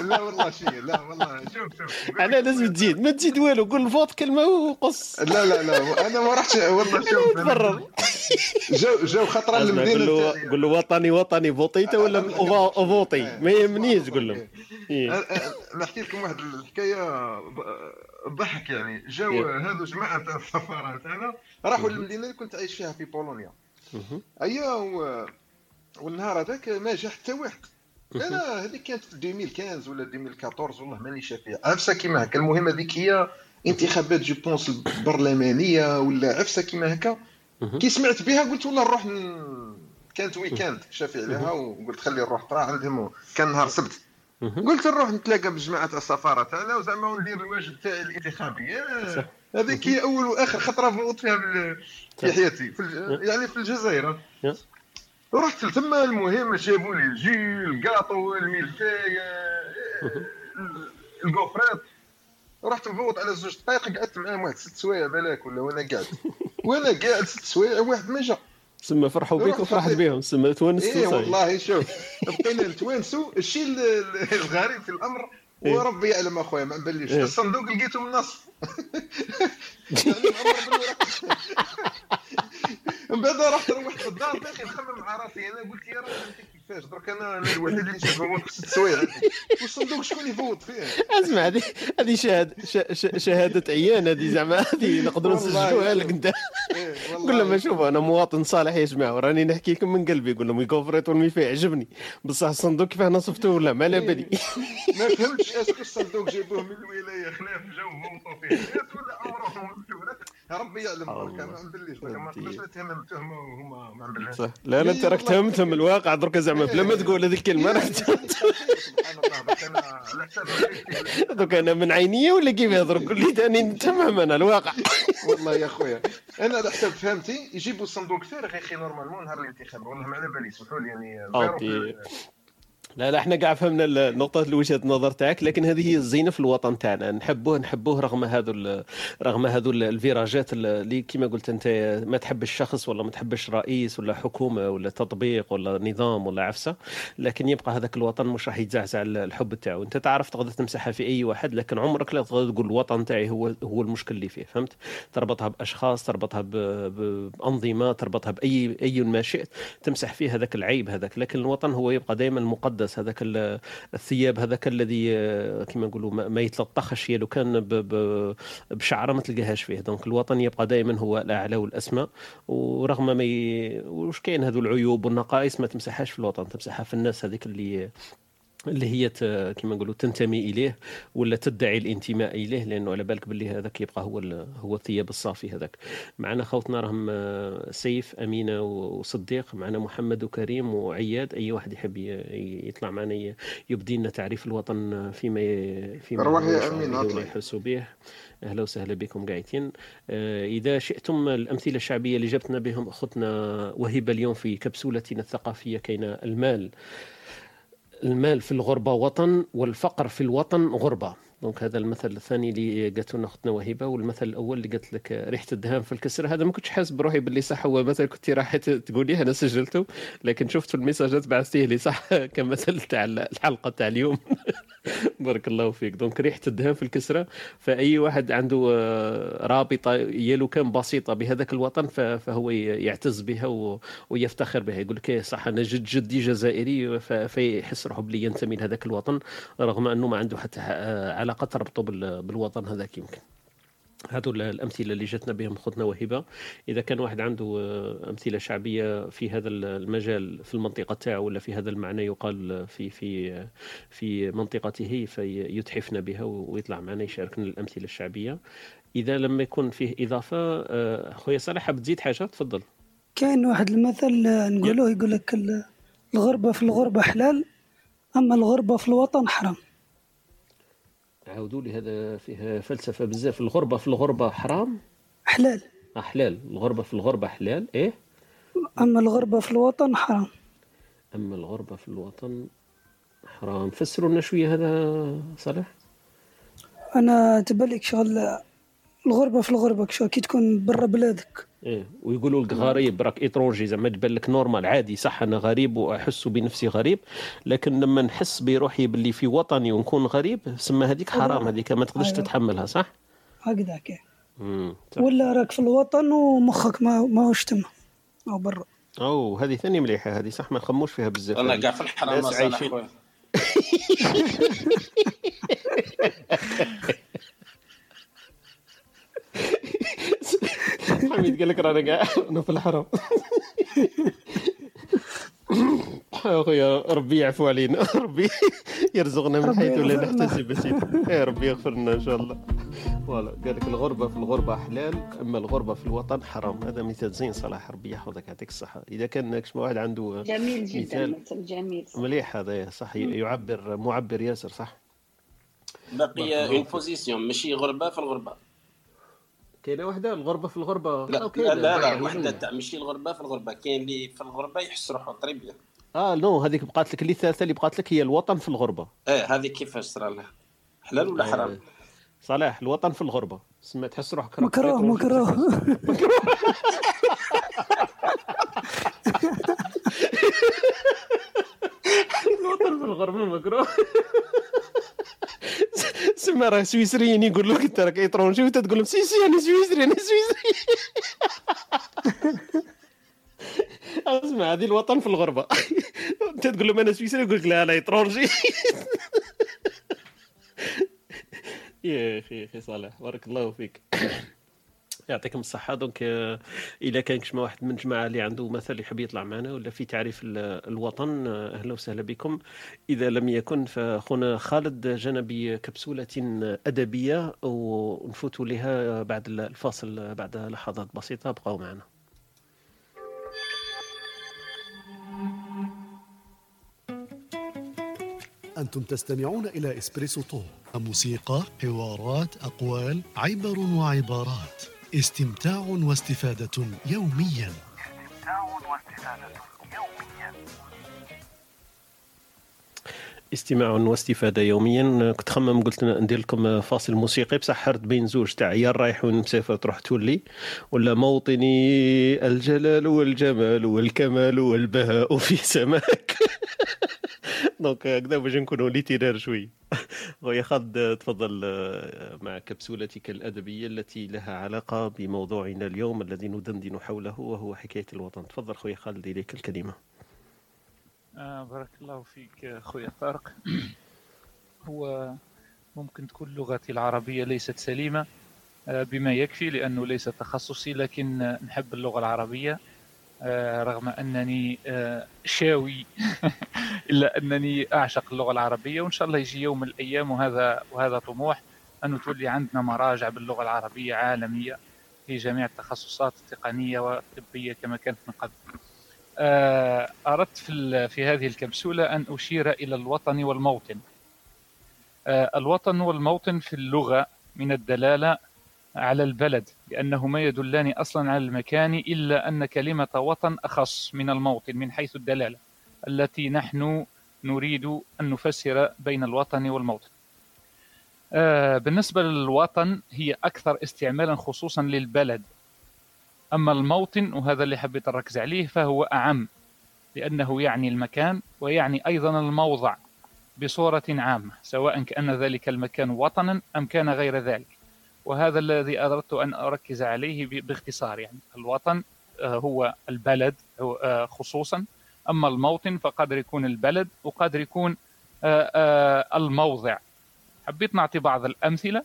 لا والله. شيء لا والله. شوف شوف. أنا لازم تزيد. ما تزيد والو قول الفوت كلمة وقص. لا لا لا. أنا ما رحتش والله شوف. تبرر. جاو جاو خطرة اسمع قول المدينة له تاعي قول له وطني وطني بوطيته ولا *laughs* أوفوطي؟ ما يهمنيش قول لهم إيه. أه، أه، نحكي لكم واحد الحكاية. ضحك يعني. جاو. هذو جماعة تاع السفاره تاعنا راحوا للمدينه اللي كنت عايش فيها في بولونيا. أيا. والنهار هذاك ما جا حتى واحد. أنا هذيك كانت في 2015 ولا 2014 والله ماني شافيها عفسة كيما هكا. المهم هذيك هي انتخابات جو بونس البرلمانية ولا عفسة كيما هكا. كي سمعت بها قلت والله نروح ن... كانت ويكاند شافي عليها وقلت خلي نروح. طرا عندهم كان نهار سبت. قلت نروح نتلاقى بجماعة السفارة تاعنا وزعما وندير الواجب تاعي الانتخابي. صح. هذيك هي أول وآخر خطرة فوت فيها في حياتي في الج... يعني في الجزائر. رحت لتما المهم جابوا لي الجي الكاطو الملفاي الكوفرات رحت نفوت على زوج دقائق قعدت معاهم واحد ست سوايع بالك ولا وأنا قاعد. *laughs* وأنا قاعد ست سوايع واحد ما جا. سما فرحوا بك وفرحت بهم سما تونست إيه وصاي. والله شوف بقينا نتوانسوا الشيء ال- ال- الغريب في الأمر إيه. وربي يعلم أخويا ما نبليش إيه. الصندوق لقيته من نصف يعني. من بعد رحت روحت للدار باقي نخمم مع راسي أنا قلت يا راجل انت درك أنا أنا الوحيد اللي في سوايع والصندوق شكون يفوت فيه؟ أسمع هذه هذه شهادة شهادة عيان هذه زعما هذه نقدروا نسجلوها. لك أنت. إيه، والله. قول لهم شوف أنا مواطن صالح يا جماعة وراني نحكي لكم من قلبي قول لهم يكوفريت والميفي يعجبني بصح الصندوق كيفاه نصفته ولا ما على بالي ما فهمتش اسكو الصندوق جابوه من الولاية خلاف جاو فوتوا فيه ولا مفتوح ربي يعلم درك ما نبليش درك ما نقدرش تهمه وهما ما نبليش صح. لا لا انت راك والله. تهمتهم الواقع درك زعما بلا ما تقول هذيك الكلمة راك سبحان الله بس أنا على حساب. دوك أنا من عينيه ولا كيف يهضر قول لي ثاني نتمم أنا الواقع. والله يا خويا أنا على حساب فهمتي يجيبوا الصندوق فارغ يا أخي نورمالمون نهار الانتخاب والله ما على بالي سمحوا لي يعني أوكي. لا لا إحنا كاع فهمنا النقطة وجهة النظر تاعك لكن هذه هي الزينة في الوطن تاعنا. نحبوه نحبوه رغم هذو رغم هذو ال- الفيراجات اللي كما قلت أنت ما تحب الشخص ولا ما تحبش رئيس ولا حكومة ولا تطبيق ولا نظام ولا عفسة لكن يبقى هذاك الوطن مش راح يتزعزع ال- الحب تاعو. أنت تعرف تقدر تمسحها في أي واحد لكن عمرك لا تقدر تقول الوطن تاعي هو هو المشكل اللي فيه فهمت؟ تربطها بأشخاص تربطها ب- ب- بأنظمة تربطها بأي أي ما شئت تمسح فيه هذاك العيب هذاك. لكن الوطن هو يبقى دائما مقدس. هذاك ال- الثياب هذاك الذي آه، كما نقولوا ما يتلطخش هي لو كان بشعرة ما تلقاهاش فيه. دونك الوطن يبقى دائما هو الاعلى والأسمى. ورغم ما ي... وش كاين هذو العيوب والنقائص ما تمسحهاش في الوطن تمسحها في الناس هذيك اللي اللي هي كما نقولوا تنتمي إليه ولا تدعي الانتماء إليه لأنه على بالك باللي هذاك يبقى هو هو الثياب الصافي هذاك. معنا خوتنا راهم آه، سيف أمينة وصديق معنا محمد وكريم وعياد أي واحد يحب يطلع معنا يبدي لنا تعريف الوطن فيما ي- فيما يا يشعر أمين، به. أهلا وسهلا بكم قاعدين. آه، إذا شئتم الأمثلة الشعبية اللي جبتنا بهم اخوتنا وهبه اليوم في كبسولتنا الثقافية كاين المال. المال في الغربة وطن والفقر في الوطن غربة. donc هذا المثل الثاني اللي قالت لنا أختنا وهبه والمثل الأول اللي قالت لك ريحة الدهان في الكسر هذا ما كنتش حاسس بروحي باللي صح هو مثل كنت راح تقوليه أنا سجلته لكن شفت في ال messageات بعثتيه لي صح *laughs* كمثل تاع الحلقة تاع اليوم. *laughs* *laughs* بارك الله فيك. donc ريحة الدهان في الكسرة فأي واحد عنده آه، رابطة يلو كان بسيطة بهذاك الوطن فهو يعتز بها ويفتخر بها. يقول لك إيه صح أنا جد جدي جزائري فيحس روحه بلي ينتمي لهذاك الوطن رغم أنه ما عنده حتى ح- علاقه تربطه بال- بالوطن هذاك يمكن. هذو ال- الأمثلة اللي جاتنا بهم خطنا وهبة. إذا كان واحد عنده آه، أمثلة شعبية في هذا ال- المجال في المنطقة تاعو ولا في هذا المعنى يقال في في في منطقته فيتحفنا بها ويطلع معنا يشاركنا الأمثلة الشعبية. إذا لم يكن فيه إضافة آه، خويا صالح حاب تزيد حاجة؟ تفضل. كاين واحد المثل آه، نقولوه يقول لك ال- الغربة في الغربة حلال أما الغربة في الوطن حرام. عاودوا لي هذا فيه فلسفة بزاف. الغربة في الغربة حرام؟ حلال. حلال الغربة في الغربة حلال؟ إيه؟ أما الغربة في الوطن حرام. أما الغربة في الوطن حرام. فسروا لنا شوية هذا صالح. أنا تبالك شغل الغربة في الغربة شغل كي تكون برا بلادك. إيه ويقولوا لك غريب راك étranger زعما تبان لك normal عادي صح أنا غريب وأحس بنفسي غريب لكن لما نحس بروحي باللي في وطني ونكون غريب سما هذيك حرام هذيك ما تقدرش أيوة. تتحملها صح؟ هكذا كاين امم صح. ولا راك في الوطن ومخك ما ماهوش تما أو برا أو هذه ثاني مليحة هذه صح ما نخموش فيها بزاف أنا. كاع في الحرام عايشين. *laughs* *laughs* حميد قال لك رانا كاع أنا في الحرم. أخويا ربي يعفو علينا. ربي يرزقنا من ربي حيث لا. نحتسب سيدي. يا ربي يغفر لنا إن شاء الله. فوالا قال لك الغربة في الغربة حلال أما الغربة في الوطن حرام. هذا مثال زين صلاح ربي يحفظك يعطيك الصحة. إذا كان كش واحد عنده جميل جدا مثال. جميل. مليح هذا صح يعبر معبر ياسر صح؟ باقي opposition ماشي غربة في الغربة. كاينة واحدة الغربة في الغربة. لا أو لا. لا, لا وحدة. تاع ماشي الغربة في الغربة كاين اللي في الغربة يحس روحه très bien آه non هذيك بقات لك اللي الثالثه اللي بقات لك هي الوطن في الغربة. إيه هذه كيفاش صرا لها؟ حلال ولا حرام؟ آه، صلاح الوطن في الغربة. سمع تحس روحك مكروه طريق مكروه. *laughs* الوطن في الغربة مكروه. *laughs* سمع راه سويسريين يقول لك انت راك étranger وانت تقول لهم si si أنا سويسري أنا سويسري. *laughs* أسمع هذه الوطن في الغربة. *laughs* أنت تقول لهم أنا سويسري يقول لك لا أنا étranger *laughs* يا أخي يا أخي صالح بارك الله فيك. يعطيكم الصحة. donc آه، إذا كان كشما واحد من الجماعة اللي عنده مثل يحب يطلع معنا ولا في تعريف ال- الوطن آه، أهلا وسهلا بكم. إذا لم يكن فأخونا خالد جانا بكبسولة أدبية ونفوت لها بعد الفاصل بعد لحظات بسيطة. بقوا معنا. أنتم تستمعون إلى إسبريسو توك موسيقى حوارات أقوال عبر وعبارات. استمتاع واستفادة يوميا. استماع واستفادة يوميا. كنت خمم قلت ندير لكم فاصل موسيقي. بصح حرت بين زوج تاع يا رايح مسافر تروح تولي. ولا موطني الجلال والجمال والكمال والبهاء في سماك. *laughs* donc هكذا باش نكونوا littéraire شوي. *laughs* خويا خالد تفضل آه، مع كبسولتك الأدبية التي لها علاقة بموضوعنا اليوم الذي ندندن حوله وهو حكاية الوطن. تفضل خويا خالد إليك الكلمة. آه بارك الله فيك آه، خويا طارق. *clears throat* هو ممكن تكون لغتي العربية ليست سليمة بما يكفي لأنه ليس تخصصي لكن نحب اللغة العربية. رغم أنني آه، شاوي *laughs* إلا أنني أعشق اللغة العربية وإن شاء الله يجي يوم من الأيام وهذا وهذا طموح أن تولي عندنا مراجع باللغة العربية عالمية في جميع التخصصات التقنية والطبية كما كانت من قبل. آه، أردت في, في هذه الكبسولة أن أشير إلى الوطن والموطن. آه، الوطن والموطن في اللغة من الدلالة على البلد لأنهما يدلان أصلا على المكان إلا أن كلمة وطن أخص من الموطن من حيث الدلالة التي نحن نريد أن نفسر بين الوطن والموطن. آه، بالنسبة للوطن هي أكثر استعمالا خصوصا للبلد. أما الموطن وهذا اللي حبيت أركز عليه فهو أعم لأنه يعني المكان ويعني أيضا الموضع بصورة عامة سواء كان ذلك المكان وطنا أم كان غير ذلك. وهذا الذي أردت أن أركز عليه باختصار يعني الوطن آه، هو البلد آه، خصوصا. أما الموطن فقدر يكون البلد وقدر يكون آه، الموضع. حبيت نعطي بعض الأمثلة.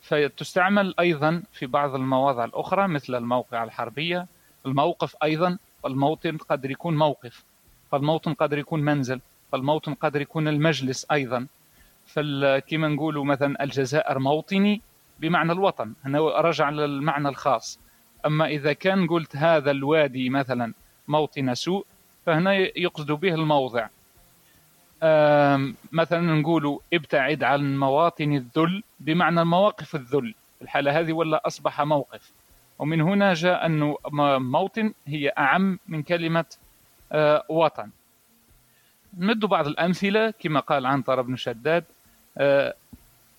فتستعمل أيضا في بعض المواضع الأخرى مثل الموقع الحربية. الموقف أيضا فالموطن قد يكون موقف. فالموطن قد يكون منزل. فالموطن قد يكون المجلس أيضا. فكما نقولوا مثلا الجزائر موطني. بمعنى الوطن هنا رجع للمعنى الخاص. أما إذا كان قلت هذا الوادي مثلا موطن سوء فهنا يقصد به الموضع. مثلا نقول ابتعد عن مواطن الذل بمعنى مواقف الذل الحالة هذه ولا أصبح موقف. ومن هنا جاء أنه م- موطن هي أعم من كلمة آه، وطن. نمد بعض الأمثلة كما قال عنتر بن شداد آه،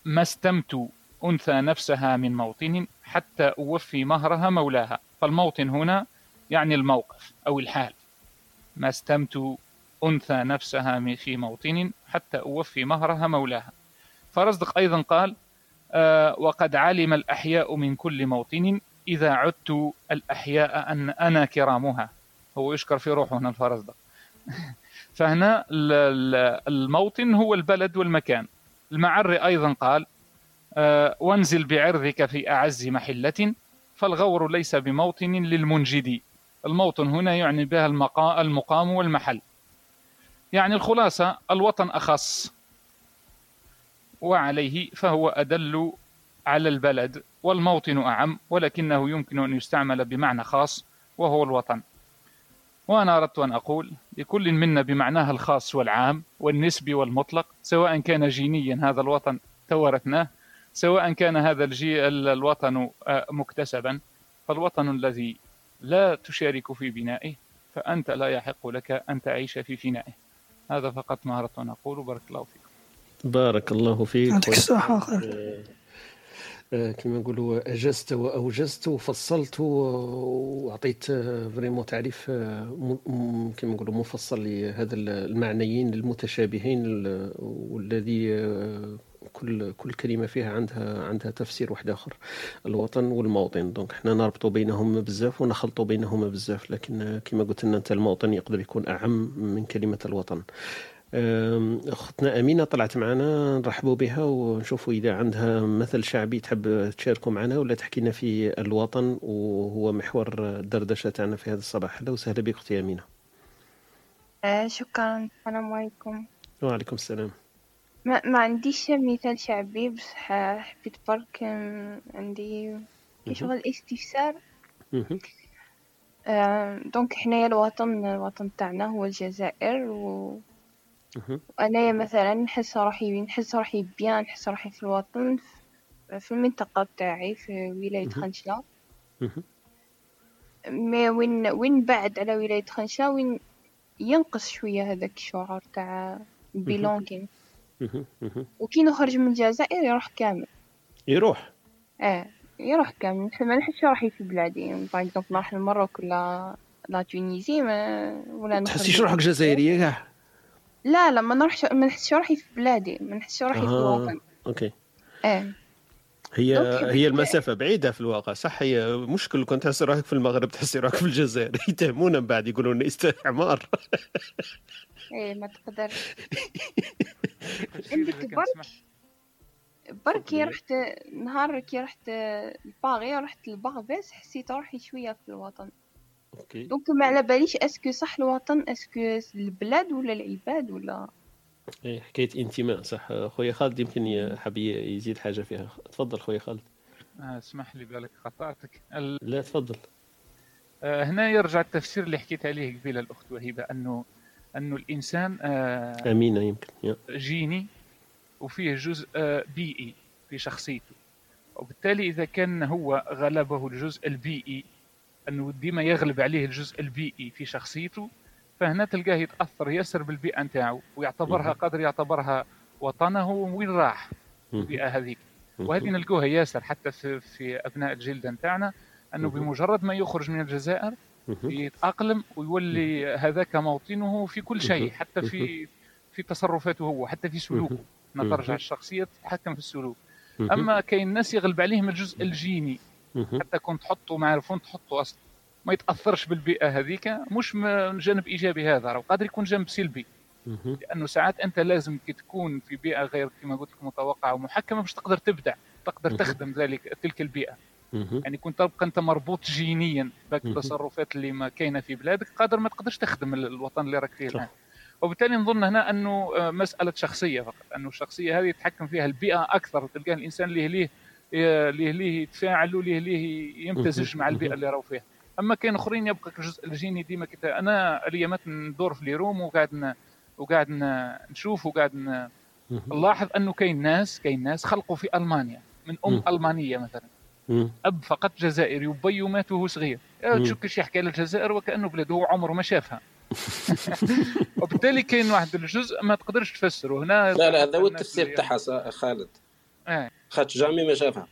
ما استمت أنثى نفسها من موطن حتى أوفي مهرها مولاها. فالموطن هنا يعني الموقف أو الحال. ما استمت أنثى نفسها في موطن حتى أوفي مهرها مولاها. فرزدق أيضا قال آه، وقد علم الأحياء من كل موطن إذا عدت الأحياء أن أنا كرامها. هو يشكر في روحه هنا الفرس ده *laughs* فهنا الموطن هو البلد والمكان. المعري أيضا قال وانزل بعرضك في أعز محلة فالغور ليس بموطن للمنجد. الموطن هنا يعني بها المقام والمحل. يعني الخلاصة الوطن أخص. وعليه فهو أدل على البلد والموطن أعم ولكنه يمكن أن يستعمل بمعنى خاص وهو الوطن. وأنا أردت أن أقول لكل منا بمعناها الخاص والعام والنسبي والمطلق سواء كان جينيا هذا الوطن تورثناه سواء كان هذا الجي الوطن آه، مكتسبا فالوطن الذي لا تشارك في بنائه فأنت لا يحق لك أن تعيش في فنائه هذا فقط ما أردت أن أقول بارك الله فيك. بارك الله فيك. يعطيك الصحة خير آه، كما نقولوا أجزت وأوجزت وفصلت وأعطيت vraiment تعريف آه، كما نقولوا مفصل لهذا المعنيين المتشابهين والذي آه، كل كل كلمة فيها عندها عندها تفسير واحد آخر الوطن والموطن. donc حنا نربطوا بينهما بزاف ونخلطوا بينهما بزاف لكن كما قلت لنا أنت الموطن يقدر يكون أعم من كلمة الوطن. أختنا أمينة طلعت معنا نرحبوا بها ونشوفوا إذا عندها مثل شعبي تحب تشاركوا معنا ولا تحكي لنا في الوطن وهو محور الدردشة تاعنا في هذا الصباح. أهلا وسهلا بك أختي أمينة. آه شكرا. السلام عليكم. وعليكم السلام. ما, ما عنديش مثال شعبي بس حبيت برك عندي شغل استفسار آه دونك حنايا الوطن الوطن تاعنا هو الجزائر و وأنايا مثلا نحس روحي نحس روحي bien نحس روحي في الوطن في المنطقة تاعي في ولاية خنشلة. mais وين وين بعد على ولاية خنشلة وين ينقص شوية هذاك الشعور تاع belonging وكي نخرج من الجزائر يروح كامل. يروح؟ آه يروح كامل. ما نحسش روحي في بلادي. par exemple نروح للمروك ولا لا تونيزي ما ولا تحسيش روحك جزائرية كاع؟ لا لا ما نروحش ما نحسش روحي في بلادي. ما نحسش روحي آه. في الوطن أوكي. إيه. هي هي المسافة بعيدة في الواقع. صح هي مشكل. كنت تحس روحك في المغرب تحسي روحك في الجزائر. *laughs* يتهمونا من بعد يقولون استعمار. *laughs* إيه ما تقدر *laughs* عندك برك؟ برك كي رحت نهار كي رحت الباغي رحت الباغ حسيت روحي شوية في الوطن. okay. donc ما على باليش est-ce que صح الوطن est-ce que البلاد ولا العباد ولا؟ إيه حكاية انتماء صح. خويا خالد يمكن حاب يزيد حاجة فيها. تفضل خويا خالد. آه اسمح لي بألك قطعتك. ال... لا تفضل. آه هنا يرجع التفسير اللي حكيت عليه قبيلة الأخت وهبه أنه أنه الإنسان آه امينه يمكن جيني وفيه جزء آه بيئي في شخصيته. وبالتالي إذا كان هو غلبه الجزء البيئي أنه ديما يغلب عليه الجزء البيئي في شخصيته فهنا تلقاه يتأثر ياسر بالبيئة نتاعو ويعتبرها قادر يعتبرها وطنه وين راح البيئة هذيك. وهذه نلقوها ياسر حتى في, في أبناء الجلدة نتاعنا أنه بمجرد ما يخرج من الجزائر يتأقلم ويولي هذاك موطنه في كل شيء حتى في في تصرفاته هو حتى في سلوكه. ترجع الشخصية تتحكم في السلوك. أما كاين ناس يغلب عليهم الجزء الجيني حتى كنت تحطه مع الفون تحطه أصلا. ما يتأثرش بالبيئة هذيك مش من جانب إيجابي هذا راه قادر يكون جانب سلبي. لأنه ساعات أنت لازم كي تكون في بيئة غير كما قلت لك متوقعة ومحكمة باش تقدر تبدع تقدر تخدم ذلك تلك البيئة. يعني كنت تبقى أنت مربوط جينيا بك التصرفات اللي ما كاينة في بلادك قادر ما تقدرش تخدم الوطن اللي راك فيه الآن. وبالتالي نظن هنا أنه آه، مسألة شخصية فقط أنه الشخصية هذه يتحكم فيها البيئة أكثر تلقى الإنسان اللي ليه ليه ليه يتفاعل وليه ليه يمتزج مع البيئة اللي راهو فيها. أما كاين آخرين يبقى الجزء الجيني ديما كتا أنا اليامات ندور في ليروم وقاعد وقاعد نشوف وقاعد نلاحظ أنه كاين ناس كاين ناس خلقوا في ألمانيا. من أم ألمانية مثلا. أب فقط جزائري وبي مات وهو صغير تشوف كيش يحكي على الجزائر وكأنه بلاده هو عمره ما شافها. *laughs* وبالتالي كاين واحد الجزء ما تقدرش تفسره. هنا لا لا هذا هو التفسير تاعها خالد. آه. خاطر جامي ما شافها.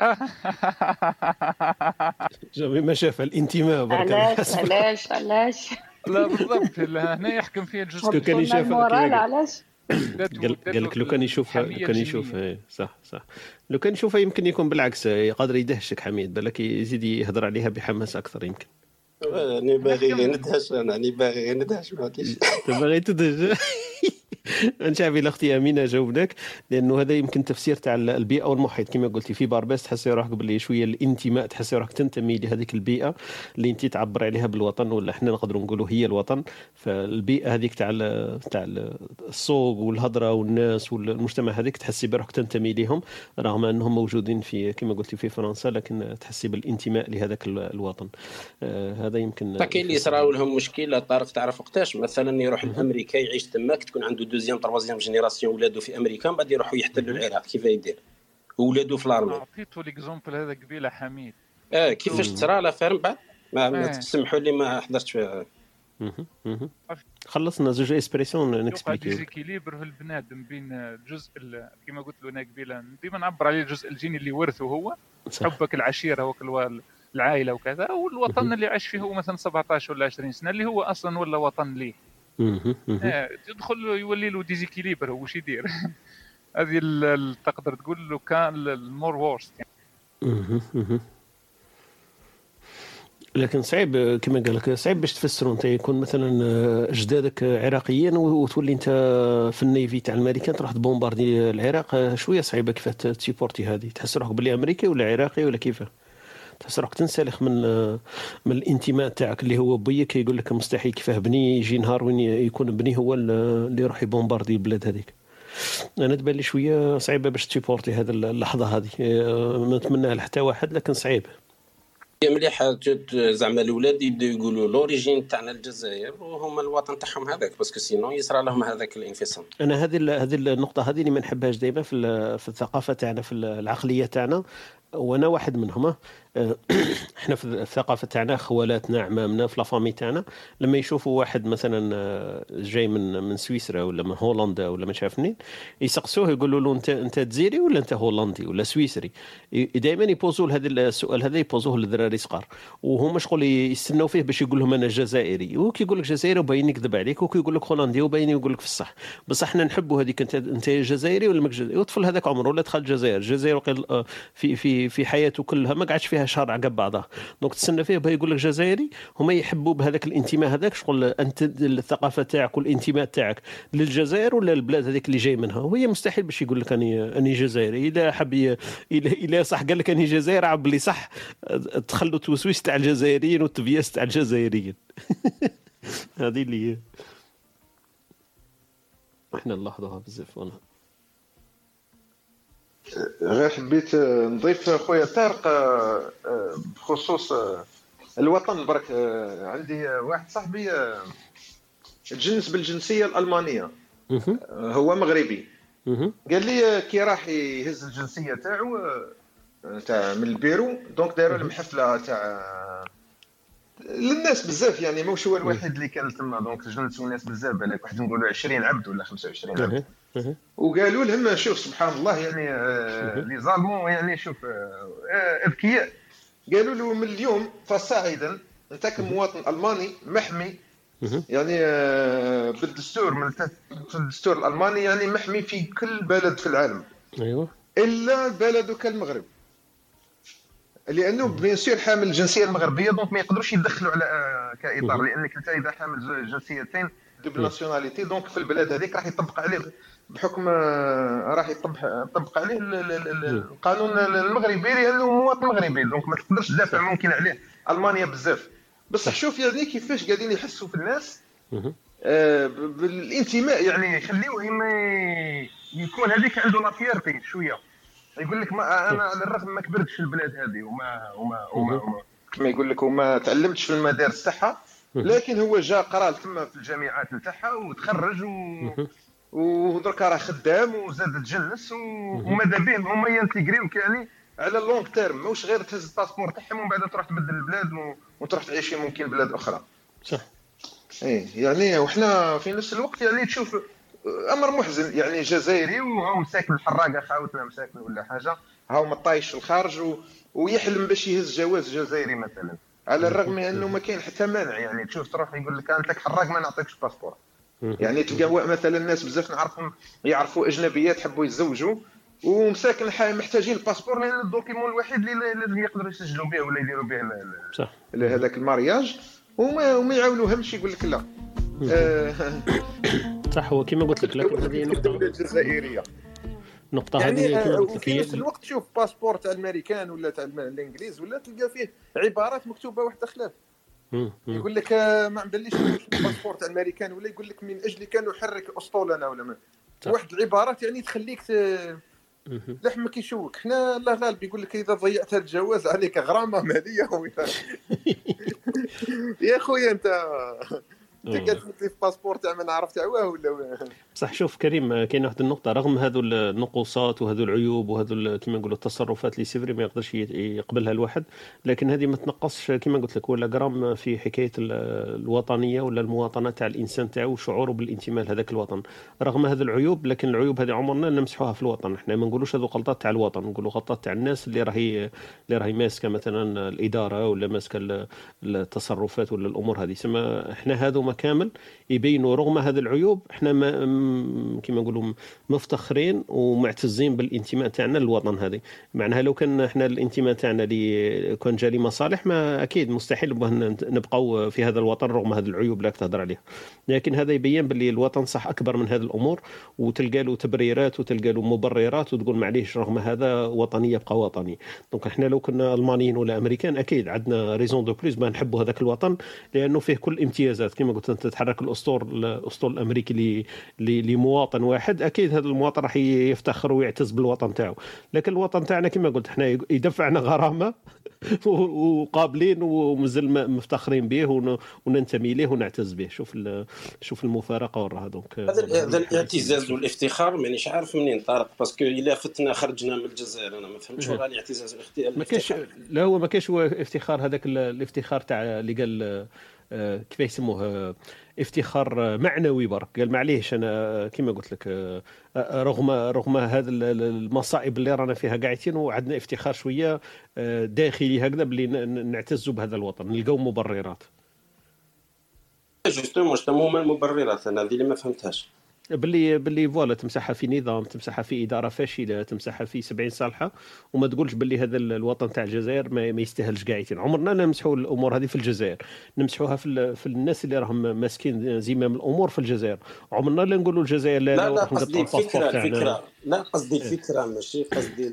*laughs* جامي ما شاف الانتماء علاش علاش علاش؟ لا بالضبط هنا يحكم فيها الجزء. كان يشوفها علاش؟ *coughs* قال لك لو كان يشوفها لو كان يشوفها صح صح. لو كان يشوفها يمكن يكون بالعكس قادر يدهشك حميد بالك يزيد يهضر عليها بحماس أكثر يمكن. راني باغي غير ندهش أنا راني باغي غير ندهش ما كاينش باغي تدهش؟ *laughs* *laughs* نشعبي الاختي أمينة جاوبناك لأنه هذا يمكن تفسير تاع البيئة والمحيط. كما قلتي في بارباس تحسي روحك باللي شوية الانتماء تحسي روحك تنتمي لهذيك البيئة اللي انت تعبر عليها بالوطن ولا إحنا نقدروا نقولوا هي الوطن. فالبيئة هذيك تاع تاع السوق والهضرة والناس والمجتمع هذيك تحسي بروحك تنتمي لهم رغم أنهم موجودين في كما قلتي في فرنسا لكن تحسي بالانتماء لهذاك الوطن. آه هذا يمكن كاين اللي صراو لهم مشكلة طارق تعرف وقتاش؟ مثلا يروح لامريكا يعيش تماك تكون عنده deuxième troisième génération ولادو في أمريكا من بعد يروحوا يحتلوا العراق. كيف يدير؟ ولادو في l'armée. عطيتو l'exemple هذا قبيلة حميد. آه كيفاش تصرى لا فيرم بعد؟ ما, ما تسمحوا لي ما حضرتش. فيها خلصنا زوج expressions ن expliquer déséquilibre في البنادم بين الجزء كما قلت له أنا قبيلة. ديما نعبر عليه الجزء الجيني اللي ورثه هو. صح. حبك العشيرة العائلة وكذا والوطن اللي عاش فيه هو مثلا 17 ولا 20 سنة اللي هو أصلا ولا وطن ليه. يدخل يولي له déséquilibre هو واش يدير؟ *laughs* هذه تقدر تقول له كان ال more worst يعني. لكن صعيب كما قال لك صعيب باش تفسروا أنت يكون مثلا اجدادك عراقيين وتولي أنت في ال navy تاع الامريكان تروح ت bombarder العراق. شوية صعيبة كيف ت supporter هذه؟ تحس روحك بلي امريكي ولا عراقي ولا كيف؟ تحس روحك تنسلخ من من الانتماء تاعك اللي هو بيك يقول لك مستحيل كيفاه بني يجي نهار وين يكون بني هو اللي يروح ي bombarder البلاد هذيك. أنا تبان لي شوية صعيبة باش ت supporter هذه اللحظة هذه. ما نتمناها لحتى واحد لكن صعيب مليحة زعما الأولاد يبدأو يقولوا l'origine تاعنا الجزائر وهم الوطن تاعهم هذاك parce que sinon يصرى لهم هذاك الانفصام. أنا هذه هذه النقطة هذه اللي ما نحبهاش دائما في في الثقافة تاعنا في العقلية تاعنا. وأنا واحد منهم *clears throat* إحنا في الثقافه تاعنا خوالاتنا عمامنا في la famille تاعنا لما يشوفوا واحد مثلا آه، جاي من من سويسرا ولا من هولندا ولا ما منين يسقسوه يقولوا له أنت أنت جزيري ولا أنت هولندي ولا سويسري؟ دائما يبوزوا هذا السؤال هذا يبوزوه للدراري صغار وهما شغل يستناو فيه باش يقول لهم أنا جزائري وكي يقول لك جزائري وباين يكذب عليك وكي يقول لك هولندي وباين يقول لك في الصح بصح إحنا نحبوا هذيك أنت أنت جزائري ولا ماك جزائري والطفل هذاك عمره ولا دخل الجزائر الجزائر آه، في في في حياته كلها ما قعدش فيها شهر عقب بعضها donc تسنى فيه يقول لك جزائري هما يحبوا بهذاك الانتماء هذاك شغل أنت الثقافة تاعك والانتماء تاعك للجزائر ولا البلاد هذيك اللي جاي منها؟ وهي مستحيل باش يقول لك أني أني جزائري. اذا حب اذا صح قال لك أني جزائري عب اللي صح تخلوا توسويس تاع الجزائريين والتبياس تاع الجزائريين. *laughs* هذه اللي هي. إحنا نلاحظوها بزاف والله غير حبيت نضيف خويا طارق آه، آه، بخصوص آه، الوطن. برك عندي واحد صاحبي تجنس بالجنسية الألمانية. هو مغربي. قال لي كي راح يهز الجنسية تاعو تاع من ال bureau. donc داروا لهم حفلة تاع للناس بزاف يعني. موش هو الوحيد اللي كان تما. donc جلسوا الناس بزاف بالك واحد نقولوا 20 عبد ولا 25 عبد. وقالوا لهم شوف سبحان الله يعني آه، les Allemands يعني شوف آه، أذكياء. قالوا له من اليوم فصاعدا انت كمواطن الماني محمي. يعني آه، بالدستور من في الدستور الألماني يعني محمي في كل بلد في العالم. أيوه. إلا بلدك المغرب. لأنه bien sûr حامل الجنسية المغربية donc ما يقدروش يدخلوا على كاطار لأنك أنت إذا حامل جنسيتين double nationalité donc في البلاد هذيك راح يطبق عليه بحكم آه، راح يطبق عليه القانون المغربي لأنه مواطن مغربي donc ما تقدرش تدافع ممكن عليه. ألمانيا بزاف. بصح شوف يعني كيفاش قاعدين يحسوا في الناس آه بالانتماء يعني يخليوه يكون هذيك عنده لافيرتي شوية. يقول لك ما أنا على الرغم ما كبرتش في البلاد هذه وما وما وما, وما. كما يقول لك وما تعلمتش في المدارس تاعها لكن هو جا قرا تما في الجامعات نتاعها وتخرج و... ودرك راه خدام وزاد تجلس. وماذا بهم هما ينتيغريوك يعني على ال long terme ماهوش غير تهز الباسبور تاعهم ومن بعد تروح تبدل البلاد. وتروح تعيش في ممكن بلاد أخرى. صح. إيه يعني وحنا في نفس الوقت يعني تشوف أمر محزن. يعني جزائري وهو ساكن الحراقة خاوتنا مساكن ولا حاجة. هاو مطايش في الخارج و... ويحلم باش يهز جواز جزائري مثلا. على الرغم من أنه ما كاين حتى مانع. يعني تشوف تروح يقول لك انت حراق ما نعطيكش باسبور. يعني تلقى مثلا الناس بزاف نعرفهم يعرفوا أجنبيات حبوا يتزوجوا ومساكن محتاجين الباسبور لأن ال document الوحيد اللي لازم يقدروا يسجلوا به ولا يديروا به صح. هذاك ال mariage. وما وما يعاونوهمش يقول لك لا. آه، صح هو كما قلت لك لكن هذه نقطه الجزائرية. نقطة يعني هذه كما آه، قلت لك وفي هي نفس الوقت شوف باسبور تاع الامريكان ولا تاع الإنجليز ولا تلقى فيه عبارات مكتوبة واحدة خلاف. يقول لك آه، ما نبليش الباسبور تاع الأمريكان ولا يقول لك من أجل كان نحرك اسطولنا ولا ما. واحد العبارات يعني تخليك ت- مم. لحمك يشوك حنا الله غالب يقول لك إذا ضيعت الجواز عليك غرامة مالية *laughs* يا خويا أنت انت قاعد تمثل في باسبور تاع ما نعرف تاع واه ولا صح شوف كريم كاين واحد النقطة رغم هذو النقوصات وهذو العيوب وهذو كما نقولوا التصرفات اللي c'est vrai ما يقدرش يقبلها الواحد لكن هذه ما تنقصش كما قلت لك ولا جرام في حكاية ال- الوطنية ولا المواطنة تاع الإنسان تاعو وشعوره بالإنتماء لهذاك الوطن. رغم هذه العيوب لكن العيوب هذه عمرنا نمسحوها في الوطن. إحنا ما نقولوش هذو غلطات تاع الوطن نقولوا غلطات تاع الناس اللي راهي اللي راهي ماسكة مثلا الإدارة ولا ماسكة ال- التصرفات ولا الأمور هذه. سما إحنا هذوما كامل يبينوا رغم هذه العيوب إحنا ما كما نقولوا مفتخرين ومعتزين بالانتماء تاعنا للوطن هذه. معناها لو كان إحنا الانتماء تاعنا اللي كان جالي مصالح ما أكيد مستحيل نبغى ن- نبقوا في هذا الوطن رغم هذه العيوب اللي تهضر عليها. لكن هذا يبين باللي الوطن صح أكبر من هذه الأمور وتلقى له تبريرات وتلقى له مبررات وتقول معليش رغم هذا وطني يبقى وطني. donc إحنا لو كنا ألمانيين ولا أمريكان أكيد عندنا raison de plus ما نحبوا هذاك الوطن لأنه فيه كل الامتيازات كما قلت تتحرك الاسطول الأسطول الأمريكي لمواطن واحد. أكيد هذا المواطن راح يفتخر ويعتز بالوطن تاعو. لكن الوطن تاعنا كما قلت إحنا يدفعنا غرامة *laughs* وقابلين ومازال مفتخرين به ون- وننتمي ليه ونعتز به. شوف شوف المفارقة وراها donc. هذا الاعتزاز والافتخار مانيش عارف منين طارق parce que إلا فتنا خرجنا من الجزائر أنا ما فهمتش ولا الاعتزاز والافتخار. ما كاش لا هو ما كاش هو افتخار هذاك ال- الافتخار تاع اللي قال كيف يسموه؟ آه، افتخار معنوي برك. قال معليش أنا كما قلت لك آه، آه، رغم رغم هذا ال- ال- المصائب اللي رانا فيها قاعدين وعندنا افتخار شوية آه، داخلي هكذا باللي نعتزوا بهذا الوطن نلقاو مبررات. justement شنو هما المبررات أنا هذه اللي ما فهمتهاش. باللي باللي voilà تمسحها في نظام تمسحها في إدارة فاشلة تمسحها في 70 صالحة وما تقولش باللي هذا ال- الوطن تاع الجزائر ما, ما يستاهلش قاعدين عمرنا نمسحوا الأمور هذه في الجزائر نمسحوها في, ال- في الناس اللي راهم ماسكين زمام الأمور في الجزائر. عمرنا لا نقولوا الجزائر لا لا لا قصدي الفكرة. الفكرة لا قصدي الفكرة ماشي قصدي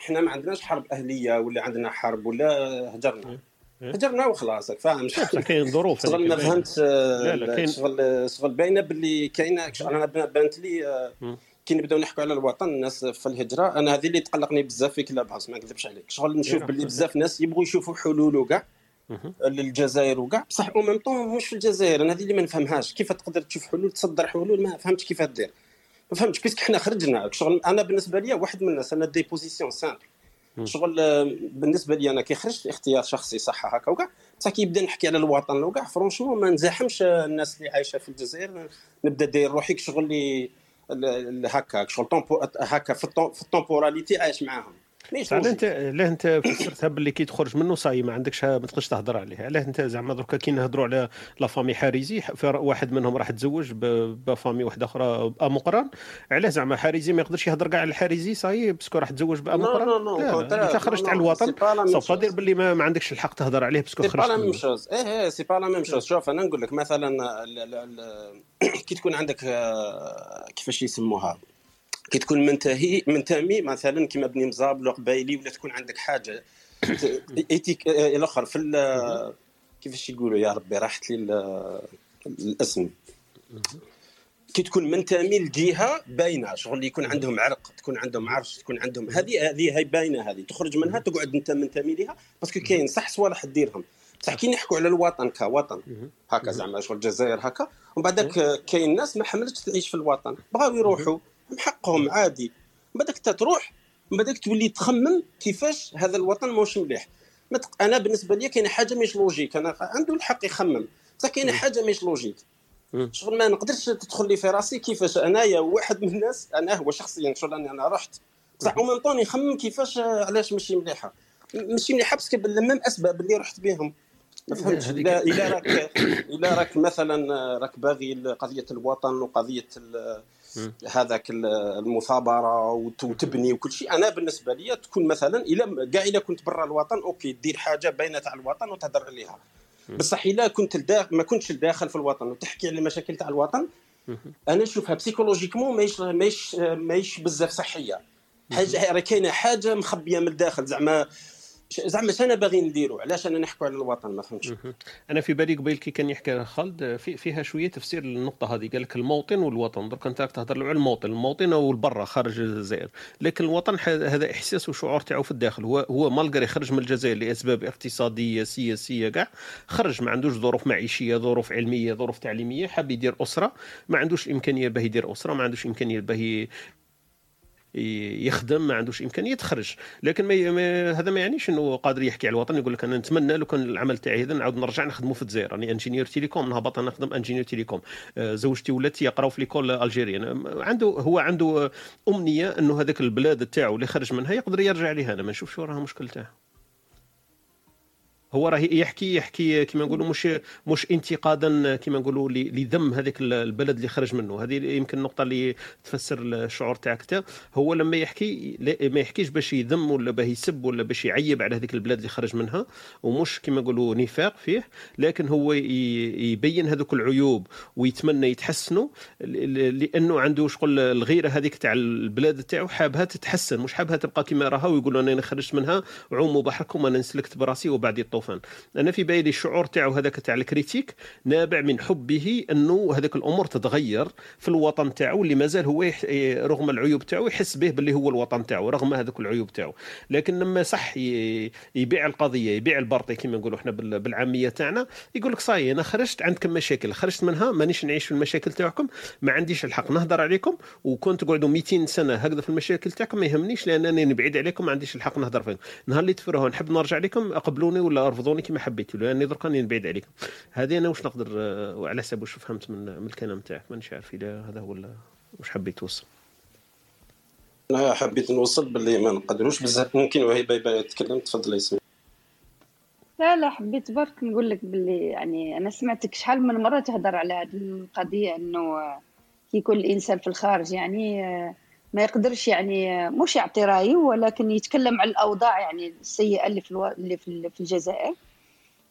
إحنا *clears throat* ما عندناش حرب أهلية ولا عندنا حرب ولا هجرنا. هجرنا وخلاص راك فاهم؟ كاين ظروف شغل ما. فهمت لا لا كاين شغل شغل باينة باللي كاينة. شغل أنا بانت لي آه، كي نبداو نحكوا على الوطن الناس في الهجرة أنا هذه اللي تقلقني بزاف في كلاب هاوس ما نكذبش عليك. شغل نشوف إيه، باللي. بزاف ناس يبغوا يشوفوا حلول وكاع مهم. للجزائر وكاع. بصح au même temps مش في الجزائر أنا هذه اللي ما نفهمهاش. كيف تقدر تشوف حلول تصدر حلول ما فهمتش كيف دير ما فهمتش puisque حنا خرجنا. شغل أنا بالنسبة لي واحد من الناس أنا des positions simples. شغل بالنسبة لي أنا كي خرجت اختيار شخصي صح هكا وكاع. بصح كي يبدا نحكي على الوطن وكاع. franchement ما نزاحمش الناس اللي عايشة في الجزائر. نبدا داير روحي شغل اللي ال- ال- هكا شغل هكا في في ال temporalité عايش معاهم. ماشي علاه انت علاه انت فسرتها باللي كي تخرج منه صاي ما عندكش ما تقدرش تهضر عليه علاه انت زعما دركا كي نهضروا على la famille حاريزي في واحد منهم راح تزوج ب famille واحدة أخرى امقران علاه زعما حاريزي ما يقدرش يهضر كاع على الحاريزي ça y est parce que راح تزوج بأمقران؟ le contraire، لا انت خرجت على الوطن لا sauf دير باللي ما, ما عندكش الحق تهضر عليه parce que c'est pas خرجت la même. chose. إيه إيه c'est pas la même chose. شوف أنا نقول لك مثلا كي تكون عندك آه، كيفاش يسموها؟ كي تكون منتهي منتمي مثلا كيما بني مزاب ولا قبايلي ولا تكون عندك حاجة. *coughs* ethnique آه، الأخر في كيفاش يقولوا يا ربي؟ راحت لي ال- الاسم. كي تكون منتمي لجهة باينة شغل يكون عندهم عرق تكون عندهم عرش تكون عندهم هذه هذه هي باينة هذه. تخرج منها تقعد أنت منتمي لها parce que كاين صح صوالح ديرهم. بصح كي نحكوا على الوطن كوطن هكا زعما شغل الجزائر هكا. ومن بعدك كاين ناس ما حملتش تعيش في الوطن بغاو يروحوا. من حقهم عادي. من بعدك انت تروح من بعدك تولي تخمم كيفاش هذا الوطن موش مليح أنا بالنسبة لي كاينة حاجة مش logique أنا عنده الحق يخمم. بصح كاينة حاجة مش logique شغل ما نقدرش تدخل لي في راسي كيفاش أنايا واحد من الناس أنا هو شخصيا شغل أنا رحت. بصح au même temps يخمم كيفاش علاش ماشي مليحة. ماشي مليحة parce que بال même أسباب اللي رحت بهم ما فهمتش. الا إلا راك إلا راك مثلا راك باغي قضية الوطن وقضية ال- هذاك المثابرة وتبني وكل شيء. أنا بالنسبة لي تكون مثلا إلى كاع إلا كنت برا الوطن OK دير حاجة باينه تاع الوطن وتهضر عليها. بصح إلا كنت الداخل ما كنتش الداخل في الوطن وتحكي على المشاكل تاع الوطن أنا نشوفها psychologiquement ماهيش ماهيش ماهيش بزاف صحية. حاجة راه كاينة حاجة مخبية من الداخل. زعما زعما أنا باغي نديرو علاش أنا نحكوا على الوطن ما فهمتش؟ أنا في بالي قبيل كي كان يحكي خالد في فيها شوية تفسير للنقطة هذه. قال لك الموطن والوطن. درك أنت تهضر على الموطن الموطن هو برا خارج الجزائر. لكن الوطن هذا إحساس وشعور تاعو في الداخل. هو هو مالغري خرج من الجزائر لأسباب اقتصادية سياسية كاع. خرج ما عندوش ظروف معيشية ظروف علمية ظروف تعليمية حاب يدير أسرة. ما عندوش إمكانية باه يدير أسرة ما عندوش إمكانية باه يخدم ما عندوش إمكانية تخرج. لكن ما, ما هذا ما يعنيش إنه قادر يحكي على الوطن يقول لك أنا نتمنى لو كان العمل تاعي هذا نعاود نرجع نخدمه في الجزائر. راني ingénieur télécom نهبط نخدم ingénieur télécom آه، زوجتي ولاتي يقراو في l'école algérienne. عنده هو عنده أمنية إنه هذاك البلاد تاعو اللي خرج منها يقدر يرجع لها أنا ما نشوفش وراها مشكل تاعه. هو راه يحكي يحكي كما نقولوا مش مش انتقادا كما نقولوا لذم هذاك البلد اللي خرج منه. هذه يمكن النقطه اللي تفسر الشعور تاعك هو لما يحكي ما يحكيش باش يذم ولا باش يسب ولا باش يعيب على هذيك البلاد اللي خرج منها ومش كما نقولوا نفاق فيه لكن هو يبين هذوك العيوب ويتمنى يتحسنوا لأنه عنده شغل الغيرة هذيك تاع البلاد تاعو حابها تتحسن مش حابها تبقى كما راها ويقول أنا خرجت منها عوموا بحركم أنا نسلكت براسي وبعد الطوفان أنا في بالي الشعور تاعو هذاك تاع ال critique نابع من حبه إنه هذاك الأمور تتغير في الوطن تاعو اللي مازال هو يح... رغم العيوب تاعو يحس به باللي هو الوطن تاعو رغم هذوك العيوب تاعو. لكن لما صح يبيع القضية يبيع البرطي كما نقولوا إحنا بالعامية تاعنا يقول لك صاي أنا خرجت عندكم مشاكل خرجت منها مانيش نعيش في المشاكل تاعكم ما عنديش الحق نهضر عليكم وكنت تقعدوا 200 سنة هكذا في المشاكل تاعكم ما يهمنيش لانني نبعد عليكم ما عنديش الحق نهضر فيكم نهار اللي تفرهوا نحب نرجع لكم أقبلوني ولا ارفضوني كما حبيتوا لأني درك راني نبعد عليكم. هذه أنا واش نقدر على حسب واش فهمت من, من الكلام تاعك؟ مانيش عارف اذا هذا هو واش حبيت توصل. أنا حبيت نوصل باللي ما نقدروش بزاف. ممكن وهبه تكلم تفضل ياسمين لا لا حبيت برك نقول لك باللي يعني أنا سمعتك شحال من مرة تهضر على هذه القضية إنه كي يكون الإنسان في الخارج يعني ما يقدرش يعني مش يعطي رأيه ولكن يتكلم على الأوضاع يعني السيئة اللي في ألو... اللي في الجزائر.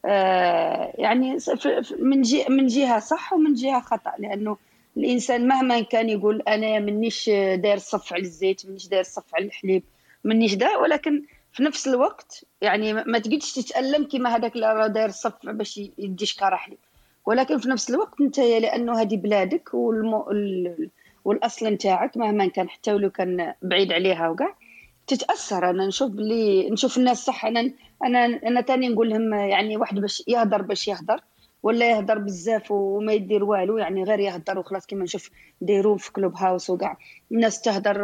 آه يعني من جهه من جهة صح ومن جهة خطأ لأنه الإنسان مهما كان يقول أنا منيش داير صف على الزيت منيش داير صف على الحليب منيش داير ولكن في نفس الوقت يعني ما تقدش تتألم كما هذاك اللي راه داير الصف باش يدي شكاره حليب. ولكن في نفس الوقت انت لأنه هذه بلادك والم... والأصل نتاعك مهما كان حتى ولو كان بعيد عليها وكاع تتأثر. أنا نشوف بلي نشوف الناس صح أنا أنا أنا تاني نقول لهم يعني واحد باش يهضر باش يهضر ولا يهضر بزاف وما يدير والو يعني غير يهضر وخلاص كيما نشوف دايرون في كلوب هاوس وكاع. الناس تهضر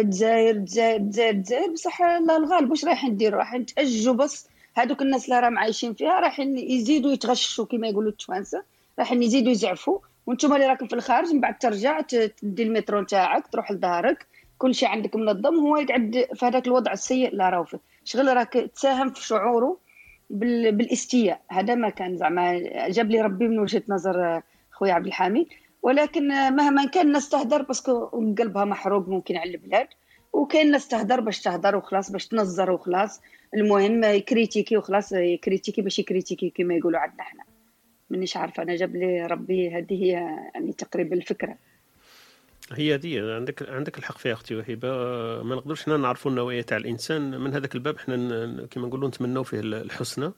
دزاير دزاير دزاير دزاير بصح لا الغالب واش رايحين نديروا رايحين نتاجوا بس. هذوك الناس اللي راهم عايشين فيها رايحين يزيدوا يتغشوا كما يقولوا التوانسة رايحين يزيدوا يزعفوا. وأنتم اللي راكم في الخارج من بعد ترجع تدي المترو نتاعك تروح لدارك كل شيء عندك منظم هو يقعد في هذاك الوضع السيء اللي راهو فيه شغل راك تساهم في شعوره بالاستياء. هذا ما كان زعما جاب لي ربي من وجهة نظر خويا عبد الحميد ولكن مهما كان الناس تهدر parce que قلبها محروق ممكن على البلاد. وكاين ناس تهدر باش تهدر وخلاص باش تنظر وخلاص. المهم ي critiquer وخلاص ي critiquer باش ي critiquer كما يقولوا عندنا إحنا مانيش عارفة أنا جاب لي ربي هذه هي يعني تقريبا الفكرة. هي دي عندك عندك الحق فيها أختي وهبة. ما نقدرش حنا نعرفوا النوايا تاع الإنسان. من هذاك الباب حنا كما نقولوا نتمنوا فيه الحسنى.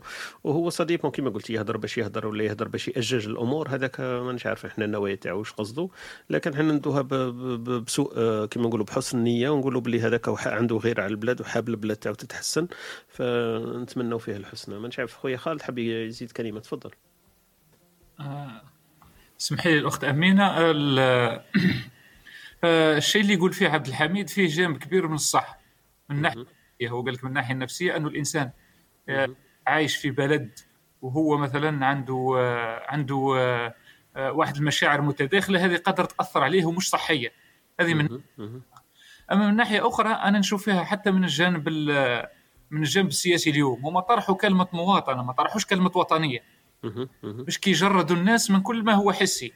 وهو صديق كما قلت يهضر باش يهضر ولا يهضر باش يأجج الأمور. هذاك مانيش عارف إحنا النوايا تاعو واش قصدو. لكن حنا ندوها بسوء كما نقولوا بحسن النيه ونقولوا بلي هذاك عنده غير على البلاد وحاب البلاد تاعو تتحسن. فنتمنوا فيه الحسنى. مانيش عارف خويا خالد حاب يزيد كلمة تفضل. اسمحي لي الأخت أمينة آه، الشيء اللي يقول فيه عبد الحميد فيه جانب كبير من الصح من الناحيه هو قال لك من الناحيه النفسيه أنه الإنسان آه، عايش في بلد وهو مثلا عنده آه، عنده واحد المشاعر متداخلة هذه قدر تأثر عليه ومش صحية. هذه من أما من ناحية أخرى أنا نشوف فيها حتى من الجانب من الجانب السياسي اليوم هما طرحوا كلمة مواطنة ما طرحوش كلمة وطنية. باش كيجردوا الناس من كل ما هو حسي.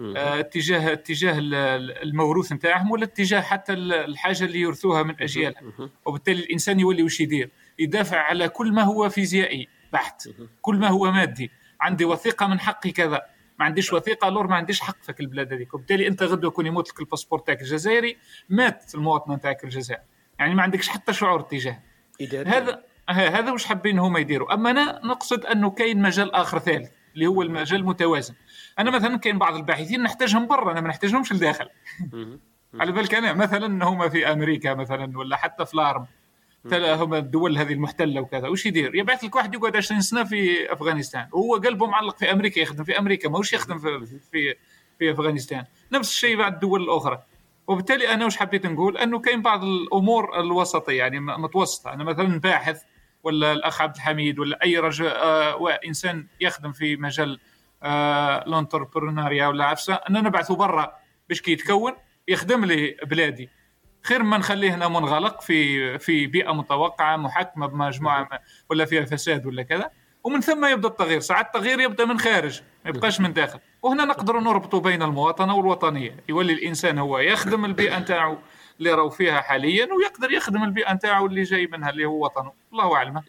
آه، اتجاه اتجاه ال- ال- الموروث نتاعهم ولا اتجاه حتى ال- الحاجة اللي يورثوها من أجيالهم. وبالتالي الإنسان يولي وش يدير؟ يدافع على كل ما هو فيزيائي بحت. كل ما هو مادي. عندي وثيقة من حقي كذا. ما عنديش وثيقة alors ما عنديش حق في البلاد هذيك. وبالتالي أنت غدوة يكون يموت لك ال passeport تاعك الجزائري مات المواطنه تاعك الجزائر. يعني ما عندكش حتى شعور تجاه هذا هذا وش حابين هما يديروا؟ أما أنا نقصد أنه كاين مجال آخر ثالث اللي هو المجال المتوازن. أنا مثلا كاين بعض الباحثين نحتاجهم برا أنا ما نحتاجهمش لداخل. على بالك أنا مثلا هما في أمريكا مثلا ولا حتى في الارم هما الدول هذه المحتلة وكذا وش يدير؟ يبعث لك واحد يقعد 20 سنة في أفغانستان وهو قلبه معلق في أمريكا يخدم في أمريكا ماهوش يخدم في في في أفغانستان. نفس الشيء بعد الدول الأخرى. وبالتالي أنا وش حبيت نقول؟ أنه كاين بعض الأمور الوسطية يعني متوسطة. أنا مثلا باحث ولا الأخ عبد الحميد ولا أي رجل آه انسان يخدم في مجال آه الانتربرونيا ولا عفسة ان نبعثه برا باش كي يتكون يخدم لي بلادي. خير ما نخليه هنا منغلق في في بيئة متوقعة محكمة بمجموعة م- ولا فيها فساد ولا كذا. ومن ثم يبدأ التغيير. ساعات التغيير يبدأ من خارج ما يبقاش من داخل. وهنا نقدر نربط بين المواطنة والوطنية. يولي الإنسان هو يخدم البيئة نتاعو اللي راهو فيها حاليا ويقدر يخدم البيئة نتاعو اللي جاي منها اللي هو وطنه الله أعلم.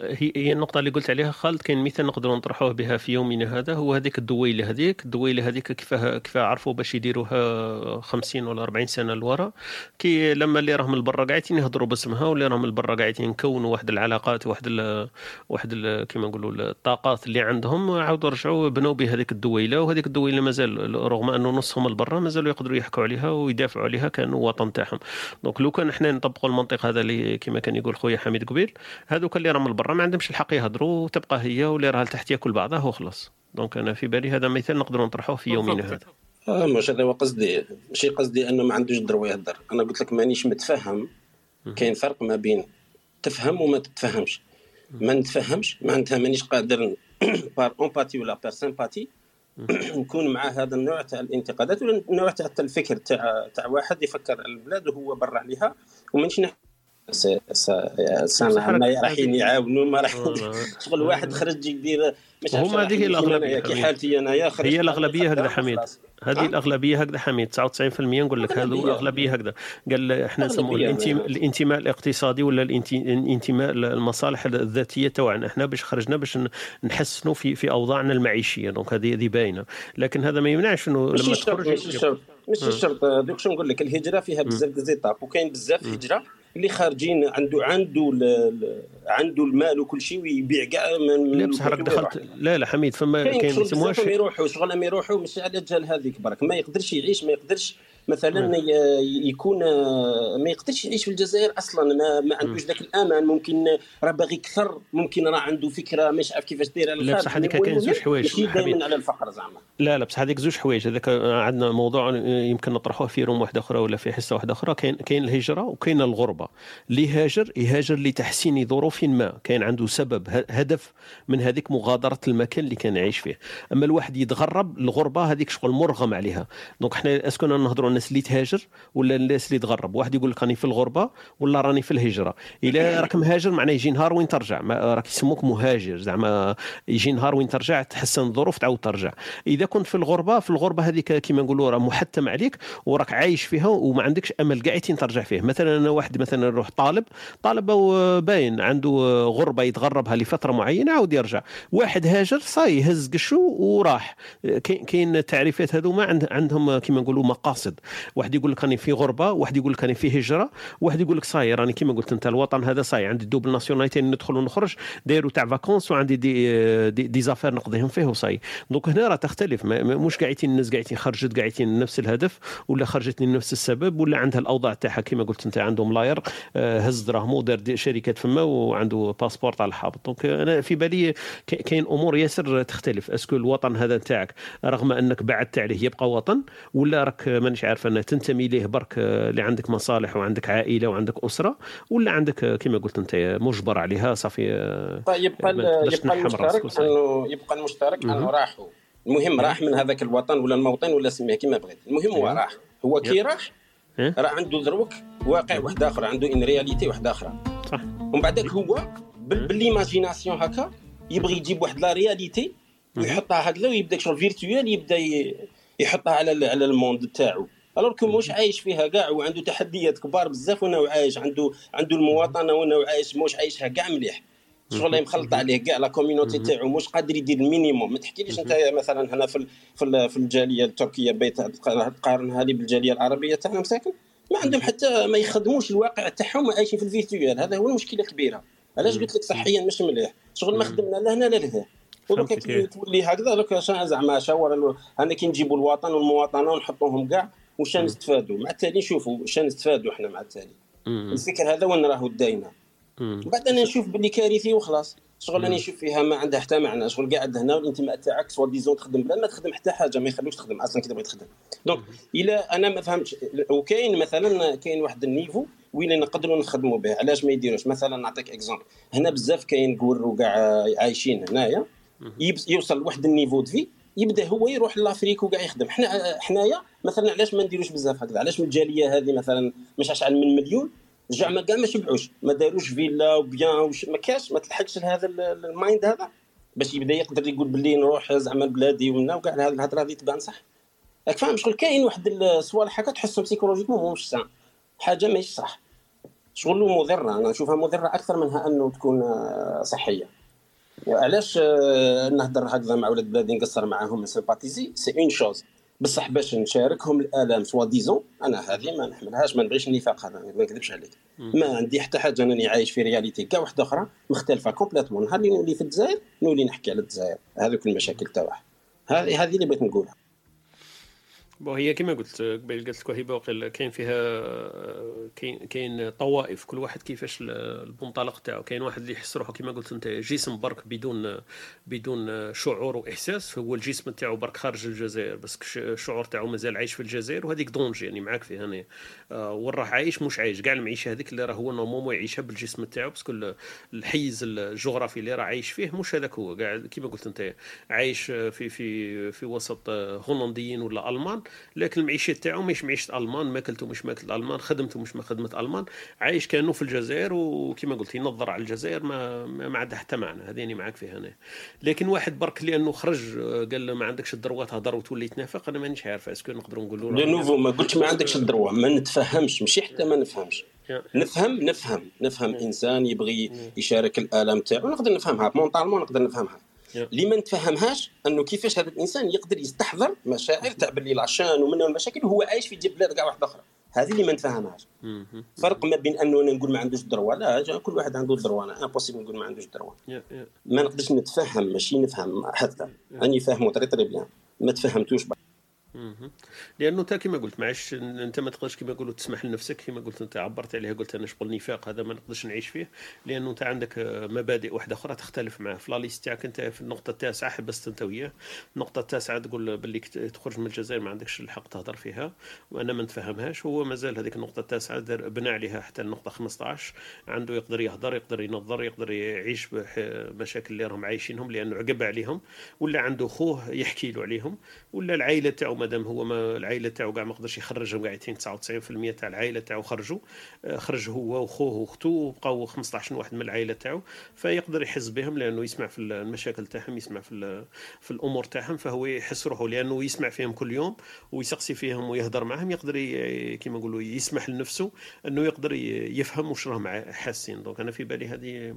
هي هي النقطة اللي قلت عليها خالد كاين مثال نقدروا نطرحوه بها في يومنا هذا هو هذيك الدويلة هذيك. الدويلة هذيك كيفاه كيفاه عرفوا باش يديروها 50 ولا 40 سنة لورا. كي لما اللي راهم البرا قاعدين يهضروا باسمها واللي راهم البرا قاعدين يكونوا واحد العلاقات واحد ال واحد كيما نقولوا الطاقات اللي عندهم عاودوا رجعوا بنوا بهذيك الدويلة وهذيك الدويلة مازال رغم أنه نصهم البرا مازالوا يقدروا يحكوا عليها ويدافعوا عليها كانه وطن تاعهم. donc لو كان إحنا نطبقوا المنطق هذا اللي كما كان يقول خويا حميد قبيل هذوك اللي راهم البرا ما عندهمش الحق يهضروا وتبقى هي واللي راها لتحت ياكل بعضها وخلاص donc أنا في بالي هذا مثال نقدروا نطرحوه في يومنا هذا. آه مش هذا هو قصدي. ماشي قصدي إنه ما عندوش الدروا يهدر أنا قلت لك مانيش متفهم. كاين فرق ما بين تفهم وما تتفهمش. ما نتفهمش معناتها مانيش قادر *coughs* par empathie ولا par sympathie *coughs* نكون مع هذا النوع تاع الانتقادات ولا النوع تاع الفكر تاع تاع واحد يفكر البلاد وهو برا عليها ومانيش سامع ما رايحين يعاونوا ما راح *laughs* شغل واحد خرج يدير هما هذه الأغلبية كي. حالتي انايا هي الأغلبية هكذا حميد. هذه الأغلبية هكذا حميد. 99% نقول لك هذو أغلبية. اغلبيه هكذا. قال إحنا نسموه أغلبية الانتماء. الانتماء الاقتصادي ولا الانت- الانتماء المصالح الذاتية تاعنا إحنا باش خرجنا باش نحسنوا في في أوضاعنا المعيشية. donc هذه هذه باينة. لكن هذا ما يمنعش إنه لما تخرج ماشي الشرط مم. الشرط دوك شو نقول لك؟ الهجرة فيها بزاف des étapes وكاين بزاف هجرة اللي خارجين عنده عنده عنده المال وكل شيء ويبيع كاع من لا بصح راك. دخلت لا لا حميد فما كاين كاين شغل يسموها بزاف ما يروحوا شغل ما يروحوا مش على جال هذيك برك ما يقدرش يعيش ما يقدرش مثلا ي- يكون ما يقدرش يعيش في الجزائر أصلا. ما, ما عندوش ذاك الأمان. ممكن راه باغي كثر ممكن راه عنده فكرة مش عارف كيفاش دايره لا، بصح هذيك كاين زوج حوايج،. دائما على الفقر زعما. لا لا بصح هذيك زوج حوايج. هذاك عندنا موضوع يمكن نطرحوه في روم واحدة أخرى ولا في حصة واحدة أخرى. كاين كاين الهجرة وكاين الغربة. اللي يهاجر يهاجر لتحسين ظروف ما. كاين عنده سبب هدف من هذيك مغادرة المكان اللي كان يعيش فيه. أما الواحد يتغرب الغربة هذيك شغل مرغم عليها. donc إحنا est-ce que نهضروا الناس اللي تهاجر ولا الناس اللي تغرب واحد يقول لك راني في الغربة ولا راني في الهجرة. إلا راك مهاجر معناه يجي نهار وين ترجع. راك يسموك مهاجر زعما يجي نهار وين ترجع تحسن الظروف تعاود ترجع. إذا كنت في الغربة في الغربة هذيك كما نقولوا راه محتم عليك وراك عايش فيها وما عندكش أمل كاع ترجع فيه مثلا أنا واحد مثلا نروح طالب طالب باين عنده غربة يتغربها لفترة معينة عاود يرجع. واحد هاجر صاي هز قشو وراح. كاين- كاين تعريفات هذوما عند عندهم كما نقولوا مقاصد. واحد يقول لك راني في غربة واحد يقول لك راني في هجرة واحد يقول لك صاي راني كما قلت أنت الوطن هذا صاي عندي double nationalité ندخل ونخرج دايروا تاع vacances وعندي des des, des affaires نقضيهم فيه وصاي donc هنا راه تختلف مش قاعدين الناس قاعدين خرجت قاعدين نفس الهدف ولا خرجت لنفس السبب ولا عندها الأوضاع تاعها كما قلت أنت عندهم l'air آه، هز دراهمو دار شركات فما وعنده passeport على الحابط donc أنا في بالي كا- كاين أمور ياسر تختلف. est-ce que الوطن هذا تاعك رغم أنك بعدت عليه يبقى وطن ولا راك مانيش عارف انك تنتمي ليه برك آه، اللي عندك مصالح وعندك عائلة وعندك أسرة ولا عندك آه، كما قلت أنت مجبر عليها صافي آه، طيب يبقى يبقى المشترك. انه يبقى المشترك أنه. راحوا المهم راح من هذاك الوطن ولا الموطن ولا سميه كما بغيت المهم هو أيوة. راح هو كي. راح؟ راه عنده دروك واقع واحد آخر عنده ان رياليتي واحد أخرى صح ومن بعدك هو بال- بالايماجيناسيون هكا يبغي يجيب واحد لا رياليتي ويحطها هكذا ويبدأ شغل فيرتويال يبدأ. يحطها على على الموند تاعو الوغ كو موش عايش فيها كاع؟ وعنده تحديات كبار بزاف وأنا عايش عنده عنده المواطنة وأنا عايش موش عايشها كاع مليح. شغل مخلط عليه كاع لا كوميونيتي تاعو مش قادر يدير المينيموم ما تحكيليش انت مثلا هنا في في الجالية التركية بيت تقارنها لي بالجالية العربية تاعنا مساكن؟ ما عندهم حتى ما يخدموش الواقع تاعهم عايشين في الفيرتوال هذا هو المشكلة الكبيرة. علاش قلت لك صحيا مش مليح؟ شغل ما خدمنا لا هنا لا لهنا. ودوكا كي تولي هكذا زعما شاور أنا كي نجيبوا الوطن والمواطنة ونحطوهم كاع واش نستفادوا؟ مع التالي نشوفوا واش نستفادوا إحنا مع التالي. الفكر هذا وين راهو داينا؟ بعد أنا نشوف باللي كارثي وخلاص. شغل راني نشوف فيها ما عندها حتى معنى. شغل قاعد هنا والانتماء تاعك سوا ديزون تخدم بلا ما تخدم حتى حاجة ما يخلوش تخدم. أصلا كي تبغي تخدم. donc إلى أنا ما فهمتش. وكاين مثلا كاين واحد ال niveau وين نقدروا نخدموا به. علاش ما يديروش؟ مثلا نعطيك exemple هنا بزاف كاين كور وكاع عايشين هنايا. يوصل لواحد ال niveau دفي. يبدأ هو يروح l'Afrique وكاع يخدم. حنا حنايا مثلا علاش ما نديروش بزاف هكذا؟ علاش الجالية هذه مثلا مش أشعل من مليون؟ زعما كاع ما شبعوش. ما داروش فيلا وبيان وش ما كاش ما تلحقش لهذا ال mind هذا. باش يبدأ يقدر يقول باللي نروح زعما بلادي ومنا وكاع هذه الهضرة هذه تبان صح. راك فاهم شغل؟ كاين واحد الصوالح هكا تحسهم psychologiquement مش sain حاجة ماشي صح شغل مضرة. أنا نشوفها مضرة أكثر منها أنه تكون آه، صحية. علاش آه، نهضر هكذا مع ولاد بلادي نقصر معاهم sympathiser c'est une chose. بصح باش نشاركهم الالام soi-disant أنا هذه ما نحملهاش ما نبغيش النفاق هذا ما نكذبش عليك. ما عندي حتى حاجة أنني عايش في réalité كاع واحدة أخرى مختلفة complètement. نهار اللي نولي في الجزائر نولي نحكي على الجزائر. هذوك المشاكل تاعها هذه هذه اللي بغيت نقولها. هي كما قلت قبيل قلت لك هبه وقيل كاين فيها كاين كاين طوائف. كل واحد كيفاش المنطلق تاعو. كاين واحد اللي يحس روحه كما قلت انت جسم برك بدون بدون شعور وإحساس. هو الجسم تاعو برك خارج الجزائر بس الشعور تاعو مازال عايش في الجزائر. وهذيك danger يعني معاك فيها أنا آه، وين راه عايش؟ مش عايش. كاع المعيشة هذيك اللي راه هو normalement يعيشها بالجسم تاعو parce que الحيز الجغرافي اللي راه عايش فيه مش هذاك هو. كاع كما قلت انت عايش في في في وسط هولنديين ولا ألمان. لكن المعيشة تاعو مش معيشة ألمان ماكلته مش ماكل ألمان خدمته مش ما خدمة ألمان عايش كانه في الجزائر وكما قلت ينظر على الجزائر ما ما عندها حتى معنى. هذه معك فيها أنا لكن واحد برك لأنه خرج قال ما عندكش الدروة تهضر وتولي تنافق أنا مانيش عارف. اسكو نقدروا نقولوا له نوفو ما قلتش ما عندكش *laughs* الدروة. ما نتفهمش ماشي حتى ما نفهمش. نفهم نفهم. نفهم إنسان يبغي يشارك الالم تاعو. نقدر نفهمها. mentalement نقدر نفهمها. اللي ما نتفهمهاش أنه كيفاش هذا الإنسان يقدر يستحضر مشاعر تاع باللي العشان ومنه المشاكل وهو عايش في بلاد كاع واحدة أخرى هذه اللي ما نتفهمهاش فرق ما بين انه أنا نقول ما عندوش droit. لا كل واحد عنده droit. أنا impossible نقول ما عندوش droit. ما نقدرش نتفهم ماشي نفهم حتى راني فاهمه très très bien. ما تفهمتوش بقى. لأنه انت كما قلت معلش أنت ما تقدرش كما يقولوا تسمح لنفسك كما قلت أنت عبرت عليها قلت أنا شغل نفاق هذا ما نقدرش نعيش فيه لأنه أنت عندك مبادئ واحدة أخرى تختلف معه في لاليست تاعك أنت في النقطة التاسعة حبست أنت وياه. النقطة التاسعة تقول باللي تخرج من الجزائر ما عندكش الحق تهضر فيها وأنا ما نتفهمهاش. هو مازال هذيك النقطة التاسعة بنى عليها حتى النقطة 15 عنده يقدر يهضر يقدر ينظر يقدر يعيش بمشاكل اللي راهم عايشينهم لأنه عقب عليهم ولا عنده خوه يحكي له عليهم ولا العائلة تاعو مادام هو ما العائلة تاعو كاع ما قدرش يخرجهم قاعدين 99% تاع العائلة تاعو خرجوا آه، خرج هو وخوه واخته وبقاو 15 واحد من العائلة تاعو. فيقدر يحس بهم لأنه يسمع في المشاكل تاعهم يسمع في في الأمور تاعهم. فهو يحس روحه لأنه يسمع فيهم كل يوم ويسقسي فيهم ويهضر معهم يقدر كيما نقولوا يسمح لنفسه أنه يقدر يفهم واش راهم حاسين. donc أنا في بالي هذه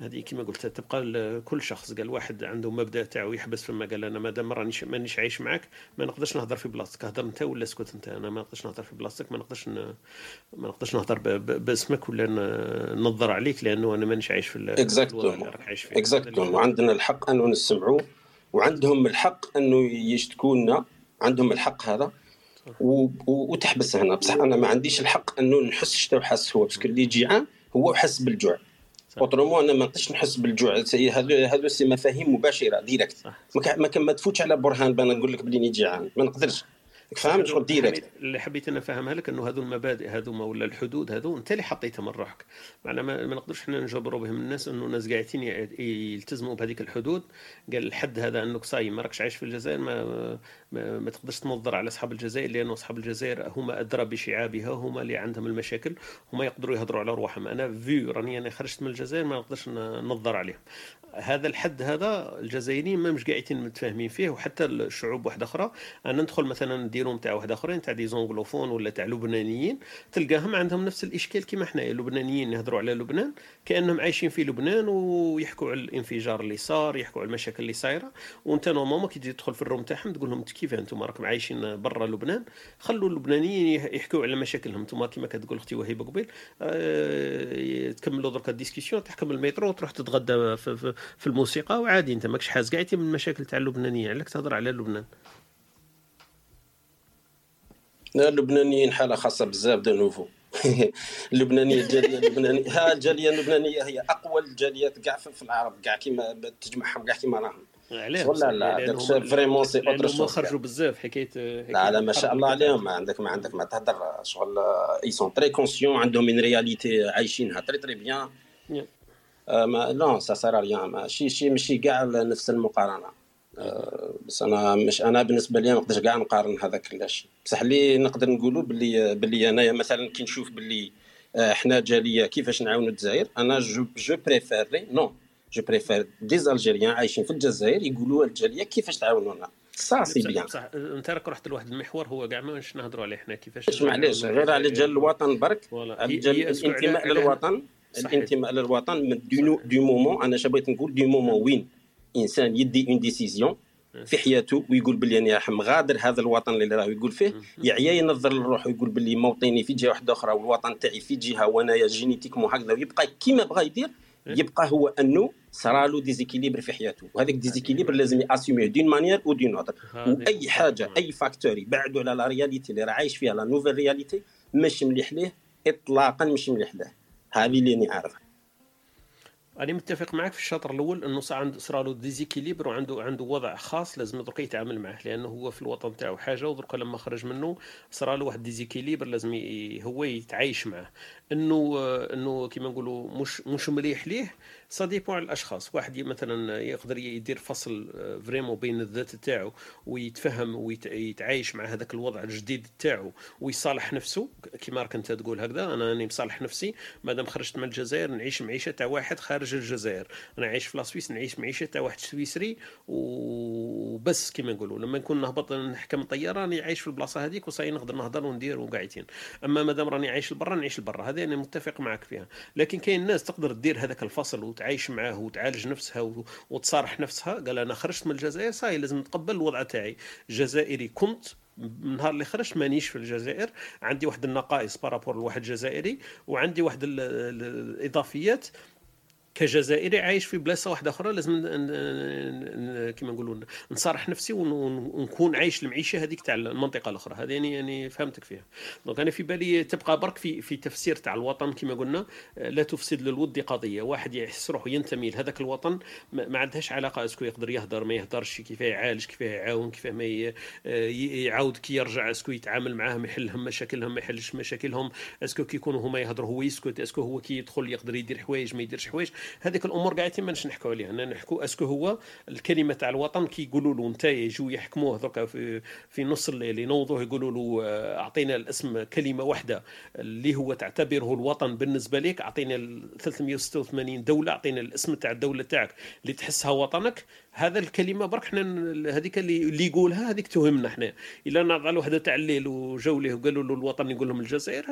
هذه كما قلت تبقى لكل شخص. قال واحد عنده مبدأ تاعو يحبس فما قال أنا مادام رانيش مانيش عايش معك ما نقدرش نهضر في بلاصتك. هضر أنت ولا اسكت أنت؟ أنا ما نقدرش نهضر في بلاصتك ما نقدرش ن... ما نقدرش نهضر باسمك ولا ننظر عليك لأنه أنا مانيش عايش في exactement exactement وعندنا الحق أنه نسمعوا وعندهم الحق أنه يشتكونا. عندهم الحق هذا و... وتحبس هنا. بصح أنا ما عنديش الحق أنه نحس شتا حاس هو parce que اللي جيعان هو حس بالجوع. autrement أنا ما نقدرش نحس بالجوع. هذو هذو c'est مفاهيم مباشرة directes. ما ما تفوتش على برهان بان نقول لك بلي جيعان ما نقدرش. فهمت؟ شغل direct. اللي حبيت أنا نفهمها لك إنه هذو المبادئ هذوما ولا الحدود هذو أنت اللي حطيتهم من روحك. معناها ما, ما نقدرش إحنا نجبروا بهم الناس إنه الناس قاعدين يلتزموا بهذيك الحدود. قال الحد هذا أنك صايم ما راكش عايش في الجزائر ما, ما, ما تقدرش تنظر على أصحاب الجزائر لأنه أصحاب الجزائر هما أدرى بشعابها هما اللي عندهم المشاكل هما يقدروا يهضروا على روحهم. أنا vu راني أنا خرجت من الجزائر ما نقدرش ننظر عليهم. هذا الحد هذا الجزائريين ما مش قاعدين متفاهمين فيه وحتى الشعوب واحدة أخرى. أنا ندخل مثلا نديرو نتاع واحد أخرين تاع des anglophones ولا تاع لبنانيين تلقاهم عندهم نفس الإشكال كيما حنايا. اللبنانيين يهضروا على لبنان كأنهم عايشين في لبنان ويحكوا على الانفجار اللي صار يحكوا على المشاكل اللي صايرة. وأنت normalement كي تدخل في ال room تاعهم تقول لهم كيف أنتم؟ راكم عايشين برا لبنان. خلوا اللبنانيين يحكوا على مشاكلهم. أنتم كيما كتقول أختي وهيبة قبيل أه تكملوا درك ال discussion تحكم المترو تروح تتغدى في, في, في الموسيقى وعادي أنت ماكش حاز كاع من المشاكل تاع اللبنانيين علاش تهضر على لبنان. اللبنانيين حالة خاصة بزاف de nouveau *laughs* اللبنانية الجاليه اللبنانيه ها الجالية اللبنانية هي أقوى الجاليات كاع في العرب كاع كيما تجمعهم كاع كيما راهم. علاش؟ ولا لا vraiment c'est autre chose خرجوا بزاف حكايه لا لا ما شاء الله عليهم. ما عندك ما عندك ما تهدر شغل ils sont très conscients عندهم من réalité عايشينها très très bien mais nous ça sert rien ماشي شي ماشي كاع نفس المقارنة. أه بس أنا مش أنا بالنسبة لي ما نقدرش كاع نقارن هذاك الشيء بصح اللي نقدر نقولوا باللي باللي أنايا مثلا كي نشوف باللي إحنا جالية كيفاش نعاونوا الجزائر أنا je je préférais non je préfère des Algériens عايشين في الجزائر يقولوا الجالية كيفاش تعاونونا. ça c'est bien صح أنت راك رحت لواحد المحور هو كاع ماش نهضروا عليه حنا كيفاش معليش غير على جال الوطن برك. الانتماء للوطن. الانتماء للوطن du moment أنا بغيت نقول du moment وين إنسان يدي une décision في حياته ويقول باللي أنا راح مغادر هذا الوطن اللي راه يقول فيه يعيا ينظر لروحه ويقول باللي موطني في جهة واحدة أخرى والوطن تاعي في جهة وأنايا génétiquement هكذا ويبقى كيما بغى يدير يبقى هو أنه صرالو déséquilibre في حياته. وهذاك déséquilibre لازم ياسيميه d'une manière ou d'une autre وأي حاجة أي facteur يبعدوا على la réalité اللي راه عايش فيها la nouvelle réalité مش مليح ليه؟ اطلاقا مش مليح له هذه اللي أنا عارفها أنا متفق معك في الشطر الأول إنه صار عنده صار له déséquilibre وعنده عنده وضع خاص لازم درك يتعامل معه لأنه هو في الوطن تاعو حاجة ودرك لما خرج منه صار له واحد déséquilibre لازم هو يتعايش معه. إنه إنه كيما نقولوا مش مش مليح ليه؟ ça dépend على الأشخاص. واحد مثلا يقدر يدير فصل vraiment بين الذات تاعو ويتفهم ويتعايش مع هذاك الوضع الجديد تاعو ويصالح نفسه. كيما راك انت تقول هكذا أنا راني مصالح نفسي مادام خرجت من الجزائر نعيش معيشة تاع واحد خارج الجزائر. أنا عايش في لاسويس نعيش معيشة تاع واحد سويسري وبس كيما نقولوا. لما نكون نهبط نحكم الطياره راني عايش في البلاصة هذيك وصاي نقدر نهضر وندير وقاعدين. أما مادام راني عايش لبرا نعيش لبرا. هذه أنا متفق معك فيها. لكن كاين ناس تقدر دير هذاك الفصل وتعيش معاه وتعالج نفسها وتصارح نفسها قال أنا خرجت من الجزائر صاي لازم نتقبل الوضع تاعي. جزائري كنت النهار اللي خرجت مانيش في الجزائر عندي واحد النقائص par rapport لواحد جزائري وعندي واحد الإضافيات كجزائري عايش في بلاصة واحدة أخرى لازم كما نقولوا نصارح نفسي ونكون عايش المعيشة هذيك تاع المنطقة الأخرى. هذه يعني يعني فهمتك فيها. donc أنا في بالي تبقى برك في في تفسير تاع الوطن كما قلنا لا تفسد للود قضية. واحد يحس روحه ينتمي لهذاك الوطن ما عندهاش علاقة est-ce que يقدر يهدر ما يهدرش كيف يعالج كيف يعاون كيف ما يعاود كي يرجع est-ce que يتعامل معاهم يحل لهم مشاكلهم ما يحلش مشاكلهم. est-ce que كي يكونوا هما يهضروا هو يسكت est-ce que هو كي يدخل يقدر يدير حوايج ما يديرش حوايج. هذيك الأمور قاعدين يتم نحكوا عليها. نحكوا est-ce que هو الكلمة تاع الوطن كي يقولوا له انت يجوا يحكموه. دركا في, في نص الليل ينوضوه يقولوا له أعطينا الاسم كلمة واحدة اللي هو تعتبره الوطن بالنسبة لك أعطينا 386 دولة أعطينا الاسم تاع الدولة تاعك اللي تحسها وطنك. هذا الكلمة برك حنا هذيك اللي, يقولها هذيك تهمنا حنا. إلا نضع له تاع الليل وجاو ليه وقالوا له الوطن يقول لهم الجزائر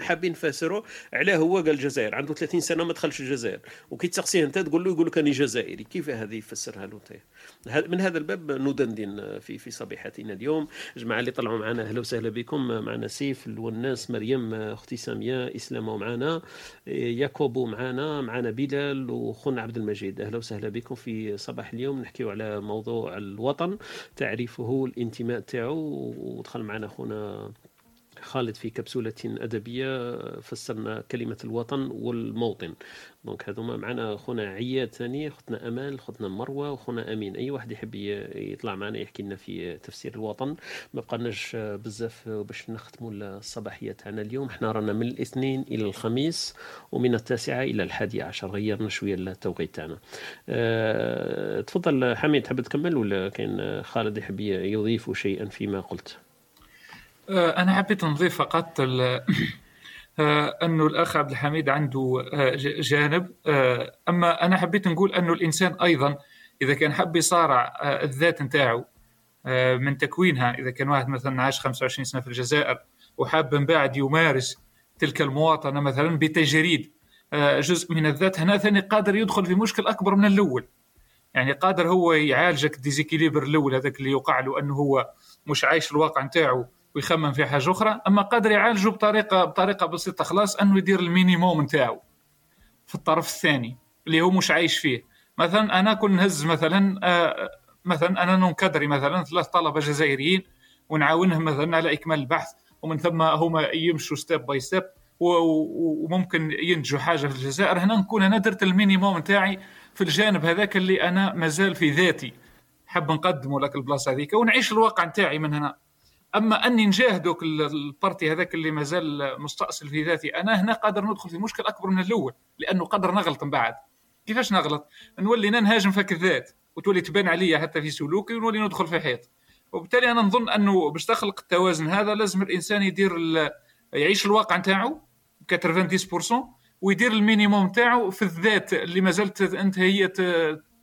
حابين نفسروا علاه هو قال الجزائر. عنده 30 سنة ما دخلش الجزائر. وكي تسقسيه أنت تقول له يقول لك أني جزائري. كيف هذه يفسرها له أنت؟ من هذا الباب ندندن في في صبيحتنا اليوم. جماعة اللي طلعوا معنا أهلا وسهلا بكم. معنا سيف الوناس مريم أختي سامية اسلام معنا ياكوبو معنا معنا بلال وخونا عبد المجيد. أهلا وسهلا بكم في صباح اليوم نحكيو على موضوع الوطن تعريفه الانتماء تاعو ودخل معنا خونا خالد في كبسولة أدبية فسرنا كلمة الوطن والموطن. دونك هذوما معنا خونا عياد ثاني اختنا أمال اختنا مروة وخونا أمين. أي واحد يحب يطلع معنا يحكي لنا في تفسير الوطن. ما بقناش بزاف باش نختموا الصباحيه تاعنا اليوم. إحنا رانا من الاثنين إلى الخميس ومن التاسعة إلى الحادية عشر. غيرنا شوية التوقيت تاعنا. أه تفضل حميد تحب تكمل ولا كاين خالد يحب يضيف شيئا فيما قلت؟ أنا حبيت نضيف فقط *clears throat* آه، انه الأخ عبد الحميد عنده آه، جانب. آه، أما أنا حبيت نقول انه الإنسان أيضا إذا كان حب يصارع الذات نتاعو من تكوينها إذا كان واحد مثلا عاش 25 سنة في الجزائر وحاب من بعد يمارس تلك المواطنة مثلا بتجريد جزء من الذات هنا ثاني قادر يدخل في مشكل أكبر من الأول. يعني قادر هو يعالجك déséquilibre الأول هذاك اللي يوقع له أنه هو مش عايش الواقع نتاعو ويخمم في حاجة أخرى. أما قادر يعالجه بطريقه بطريقة بسيطة خلاص انه يدير ال minimum نتاعو في الطرف الثاني اللي هو مش عايش فيه. مثلا أنا كي نهز مثلا آه مثلا أنا نكادري مثلا ثلاث طلبة جزائريين ونعاونهم مثلا على إكمال البحث ومن ثم هما يمشوا step by step وممكن ينتجوا حاجة في الجزائر. هنا نكون أنا درت ال minimum نتاعي في الجانب هذاك اللي أنا مازال في ذاتي. حاب نقدمه لك البلاصة هذيك ونعيش الواقع نتاعي من هنا. أما أني نجاهدك ال partie هذاك اللي مازال مستأصل في ذاتي أنا هنا قادر ندخل في مشكل أكبر من الأول لأنه قادر نغلط من بعد. كيفاش نغلط؟ نولي نهاجم فيك الذات وتولي تبان عليا حتى في سلوكي ونولي ندخل في حيط. وبالتالي أنا نظن أنه باش تخلق التوازن هذا لازم الإنسان يدير يعيش الواقع نتاعو 90% ويدير المينيموم نتاعو في الذات اللي ما زالت أنت هي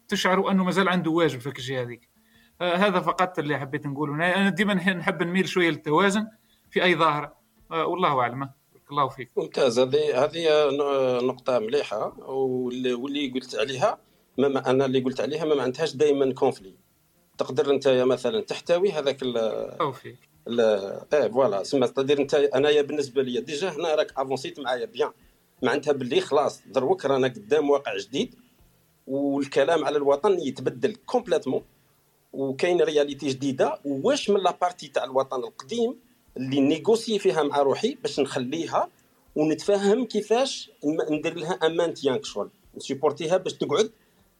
تشعر أنه مازال عنده واجب في الجهه هذيك. هذا فقط اللي حبيت نقوله. أنا ديما نحب نميل شوية للتوازن في أي ظاهره آه، والله أعلم. الله فيك. ممتاز. هذه هذه نقطة مليحة. واللي قلت عليها ما أنا اللي قلت عليها ما عندهاش دائما conflit تقدر أنت مثلا تحتوي هذاك ال فيك إيه voilà. سما تقدر أنت أنايا بالنسبة لي déjà هنا راك avancيت معايا bien معناتها باللي خلاص دروك رانا قدام واقع جديد والكلام على الوطن يتبدل complètement وكاين réalité جديدة واش من la partie تاع الوطن القديم اللي négocier فيها مع روحي باش نخليها ونتفهم كيفاش ندير لها un maintien شغل. نسيپورتيها باش تقعد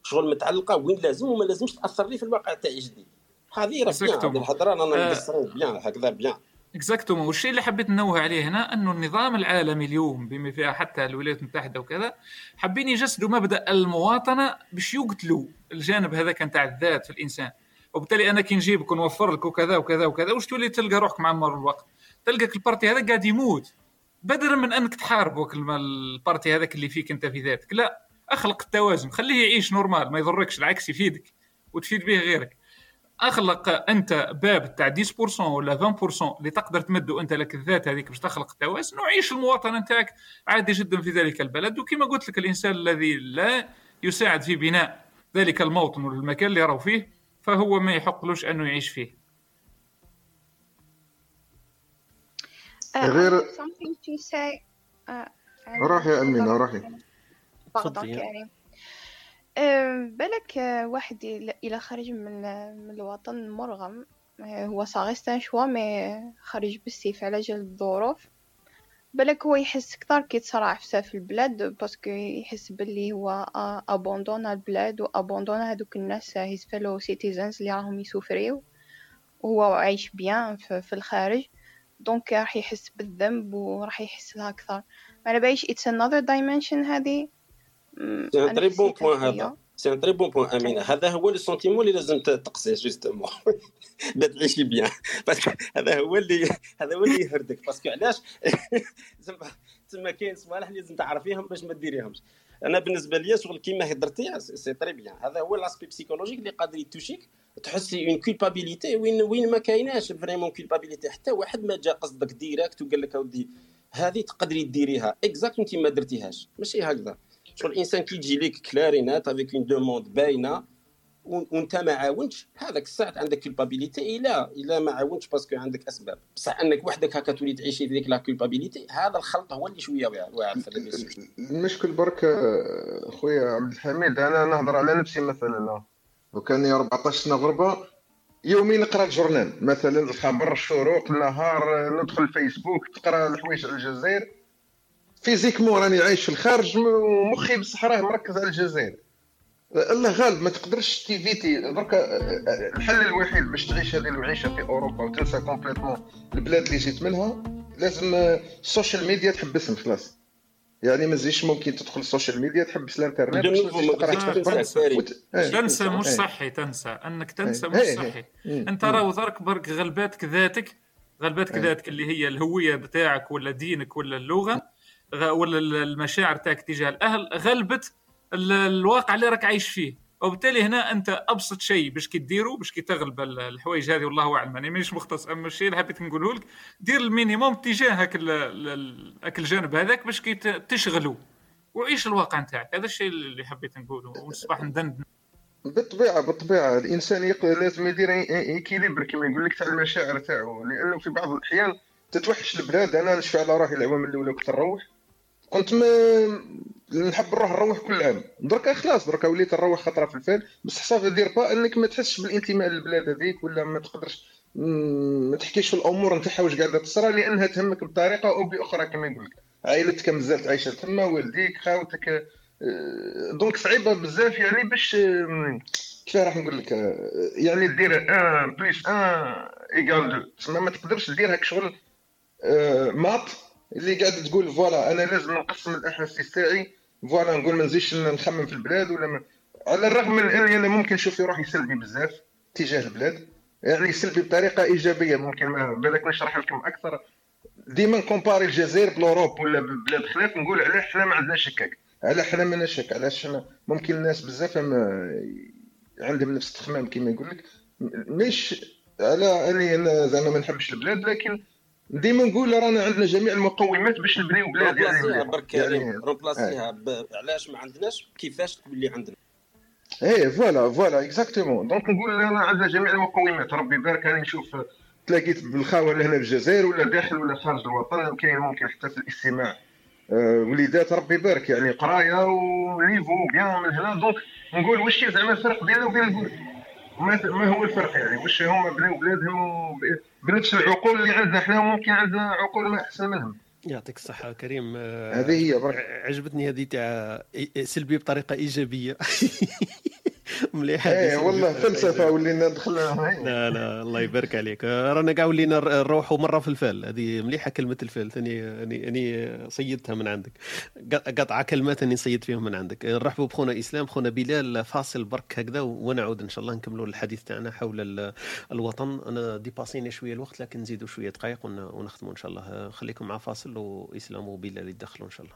شغل متعلقة وين لازم وما لازمش تأثر لي في الواقع تاعي جديد. هذه راه bien الهضرة أنا نقصر bien هكذا bien. exactement والشيء اللي حبيت ننوه عليه هنا أنه النظام العالمي اليوم بما فيها حتى الولايات المتحدة وكذا حابين يجسدوا مبدأ المواطنة باش يقتلوا الجانب هذاك نتاع الذات في الإنسان. وبالتالي أنا كي نجيبك ونوفر لك وكذا وكذا وكذا واش تولي تلقى روحك مع مر الوقت؟ تلقاك ال partie هذا قاعد يموت بدلا من أنك تحاربك ال partie هذاك اللي فيك أنت في ذاتك. لا أخلق التوازن خليه يعيش normal ما يضركش العكس يفيدك وتفيد به غيرك. أخلق أنت باب تاع 10% ولا 20% اللي تقدر تمده أنت لك الذات هذيك باش تخلق التوازن وعيش المواطنه نتاعك عادي جدا في ذلك البلد. وكما قلت لك الإنسان الذي لا يساعد في بناء ذلك الموطن والمكان اللي راهو فيه فهو ما يحقلوش أنه يعيش فيه. Uh, غير something to say. Uh, روحي يا أمينة روحي. تفضلي. يعني بالك uh, واحد إلى خرج من من الوطن مرغم. Uh, هو صاغي شوا مي خرج بالسيف على جال الظروف. بالك هو يحس كثر كي تصرع في البلاد parce que يحس باللي هو abandonne البلاد و abandonne هذوك الناس his fellow citizens اللي راهم يسوفريو. وهو عايش bien في الخارج donc راح يحس بالذنب وراح يحس لها أكثر ما على باليش it's another dimension هذه c'est très bon point هذا. c'est un très bon point امينه هذا هو le sentiment اللي لازم تقصيه justement باش تعيشي bien parce que هذا هو اللي هذا هو اللي يهردك parce que علاش *laughs* تما كاين صوالح اللي لازم تعرفيهم باش ما ديريهمش. أنا بالنسبة لي شغل كيما هضرتي c'est très bien هذا هو l'aspect psychologique اللي قادر يتوشيك. تحسي une culpabilité وين وين ما كايناش vraiment culpabilité حتى واحد ما جا قصدك direct وقال لك أودي هذه تقدري ديريها. exact انت ما درتيهاش. ماشي هكذا. شغل الإنسان كي يجي لك كلارينات avec une demande باينة وأنت ما عاونتش. هذاك الساعة عندك culpabilité إلا إلا ما عاونتش parce que عندك أسباب. بصح أنك وحدك هكا تولي تعيشي avec la culpabilité هذا الخلط هو اللي شوية واعر المشكل برك خويا عبد الحميد أنا نهضر على نفسي مثلا. لو كان 14 سنه غربه يوميا نقرأ الجورنال مثلا الخبر الشروق النهار ندخل الفيسبوك تقرأ الحوايج على الجزائر. physiquement راني عايش في الخارج ومخي بصح راه مركز على الجزائر. الله غالب ما تقدرش تيڤيتي دركا الحل الوحيد باش تعيش هذه المعيشة في أوروبا وتنسى complètement البلاد اللي جيت منها لازم ال social media تحبسهم خلاص. يعني ما تزيدش ممكن تدخل ال social media تحبس الانترنت تنسى مش صحي تنسى. أنك تنسى مش صحي. أنت راهو درك برك غلباتك ذاتك غلباتك ذاتك اللي هي الهوية بتاعك ولا دينك ولا اللغة ولا المشاعر تاعك تجاه الأهل غلبت الواقع اللي راك عايش فيه. وبالتالي هنا أنت أبسط شيء باش كي ديرو باش كي تغلب الحوايج هذه والله أعلم. أنا مانيش مختص أما الشيء اللي حبيت نقوله لك دير ال minimum تجاهك هاك الجانب هذاك باش كي تشغلوا وعيش الواقع نتاعك. هذا الشيء اللي حبيت نقوله. ونصبح ندندن بالطبيعة بالطبيعة. الإنسان لازم يدير équilibre كما يقول لك تاع المشاعر تاعو. لأنه في بعض الأحيان تتوحش البلاد أنا نشفع على روحي العوام الأولى كنت نروح. كنت ما نحب نروح نروح كل عام. دركا خلاص دركا وليت نروح خطره في الفال بس حساب دير با إنك ما تحسش بالانتماء للبلاد هذيك ولا ما تقدرش ما تحكيش في الأمور نتاعها واش قاعدة تصرى لأنها تهمك بطريقة أو بأخرى كما يقول لك عائلتك مازالت عايشه تما والديك خاوتك آه، donc صعيبه بزاف يعني باش كيف راح نقول لك آه، يعني دير un plus un égale deux تسمى ما تقدرش دير هاك شغل آه، ماط اللي قاعد تقول voilà أنا لازم نقسم الاحاسيس تاعي voilà نقول ما نزيدش نخمم في البلاد ولا ما. على الرغم من اني أنا ممكن نشوف روحي سلبي بزاف تجاه البلاد. يعني سلبي بطريقة إيجابية ممكن بالك نشرح لكم أكثر. ديما نكومباري الجزائر ب l'Europe ولا ببلاد خلاف نقول علاش حنا ما عندناش هكاك علاش حنا ما نشك علاش ممكن الناس بزاف عندهم نفس التخمام كما يقول لك. مش على أني أنا زعما ما نحبش البلاد لكن ديما نقول رانا عندنا جميع المقومات باش نبنيو بلاد يعني برك يعني remplacer يها علاش ما عندناش؟ كيفاش تولي عندنا؟ إيه voilà voilà exactement donc نقول رانا عندنا جميع المقومات. ربي يبارك. راني نشوف تلاقيت بالخاوة لهنا في الجزائر ولا داخل ولا خارج الوطن كاين ممكن حتى في الاستماع. آه، وليدات ربي يبارك. يعني قراية و niveau bien من هنا. donc نقول واش زعما الفرق بيننا وبين ما هو الفرق يعني؟ واش هما بناو بلادهم؟ بنفس العقول اللي عندنا إحنا ممكن عندنا عقول ما أحسن منهم. يعطيك الصحة كريم. هذه هي برك عجبتني هذه تاع سلبي بطريقة إيجابية. *laughs* *laughs* مليحه إيه والله فلسفة *laughs* ولينا دخلنا لا لا الله يبارك عليك. رانا كاع ولينا نروحوا مرة في الفال هذه مليحة كلمة الفال ثاني اني اني صيدتها من عندك. قطعة كلمات أني نصيد فيهم من عندك. نرحبوا بخونا إسلام خونا بلال فاصل برك هكذا ونعود إن شاء الله نكملوا الحديث تاعنا حول الوطن. أنا ديباسينا شوية الوقت لكن نزيدوا شوية دقائق ونختموا إن شاء الله. خليكم مع فاصل وإسلام وبلال يدخلوا إن شاء الله.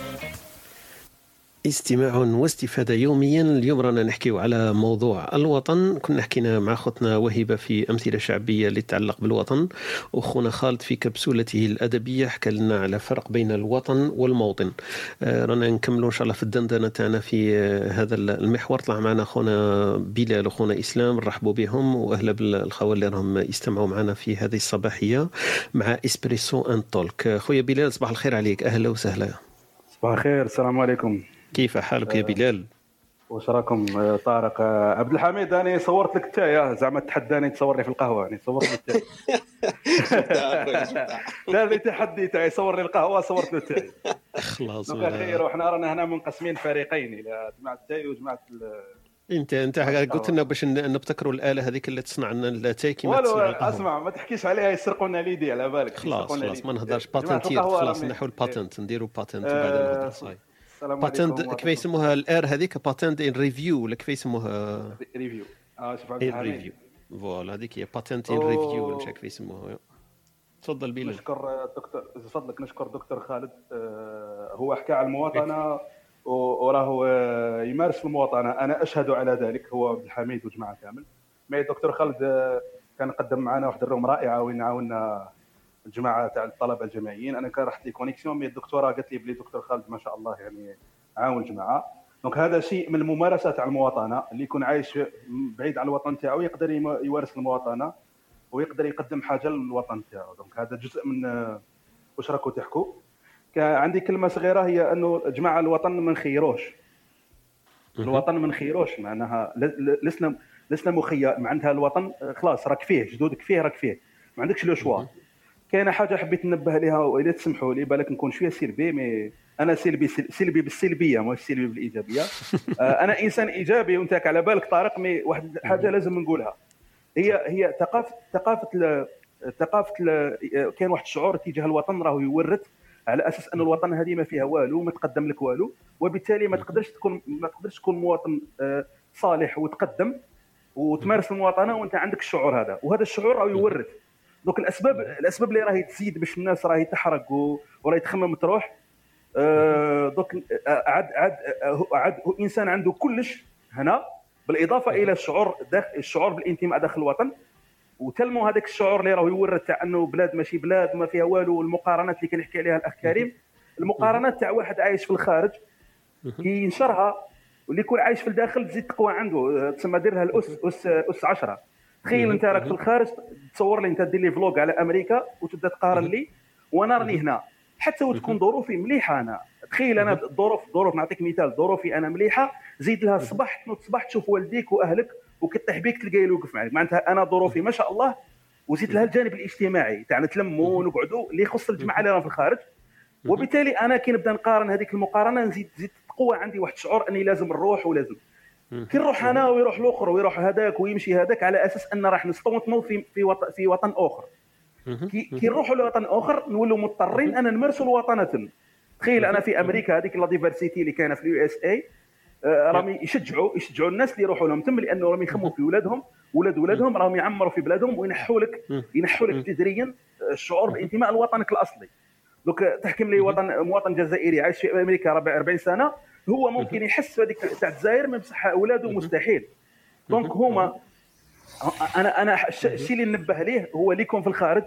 استماع واستفادة يوميا. اليوم رانا نحكيو على موضوع الوطن. كنا حكينا مع خوتنا وهبة في أمثلة شعبية اللي تتعلق بالوطن. وخونا خالد في كبسولته الأدبية حكى لنا على فرق بين الوطن والموطن. آه، رانا نكملوا إن شاء الله في الدندنة تاعنا في آه، هذا المحور. طلع معنا خونا بلال وخونا إسلام. نرحبوا بهم وأهلا بالخاوة اللي راهم يستمعوا معنا في هذه الصباحية مع Espresso and Talk خويا بلال صباح الخير عليك. أهلا وسهلا. صباح الخير. السلام عليكم. كيف حالك يا بلال؟ واش راكم طارق؟ عبد الحميد أنا صورت لك التاي زعما تحداني تصورني في القهوة يعني صورت لي التاي دار لي تحدي تاعي صور لي القهوة صورت له التاي خلاص. خير وحنا رانا هنا منقسمين فريقين إلى جماعة التاي وجماعة أنت أنت قلت لنا باش نبتكروا الآلة هذيك اللي تصنع لنا الاتاي كيما تصنع أسمع ما تحكيش عليها يسرقوا لنا l'idée على بالك خلاص خلاص ما نهضرش patenter خلاص نحو ال patente نديروا patente وبعدين نهضر ça y est patente كيف يسموها الآر هذيك؟ patente en revue ولا كيف يسموها؟ revue آه شوف en revue voilà هذيك هي patente en revue مش كيف يسموها. تفضل بلال نشكر الدكتور فضلك نشكر دكتور خالد. آه، هو حكى على المواطنة وراه آه، يمارس المواطنة. أنا أشهد على ذلك. هو عبد الحميد وجماعه كامل. mais دكتور خالد آه، كان قدم معنا واحد ال room رائعة وين عاونا الجماعة تاع الطلبة الجامعيين. أنا كان رحت لي connexion mais الدكتورة قالت لي بلي دكتور خالد ما شاء الله يعني عاون الجماعة. donc هذا شيء من الممارسة تاع المواطنة اللي يكون عايش بعيد على الوطن تاعو يقدر يمارس المواطنة ويقدر يقدم حاجة للوطن تاعو. donc هذا جزء من واش راكم تحكوا عندي كلمة صغيرة هي أنه جماعة الوطن ما نخيروش. الوطن ما نخيروش معناها لسنا لسنا مخيرين معناتها الوطن خلاص راك فيه جدودك فيه راك فيه. ما عندكش le choix كاينة حاجة حبيت ننبه لها واذا تسمحوا لي بالك نكون شوية سلبي mais أنا سلبي سلبي بالسلبية مش سلبي بالإيجابية. *laughs* آه، أنا إنسان إيجابي وأنت على بالك طارق مي واحد حاجة لازم نقولها. هي هي ثقافة ثقافة ثقافة كاين واحد الشعور تجاه الوطن راهو يورث على أساس أن الوطن هذه ما فيها والو ما تقدم لك والو وبالتالي ما تقدرش تكون ما تقدرش تكون مواطن آه، صالح وتقدم وتمارس المواطنة وأنت عندك الشعور هذا. وهذا الشعور راهو يورث. دوك الاسباب الأسباب اللي راهي تزيد باش الناس راهي تحرق وراهي تخمم تروح آه، دوك آه، عاد عاد عاد إنسان عنده كلش هنا بالإضافة إلى الشعور داخل الشعور بالانتماء داخل الوطن. وتلموا هذاك الشعور اللي راه يورث تاع أنه بلاد ماشي بلاد ما فيها والو والمقارنات اللي كنحكي عليها الاخ كريم المقارنات تاع واحد عايش في الخارج كي ينشرها واللي يكون عايش في الداخل تزيد تقوى عنده. تسمى دير لها الاس اس أس 10 تخيل أنت راك في الخارج تصور لي أنت دير لي vlog على أمريكا وتبدأ تقارن لي وأنا راني هنا. حتى وتكون ظروفي مليحة أنا. تخيل أنا الظروف ظروف نعطيك مثال ظروفي أنا مليحة زيد لها الصباح تنوض الصباح تشوف والديك وأهلك وكي تطيح بيك تلقاه يوقف معك معناتها أنا ظروفي ما شاء الله وزيد لها الجانب الاجتماعي تاع نتلموا ونقعدوا اللي يخص الجماعة اللي راهم في الخارج. وبالتالي أنا كي نبدأ نقارن هذيك المقارنة نزيد زيد تقوى عندي واحد الشعور أني لازم نروح ولازم. كي نروح أنا ويروح الأخر ويروح هذاك ويمشي هذاك على أساس أن راح نستوطنوا في في وطن في وطن أخر. كي نروحوا لوطن أخر نولوا مضطرين أن نمارسوا الوطنه تخيل أنا في أمريكا هذيك la diversité اللي كاينة في ال USA آه، راهم يشجعوا يشجعوا الناس اللي يروحوا لهم تم لأنه راهم يخمموا في اولادهم ولاد ولادهم راهم يعمروا في بلادهم وينحوا لك ينحوا لك جذريا الشعور بالانتماء لوطنك الأصلي. دوك تحكم لي وطن مواطن جزائري عايش في أمريكا 40 سنة هو ممكن يحس بهذيك تاع الجزائر ما بصح أولاده مستحيل. donc هما أنا أنا الشيء اللي ننبه ليه هو اللي يكون في الخارج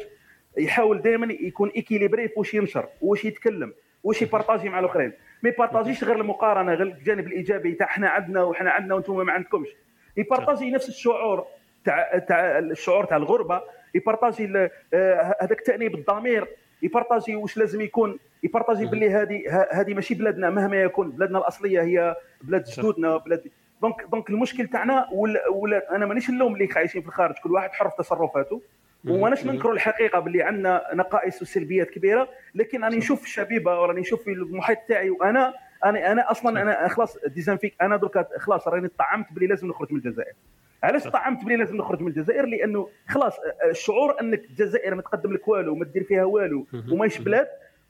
يحاول دائما يكون équilibré في واش ينشر واش يتكلم واش يpartager مع الأخرين. ما ي partager ش غير المقارنة غير الجانب الإيجابي تاع إحنا عندنا وحنا عندنا وأنتم ما عندكمش. ي partager نفس الشعور تاع تاع الشعور تاع الغربة ي partager آه، هذاك التانيب الضمير ي partager واش لازم يكون ي partager باللي هذه هذه ماشي بلادنا مهما يكون. بلادنا الأصلية هي بلاد جدودنا بلاد donc donc المشكل تاعنا ولا, ولا أنا مانيش نلوم اللي عايشين في الخارج كل واحد حر في تصرفاته. وماناش ننكروا الحقيقة باللي عندنا نقائص وسلبيات كبيرة لكن راني نشوف الشبيبة وراني نشوف في المحيط تاعي وأنا أنا أنا أصلا أنا خلاص ديزانفيك أنا درك خلاص راني طعمت باللي لازم نخرج من الجزائر. علاش طعمت بلي لازم نخرج من الجزائر؟ لأنه خلاص الشعور أنك الجزائر ما تقدم لك والو وما دير فيها والو وماش بلاد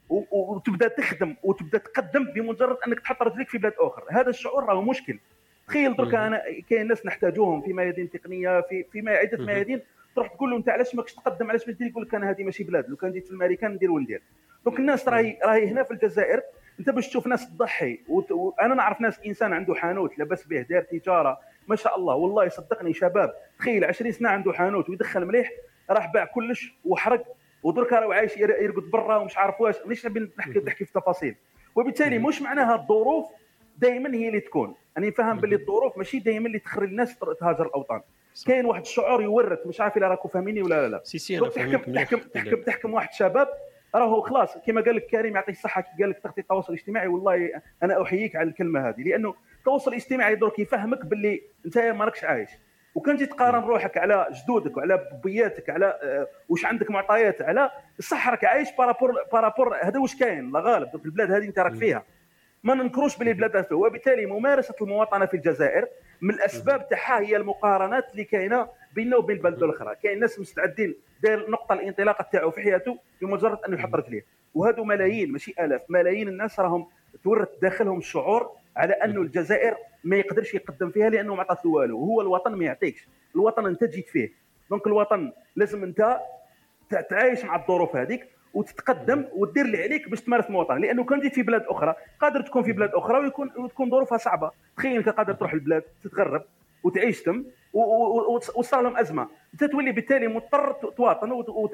وتبدا تخدم وتبدا تقدم بمجرد انك تحط رجليك في بلاد اخر. هذا الشعور راه مشكل. تخيل درك أنا كاين ناس نحتاجوهم في ميادين تقنية في في عدة ميادين تروح تقول له انت علاش ماكش تقدم علاش ما دير؟ يقول لك أنا هذه ماشي بلاد لو كان جيت في الامريكان ندير وندير. donc الناس راهي راهي هنا في الجزائر أنت باش تشوف ناس تضحي وأنا نعرف ناس إنسان عنده حانوت لاباس به دار تجارة ما شاء الله والله صدقني شباب. تخيل 20 سنة عنده حانوت ويدخل مليح راح باع كلش وحرق ودرك راه عايش يرقد برا ومش عارف واش. مانيش نحكي نحكي في تفاصيل؟ وبالتالي مش معناها الظروف دائما هي اللي تكون. أنا فاهم باللي الظروف ماشي دائما اللي تخرج الناس تهاجر الأوطان. كاين واحد الشعور يورث مش عارف اذا راكم فاهميني ولا لا لا. si si أنا تحكم تحكم تحكم تحكم واحد شباب راهو خلاص كما قال لك كريم يعطيه الصحة كي قال لك تغطية التواصل الاجتماعي والله أنا أحييك على الكلمة هذه. لأنه التواصل الاجتماعي درك يفهمك باللي أنت ما راكش عايش. وكان تجي تقارن روحك على جدودك وعلى بياتك على آه، واش عندك معطيات على الصح راك عايش par rapport par rapport هذا واش كاين؟ لا غالب البلاد هذه انت راك فيها. ما ننكروش باللي بلاد وبالتالي ممارسة المواطنة في الجزائر من الأسباب تاعها هي المقارنات اللي كاينة بيننا وبين البلد الأخرى. كاين ناس مستعدين داير نقطة الانطلاق تاعو في حياته بمجرد أنه يحط رجليه وهذو ملايين ماشي آلاف ملايين الناس راهم تورث داخلهم الشعور على أنه الجزائر ما يقدرش يقدم فيها لأنه ما عطاته والو. وهو الوطن ما يعطيكش. الوطن أنت جيت فيه. donc الوطن لازم أنت تعايش مع الظروف هذيك وتتقدم ودير اللي عليك باش تمارس المواطنه لأنه كان جيت في بلاد أخرى قادر تكون في بلاد أخرى ويكون وتكون ظروفها صعبة. تخيل أنت قادر تروح لبلاد تتغرب وتعيش تم. وصار لهم أزمة. أنت تولي بالتالي مضطر تواطن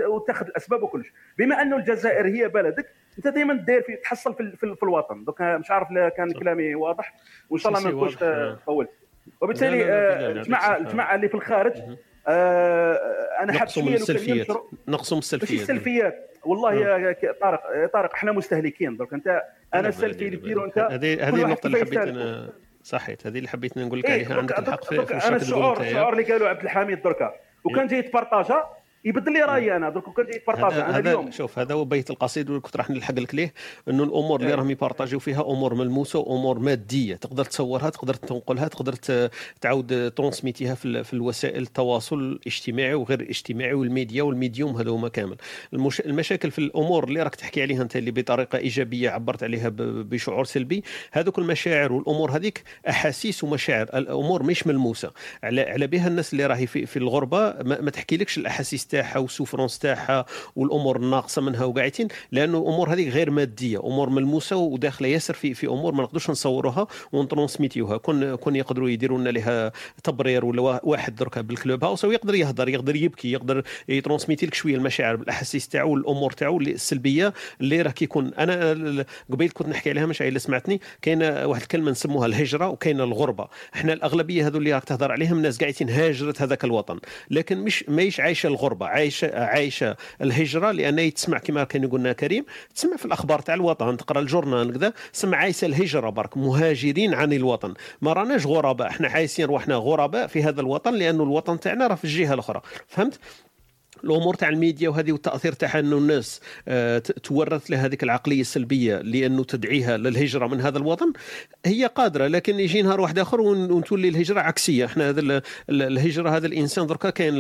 وتاخذ الأسباب وكلش. بما أنه الجزائر هي بلدك أنت دائما داير في تحصل في, في, في الوطن. donc مش عارف كان كلامي واضح. وإن شاء الله ما نكونش طولت وبالتالي الجماعه الجماعة اللي في الخارج آه أنا حاب شوية السلفيات. نقصوا السلفيات. السلفيات. والله يا طارق طارق إحنا مستهلكين. درك انت أنا السلفي اللي ديرو انت هذه هذه النقطة اللي حبيت أنا صحيت هذه اللي حبيت نقول لك عليها عندك الحق في, في أنا الشعور الشعور اللي قالوا عبد الحميد دركا. وكان جاي يتبارطاجا يبدل لي رأيي أنا درك كنت يتبارطاج هذا, هذا شوف هذا هو بيت القصيد اللي كنت راح نلحق لك ليه إنه الأمور اللي إيه. راهم ي partager يو فيها أمور ملموسة وأمور مادية. تقدر تصورها تقدر تنقلها تقدر تعاود transmettre يها في, في الوسائل التواصل الاجتماعي وغير الاجتماعي وال média وال médium هذا هما كامل. المش... المشاكل في الأمور اللي راك تحكي عليها أنت اللي بطريقة إيجابية عبرت عليها ب... بشعور سلبي هذوك المشاعر والأمور هذيك أحاسيس ومشاعر الأمور مش ملموسة. على على بها الناس اللي راهي في, في الغربة ما, ما تحكي لكش الأحاسيس تاعها وال souffrance تاعها والأمور الناقصه منها وقاعدين لأنه الأمور هذه غير مادية أمور ملموسة وداخلة ياسر في في أمور ما نقدرش نصوروها ونترانسميتيوها. كون كون يقدروا يديروا لنا لها تبرير ولا واحد دركا بالكلوب هاوس يقدر يهضر يقدر يبكي يقدر يترانسميتي لك شوية المشاعر بالاحاسيس تاعو والأمور تاعو السلبية اللي راه كيكون أنا قبيل كنت نحكي عليها مش اللي سمعتني كاينة واحد الكلمة نسموها الهجرة وكاينة الغربة. إحنا الأغلبية هذو اللي راك تهضر عليهم ناس قاعدين هاجرت هذاك الوطن. لكن مش ماهيش عايشة الغربة. عايشة عايشة الهجرة لأن تسمع كما كان يقولنا كريم. تسمع في الأخبار تاع الوطن تقرأ الجورنال كذا تسمع عايشة الهجرة برك مهاجرين عن الوطن. ما راناش غرباء إحنا عايشين روحنا غرباء في هذا الوطن لأنه الوطن تاعنا راه في الجهة الأخرى. فهمت؟ الأمور تاع الميديا وهذه والتأثير تاعها إنه الناس آه، تورث لها هذيك العقلية السلبية لأنه تدعيها للهجرة من هذا الوطن. هي قادرة لكن يجي نهار واحد اخر وتولي الهجرة عكسية. إحنا هذا الهجرة هذا الإنسان دركا كاين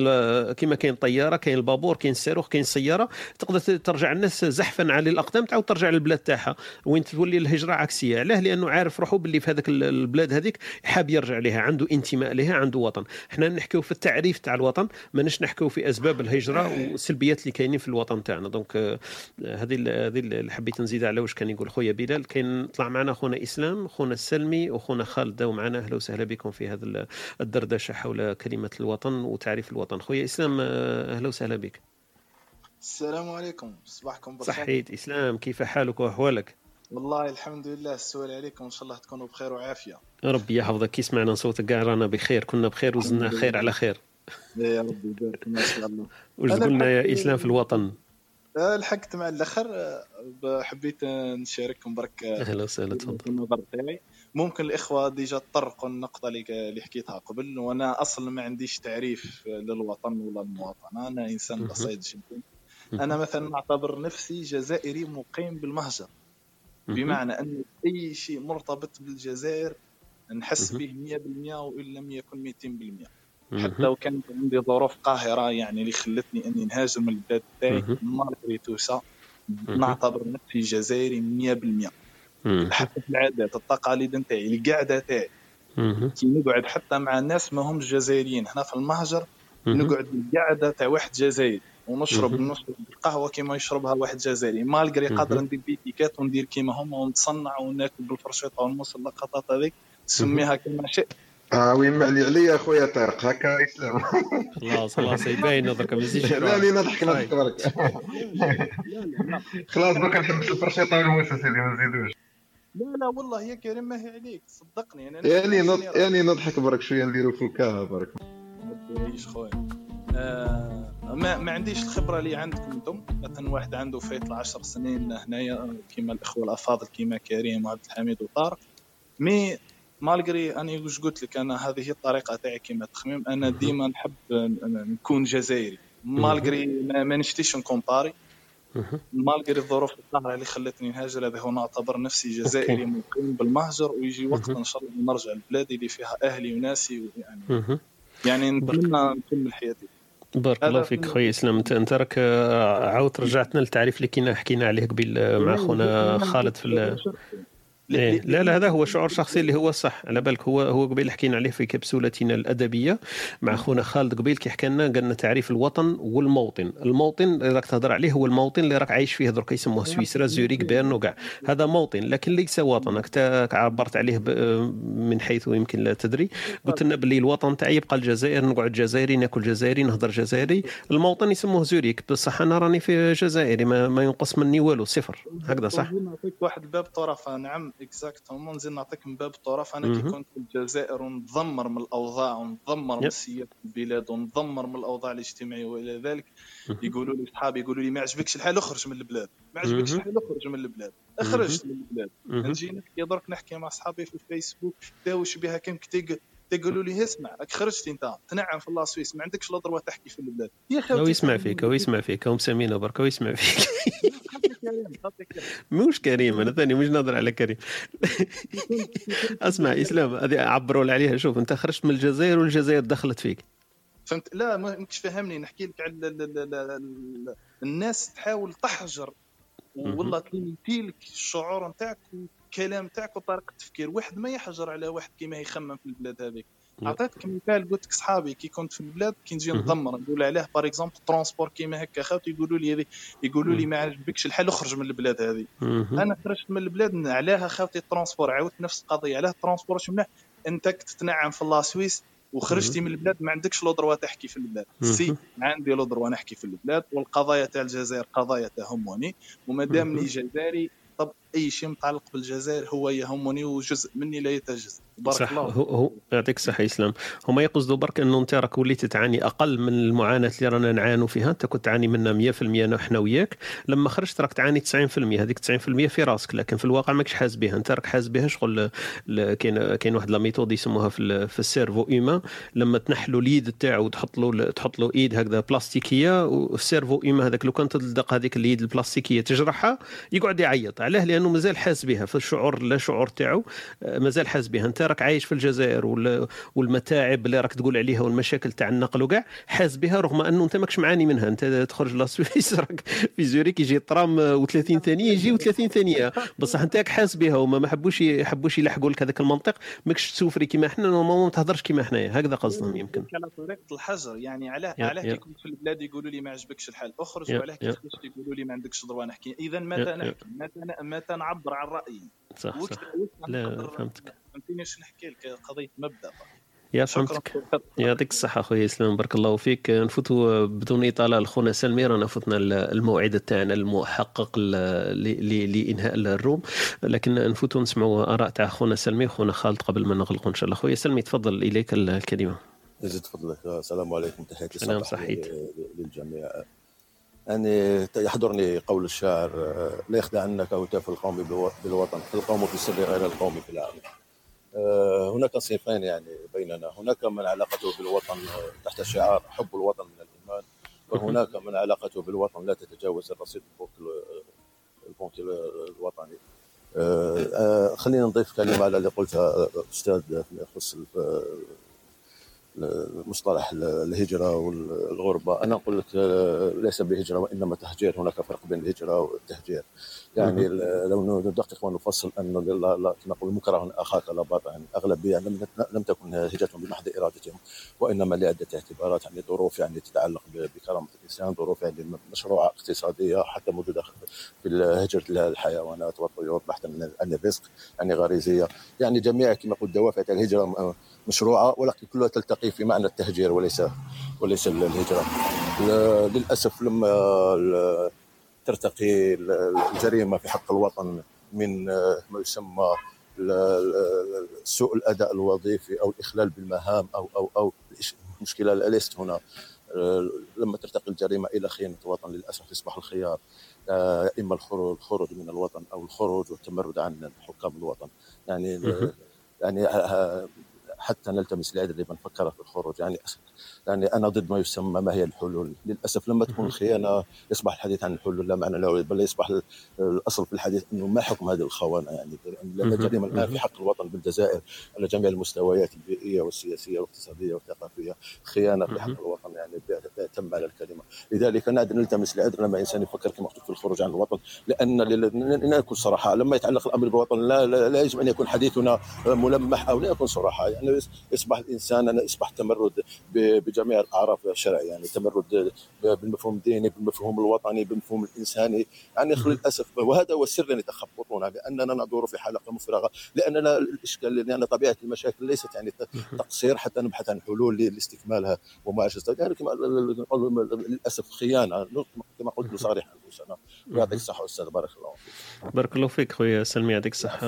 كما كاين طيارة كاين البابور كاين الصاروخ كاين السيارة تقدر ترجع الناس زحفا على الأقدام تعاود ترجع للبلاد تاعها. وين تولي الهجرة عكسية. علاه لأنه عارف روحه باللي في هذاك البلاد هذيك حاب يرجع لها عنده انتماء لها عنده وطن. إحنا نحكيو في التعريف تاع الوطن ماناش نحكيو في أسباب الهجرة. الهجره والسلبيات اللي كاينين في الوطن تاعنا. donc آه، هذه هذه اللي حبيت نزيد على واش كان يقول خويا بلال. كاين طلع معنا خونا إسلام خونا السلمي وخونا خالد. داو معنا أهلا وسهلا بكم في هذا الدردشة حول كلمة الوطن وتعريف الوطن. خويا إسلام آه، أهلا وسهلا بك. السلام عليكم. صباحكم بخير. صحيت إسلام. كيف حالك وأحوالك؟ والله الحمد لله السؤال عليكم. إن شاء الله تكونوا بخير وعافية. ربي يحفظك. كي سمعنا صوتك كاع رانا بخير كنا بخير وزلنا خير على خير. يا ربي يبارك ما شاء الله. *laughs* واش قلنا يا إسلام في الوطن؟ آه، لحقت مع الأخر. آه، حبيت نشارككم برك آه، أهلا وسهلا تفضل. النظر تاعي. ممكن الإخوة déjà طرقوا النقطة اللي حكيتها قبل وأنا أصلا ما عنديش تعريف للوطن ولا المواطن أنا إنسان بسيط جدا. أنا مثلا نعتبر نفسي جزائري مقيم بالمهجر. بمعنى أن أي شيء مرتبط بالجزائر نحس به 100% وإن لم يكن 200% حتى لو كانت عندي ظروف قاهرة يعني اللي خلتني أني نهاجر من البلاد تاعي malgré tout ça نعتبر نفسي جزائري 100% حتى في العادات التقاليد نتاعي القعده تاعي. كي نقعد حتى مع ناس ما همش جزائريين. هنا في المهجر نقعد القعده تاع واحد جزائري ونشرب نشرب القهوة كيما يشربها واحد جزائري. مالغري قادر ندير بيتيكات وندير كيما هما ونتصنع وناكل بالفرشيطة والموس اللقطات هذيك سميها كما شئت. آه وين معلي عليا أخويا طارق هكا اسلام خلاص خلاص يبين درك ما يزيدش لا لي نضحك نضحك برك خلاص برك نحبس ال fourchette والموس سيدي ما نزيدوش. لا لا والله يا كريم ما هي عليك. صدقني أنا يعني نض... يعني نضحك برك شوية نديرو في الكاها برك. ما خويا. آه ما, ما عنديش الخبرة اللي عندكم أنتم. مثلا واحد عنده فايت 10 سنين هنايا كيما الإخوة الأفاضل كيما كريم وعبد الحميد وطارق. mais malgré أنا واش قلت لك أنا هذه الطريقة تاعي كيما التخميم أنا ديما نحب نكون جزائري. مالغري ما نشتيش نكومباري. مالغري الظروف الظاهره اللي خلتني نهاجر هذا هو نعتبر نفسي جزائري مقيم بالمهجر ويجي وقت إن شاء الله نرجع لبلادي اللي فيها أهلي وناسي يعني يعني نتمنى نكمل حياتي. بارك الله فيك خويا إسلام. انت أنت راك عاود رجعتنا للتعريف اللي كنا حكينا عليه قبل مع خونا خالد في إيه. لا لا هذا هو شعور شخصي اللي هو صح. على بالك هو هو قبيل حكينا عليه في كبسولتنا الأدبية مع خونا خالد قبيل كي حكى لنا قالنا تعريف الوطن والموطن. الموطن اللي راك تهضر عليه هو الموطن اللي راك عايش فيه درك يسموه سويسرا زوريك بيرن وكاع هذا موطن. لكن ليس وطنك عبرت عليه من حيث يمكن لا تدري. قلت لنا باللي الوطن تاعي يبقى الجزائر نقعد جزائري ناكل جزائري نهضر جزائري. الموطن يسموه زوريك. بصح أنا راني في جزائري ما, ما ينقص مني والو صفر. هكذا صح؟ نعطيك واحد الباب طرفه نعم. exactement نزيد نعطيك من باب طرف أنا كي كنت في الجزائر ونتذمر من الاوضاع ونتذمر من سياسه البلاد ونتذمر من الاوضاع الاجتماعيه والى ذلك يقولوا لي اصحابي يقولوا لي ما عجبكش الحال اخرج من البلاد ما عجبكش الحال اخرج من البلاد اخرجت من البلاد نجي نحكي درك نحكي مع اصحابي في الفيسبوك داوش بها كم كتيق تقولوا لي اسمع راك خرجت انت تنعم في الله سويس ما عندكش لا تحكي في البلاد. يا خوتي هو يسمع فيك هو يسمع فيك هو مسمينه برك هو يسمع فيك. *laughs* مش كريم أنا ثاني مش ناظر على كريم. *laughs* أسمع إسلام هذه عبروا عليها. شوف أنت خرجت من الجزائر والجزائر دخلت فيك. فهمت؟ لا ما فاهمني نحكي لك على الناس تحاول تحجر. والله تلمتي لك الشعور نتاعك والكلام نتاعك وطريقة التفكير واحد ما يحجر على واحد كيما يخمم في البلاد هذيك. عطيتك مثال قلت لك صحابي كي كنت في البلاد كي نجي نضمر نقول عليه باغ اكزومبل ترونسبور كيما هكا خاوتي يقولوا لي هذه يقولوا لي ما عجبكش الحال اخرج من البلاد هذه. أنا خرجت من البلاد عليها خاوتي الترونسبور عاودت نفس القضية علاه الترونسبور شمنع أنت تتنعم في la Suisse وخرجتي من البلاد ما عندكش le droit تحكي في البلاد. si عندي le droit نحكي في البلاد والقضايا تاع الجزائر قضايا تهمني وما دامني جزائري طب أي شيء متعلق بالجزائر هو يهمني وجزء مني لا يتجزأ. بارك صح. الله. هو, هو يعطيك الصحة إسلام. هما يقصدوا برك انه أنت راك وليت تعاني أقل من المعاناة اللي رانا نعانوا فيها. أنت كنت تعاني منها 100% إحنا وياك. لما خرجت راك تعاني 90% هذيك 90% في راسك. لكن في الواقع ماكش حاس بها. أنت راك حاس بها. شغل كاين كاين واحد la méthode يسموها في, في ال cerveau humain لما تنحلوا اليد تاعو تحط له تحط له إيد هكذا بلاستيكية وال cerveau humain هذاك لو كان تلدق هذيك اليد البلاستيكية تجرحها يقعد يعيط. علاه لأنه مازال حاس بها في الشعور لا شعور تاعو مازال حاس بها. أنت راك عايش في الجزائر والمتاعب اللي راك تقول عليها والمشاكل تاع النقل وكاع حاس بها رغم أنه أنت ماكش معاني منها. أنت تخرج la Suisse راك في زوريك يجي الطرام و30 ثانية يجي و30 ثانية. بصح أنت حاس بها وما ما حبوش يحبوش يلحقوا لك هذاك المنطق. ماكش ت souffrir كيما إحنا ما تهضرش كيما حنايا. هكذا قصدهم يمكن. على طريقة الحجر. يعني علاه علاه كي كنت في البلاد يقولوا لي ما عجبكش الحال. أخرج وعلاه كي خرجت يقولوا لي ما عندكش droit نحكي. اذا متى نحكي؟ متى متى نعبر عن رأيي؟ صح صح. لا فهمتك. فهمتني شنو نحكي لك قضية مبدأ. يا فهمتك. يعطيك الصحة أخويا اسلام بارك الله فيك. نفوتوا بدون إطالة لخونا سلمي رانا فتنا الموعد تاعنا المحقق لإنهاء الروم. لكن نفوتوا نسمعوا آراء تاع خونا سلمي وخونا خالد قبل ما نغلقوا إن شاء الله. خويا سلمي تفضل إليك الكلمة. يزيد فضلك السلام عليكم تحياتي سلام صحيت. للجميع. يعني يحضرني قول الشاعر لا يخدعنك هتاف القوم بالوطن القوم في السر غير القوم في العالم هناك صنفين يعني بيننا. هناك من علاقته بالوطن تحت شعار حب الوطن من الإيمان وهناك من علاقته بالوطن لا تتجاوز الرصيد البنك الوطني. خلينا نضيف كلمة على اللي قلتها الاستاذ فيما يخص مصطلح الهجرة والغربة. أنا أقول لك ليس بهجرة وإنما تهجير. هناك فرق بين الهجرة والتهجير. يعني لو ندقق ونفصل أن كما نقول مكره أخاك لا باطل أغلبية لم لم تكن هجرتهم بمحض إرادتهم وإنما لعدة اعتبارات يعني ظروف يعني تتعلق بكرامة الإنسان ظروف يعني مشروعة اقتصادية حتى موجودة في هجره الحيوانات والطيور بحثا من الرزق يعني غريزية. يعني جميع كما قلت دوافع الهجرة مشروعه ولكن كلها تلتقي في معنى التهجير وليس وليس الهجرة. للأسف لما ترتقي الجريمة في حق الوطن من ما يسمى سوء الأداء الوظيفي أو الإخلال بالمهام أو أو أو المشكلة ليست هنا؟ لما ترتقي الجريمة إلى خيانه الوطن للأسف يصبح الخيار إما الخروج الخروج من الوطن أو الخروج والتمرد عن حكام الوطن. يعني يعني حتى نلتمس العذر لمن فكر في الخروج. يعني يعني أنا ضد ما يسمى ما هي الحلول. للأسف لما تكون الخيانه يصبح الحديث عن الحلول لا معنى له بل يصبح الأصل في الحديث أنه ما حكم هذه الخونه يعني؟ لأن الجريمه الآن في حق الوطن بالجزائر على جميع المستويات البيئية والسياسية والاقتصادية والثقافية. خيانة في حق الوطن يعني تم على الكلمة. لذلك نادر نلتمس العذر لما إنسان يفكر كما قلت في الخروج عن الوطن لأن لنكن صراحة. لما يتعلق الأمر بالوطن لا, لا, لا يجب أن يكون حديثنا ملمح أو لا يكون صراحة. يعني يصبح الانسان أنا يصبح تمرد بجميع الأعراف الشرعية. يعني تمرد بالمفهوم الديني بالمفهوم الوطني بالمفهوم الإنساني. يعني للأسف وهذا هو السر الذي يتخبطون بأننا ندور في حلقة مفرغة. لأننا الإشكال لأن طبيعة المشاكل ليست يعني تقصير حتى نبحث عن حلول لاستكمالها ومعالجتها يعني كما للأسف خيانة. كما قلت صريحا يعطيك الصحة أستاذ بارك الله فيك. بارك الله فيك خويا سلمي يعطيك الصحة.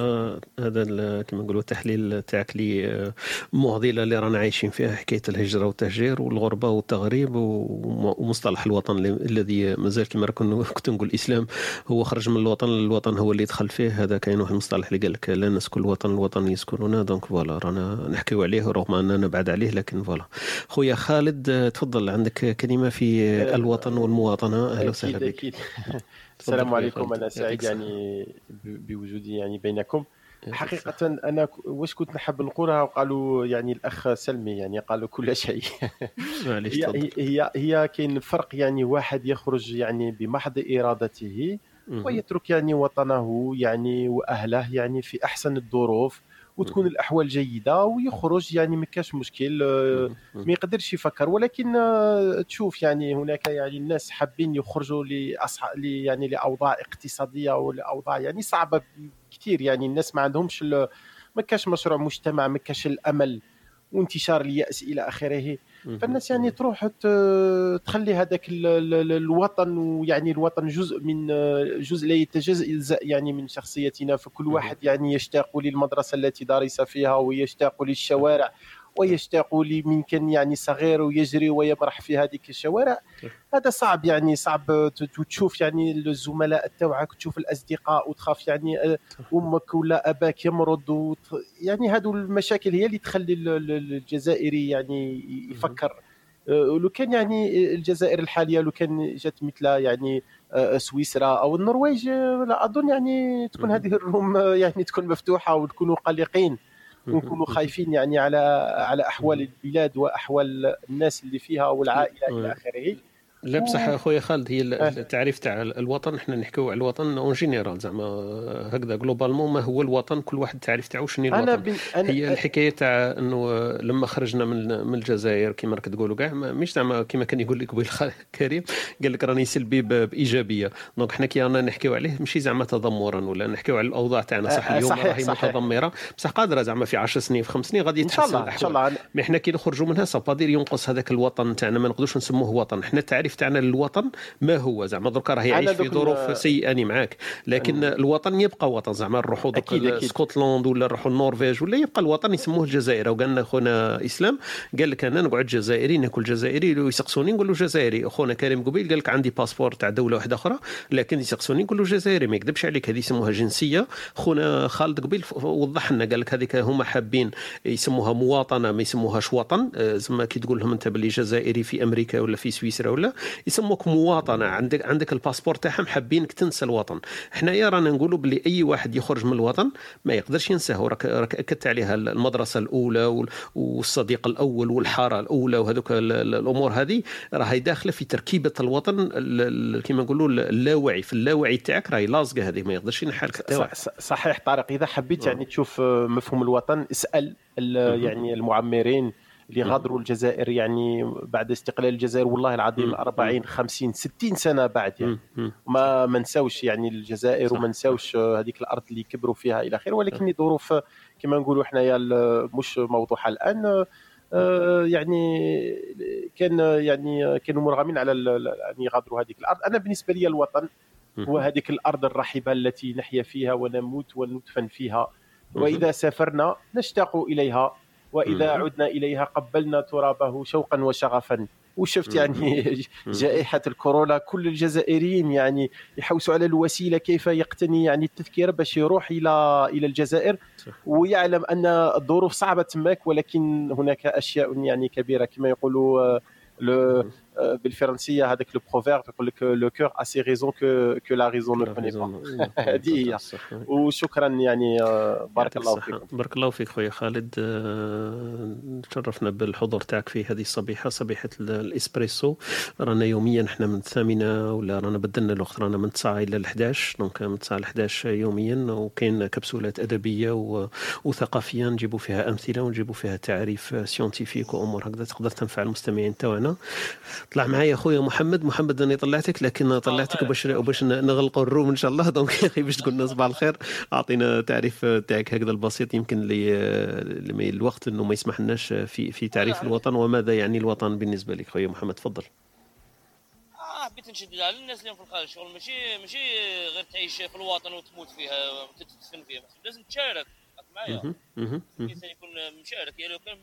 هذا كما نقولوا التحليل تاعك لي معضله اللي رانا عايشين فيها حكاية الهجرة والتهجير والغربة والتغريب ومصطلح الوطن الذي مازال كما كنت نقول الاسلام هو خرج من الوطن الوطن هو اللي دخل فيه. هذا كاين واحد المصطلح اللي قال لك لا نسكن الوطن الوطن يسكننا. donc voilà رانا نحكيو عليه رغم أننا نبعد عليه لكن voilà. خويا خالد تفضل عندك كلمة في الوطن والمواطنة. أهلا وسهلا بك. السلام عليكم أنا سعيد يعني بوجودي يعني بينكم. حقيقة أنا واش كنت نحب نقولها؟ وقالوا يعني الأخ سلمي يعني قالوا كل شيء. *laughs* هي هي هي كاين فرق يعني واحد يخرج يعني بمحض إرادته ويترك يعني وطنه يعني وأهله يعني في أحسن الظروف. وتكون الأحوال جيدة ويخرج يعني ما كاش مشكل ما يقدرش يفكر. ولكن تشوف يعني هناك يعني الناس حابين يخرجوا لاصحاب يعني لأوضاع اقتصادية ولاوضاع يعني صعبة كثير يعني الناس ما عندهمش ما كاش مشروع مجتمع ما كاش الأمل وانتشار اليأس إلى آخره. فالناس يعني تروح تخلي هذاك الوطن ويعني الوطن جزء من جزء لا يتجزأ يعني من شخصيتنا. فكل واحد يعني يشتاق للمدرسة التي درس فيها ويشتاق للشوارع. ويشتاق لمن كان يعني صغير ويجري ويمرح في هذه الشوارع. هذا صعب يعني صعب تشوف يعني الزملاء تاعك تشوف الأصدقاء وتخاف يعني آه، أمك ولا أباك يمرض وت... يعني هذو المشاكل هي اللي تخلي الجزائري يعني يفكر. آه، لو كان يعني الجزائر الحالية لو كان جات مثل يعني آه، سويسرا أو النرويج لا أظن يعني تكون هذه ال room يعني تكون مفتوحة وتكونوا قلقين. ونكونوا *laughs* خايفين يعني على على أحوال البلاد وأحوال الناس اللي فيها والعائلة إلى آخره. لا بصح اخويا خالد هي التعريف تاع الوطن. إحنا نحكيو على الوطن en général زعما هكذا globalement ما هو الوطن كل واحد التعريف تاعو شنو الوطن أنا بن... أنا هي الحكاية تاع إنه لما خرجنا من من الجزائر كما راك تقولوا كاع مش زعما كما كان يقول لك قبيل كريم قال لك راني سلبي بإيجابية. donc حنا كي رانا نحكيو عليه ماشي زعما تذمرا ولا نحكيو على الأوضاع تاعنا. صح اليوم راهي متذمرة. بصح قادرة زعما في 10 سنين في 5 سنين غادي يتحسن إن شاء الله. mais حنا كي نخرجوا منها ça veut pas dire ينقص هذاك الوطن تاعنا. ما نقدروش نسموه وطن. حنا التعريف تاعنا للوطن ما هو زعما دركا راه يعيش في ظروف سيئه اني معاك. لكن أنا... الوطن يبقى وطن زعما نروحوا اسكتلند ولا نروحوا النرويج ولا يبقى الوطن يسموه الجزائر. وقال لنا خونا إسلام قال لك أنا نقعد جزائري ناكل جزائري ويسقسوني نقول له جزائري. أخونا كريم قبيل قال لك عندي passeport تاع دولة واحدة أخرى لكن يسقسوني نقول له جزائري. ما يكذبش عليك هذه يسموها جنسية. خونا خالد قبيل وضح لنا قال لك هذيك هما حابين يسموها مواطنة ما يسموهاش وطن. آه، زعما كي تقول لهم أنت باللي جزائري في أمريكا ولا في سويسرا ولا يسموك مواطنة. عندك عندك ال passeport تاعهم حابينك تنسى الوطن. حنايا رانا نقولوا بلي أي واحد يخرج من الوطن ما يقدرش ينساه. راك راك أكدت عليها المدرسة الأولى والصديق الأول والحارة الأولى وهذوك الأمور هذه. راهي داخلة في تركيبة الوطن كما نقولوا اللاوعي. في اللاوعي تاعك راهي لازقه هذه ما يقدرش ينحالك صحيح طارق. إذا حبيت يعني تشوف مفهوم الوطن اسأل يعني المعمرين. اللي غادروا الجزائر يعني بعد استقلال الجزائر والله العظيم 40 50 60 سنة بعد يعني. ما ما نساوش يعني الجزائر وما نساوش هذيك الأرض اللي كبروا فيها إلى آخره. ولكن ظروف كما نقولوا حنايا مش موضوعها الآن. آه، يعني كان يعني كانوا مرغمين على أن يغادروا هذيك الأرض. أنا بالنسبة لي الوطن هو هذيك الأرض الرحبه التي نحيا فيها ونموت وندفن فيها. وإذا سافرنا نشتاق إليها وإذا عدنا إليها قبلنا ترابه شوقا وشغفا. وشفت يعني جائحة الكورونا كل الجزائريين يعني يحوسوا على الوسيلة كيف يقتني يعني التذكرة باش يروح إلى إلى الجزائر. ويعلم أن الظروف صعبة تماك ولكن هناك أشياء يعني كبيرة كما يقولوا بالفرنسيه هذاك le proverbe يقول لك le cœur a ses raisons que que la raison ne connaît pas هذه هي وشكرا يعني بارك الله فيك بارك الله فيك خويا خالد تشرفنا بالحضور تاعك في هذه الصبيحة صبيحة الإسبريسو. رانا يوميا إحنا من الثامنة ولا رانا بدلنا الوقت رانا من 9 إلى 11 donc من 9 ل 11 يوميا وكاين كبسولات أدبية وثقافية نجيبوا فيها أمثلة ونجيبوا فيها تعريف scientifique وأمور هكذا تقدر تنفع المستمعين تاعنا. طلع معايا خويا محمد محمد أنا طلعتك لكن طلعتك باش باش نغلقوا ال room إن شاء الله. *laughs* donc يا أخي باش تقول لنا صباح الخير. أعطينا تعريف تاعك هكذا البسيط يمكن لي الوقت إنه ما يسمح لناش في في تعريف الوطن. وماذا يعني الوطن بالنسبة لك خويا محمد؟ تفضل. حبيت نشدد على الناس اللي في الخارج شغل ماشي ماشي غير تعيش في الوطن وتموت فيها وتدفن فيها. لازم تشارك. معايا. الانسان يكون مشارك؟ يعني لو كان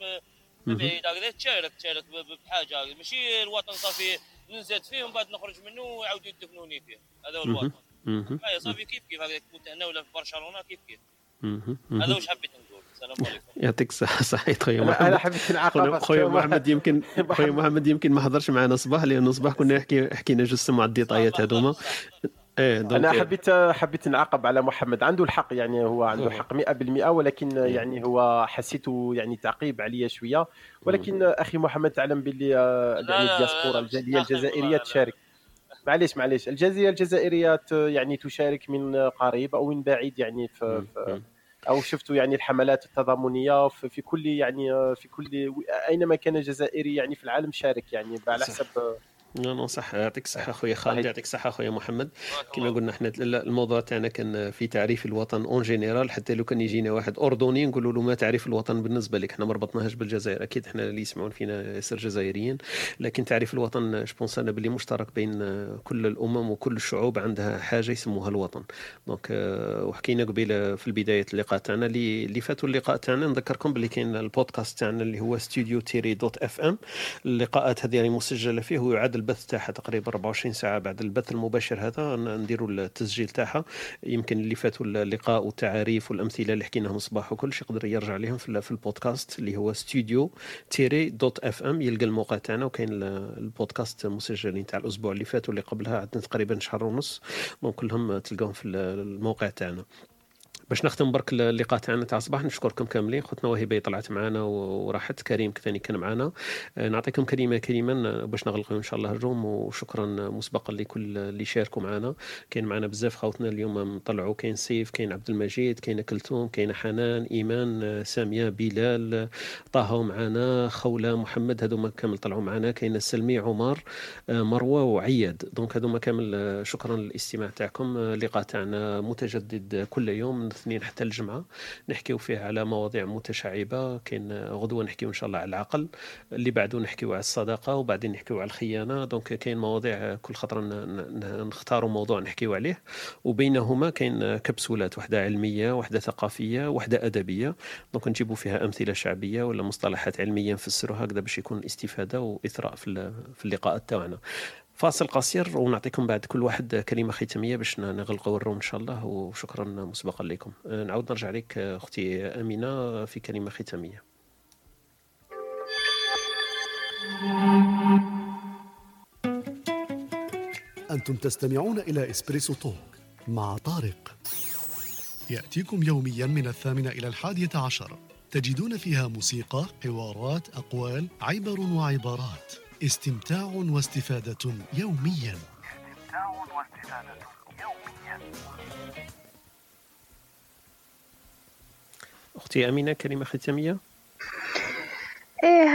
بعيد هكذا تشارك تشارك بحاجة ماشي الوطن صافي نزاد فيه ومن بعد نخرج منه ويعاودوا يدفنوني فيه. هذا هو الوطن معايا صافي كيف كيف هكذا كنت هنا ولا في برشلونة؟ كيف كيف؟ هذا واش حبيت نقول. السلام *laughs* عليكم. يعطيك الصحة صحيت خويا محمد أنا حبيت نعقب خويا محمد يمكن *laughs* خويا محمد يمكن ما حضرش معنا صباح لأنه صباح كنا نحكي حكينا جوج مع الديطايات هذوما. إيه أنا حبيت حبيت نعاقب على محمد. عنده الحق يعني هو عنده الحق 100% ولكن يعني هو حسيته يعني تعقيب عليا شوية. ولكن أخي محمد تعلم باللي يعني الدياسبورا الجالية الجزائرية تشارك. معليش معليش. الجاليه الجزائرية يعني تشارك من قريب أو من بعيد يعني في, في أو شفتوا يعني الحملات التضامنية في كل يعني في كل أينما كان جزائري يعني في العالم شارك يعني على حسب لا لا صح. يعطيك الصحة خويا خالد. يعطيك الصحة خويا محمد. كما قلنا إحنا الموضوع تاعنا كان في تعريف الوطن en général حتى لو كان يجينا واحد أردني نقولوا له ما تعريف الوطن بالنسبة لك. إحنا ما ربطناهاش بالجزائر. أكيد إحنا اللي يسمعون فينا ياسر جزائريين. لكن تعريف الوطن je pense أنا باللي مشترك بين كل الأمم وكل الشعوب عندها حاجة يسموها الوطن. donc وحكينا قبيلة في البداية اللقاء تاعنا. اللي اللي فاتوا اللقاء تاعنا نذكركم باللي كاين البودكاست تاعنا اللي هو Studio Tiri dot FM. اللقاءات هذه مسجلة فيه ويعاد البث تاعها تقريبا 24 ساعة بعد البث المباشر هذا. نديروا التسجيل تاعها. يمكن اللي فاتوا اللقاء والتعاريف والأمثلة اللي حكيناهم صباح وكل شيء يقدر يرجع لهم في, البودكاست اللي هو ستوديو Tiri dot FM. يلقى الموقع تاعنا وكاين البودكاست مسجلين تاع الأسبوع اللي فات واللي قبلها عندنا تقريبا شهر ونص. donc كلهم تلقاهم في الموقع تاعنا. باش نختم برك اللقاء تاعنا تاع الصباح. نشكركم كاملين. خوتنا وهبه طلعت معنا وراحت. كريم ثاني كان معنا نعطيكم كلمة كلمه باش نغلقوا إن شاء الله ال room. وشكرا مسبقا لكل اللي شاركوا معنا كاين معنا بزاف خوتنا اليوم طلعوا كاين سيف كاين عبد المجيد كاين كلثوم كاين حنان إيمان سامية بلال طه معنا خولة محمد. هذوما كامل طلعوا معنا كاين سلمي عمر مروة وعياد. donc هذوما كامل شكرا للاستماع تاعكم. اللقاء تاعنا متجدد كل يوم. الاثنين حتى الجمعة نحكيو فيه على مواضيع متشعبة. كاين غدوة نحكيو إن شاء الله على العقل اللي بعده نحكيو على الصداقة وبعدين نحكيو على الخيانة. donc كاين مواضيع كل خطرة نختاروا موضوع نحكيو عليه. وبينهما كاين كبسولات واحدة علمية واحدة ثقافية واحدة أدبية. donc نجيبوا فيها أمثلة شعبية ولا مصطلحات علمية نفسروها هكذا باش يكون استفاده وإثراء في اللقاءات تاعنا. فاصل قصير ونعطيكم بعد كل واحد كلمة ختامية باش نغلقوا ال room إن شاء الله وشكرا مسبقا لكم. نعود نرجع لك أختي أمينة في كلمة ختامية. أنتم تستمعون إلى Espresso Talk مع طارق. يأتيكم يوميا من الثامنة إلى الحادية عشر. تجدون فيها موسيقى حوارات أقوال عبر وعبارات. استمتاع واستفادة يوميا. استمتاع واستفادة يوميا أختي أمينة كلمة ختامية؟ إيه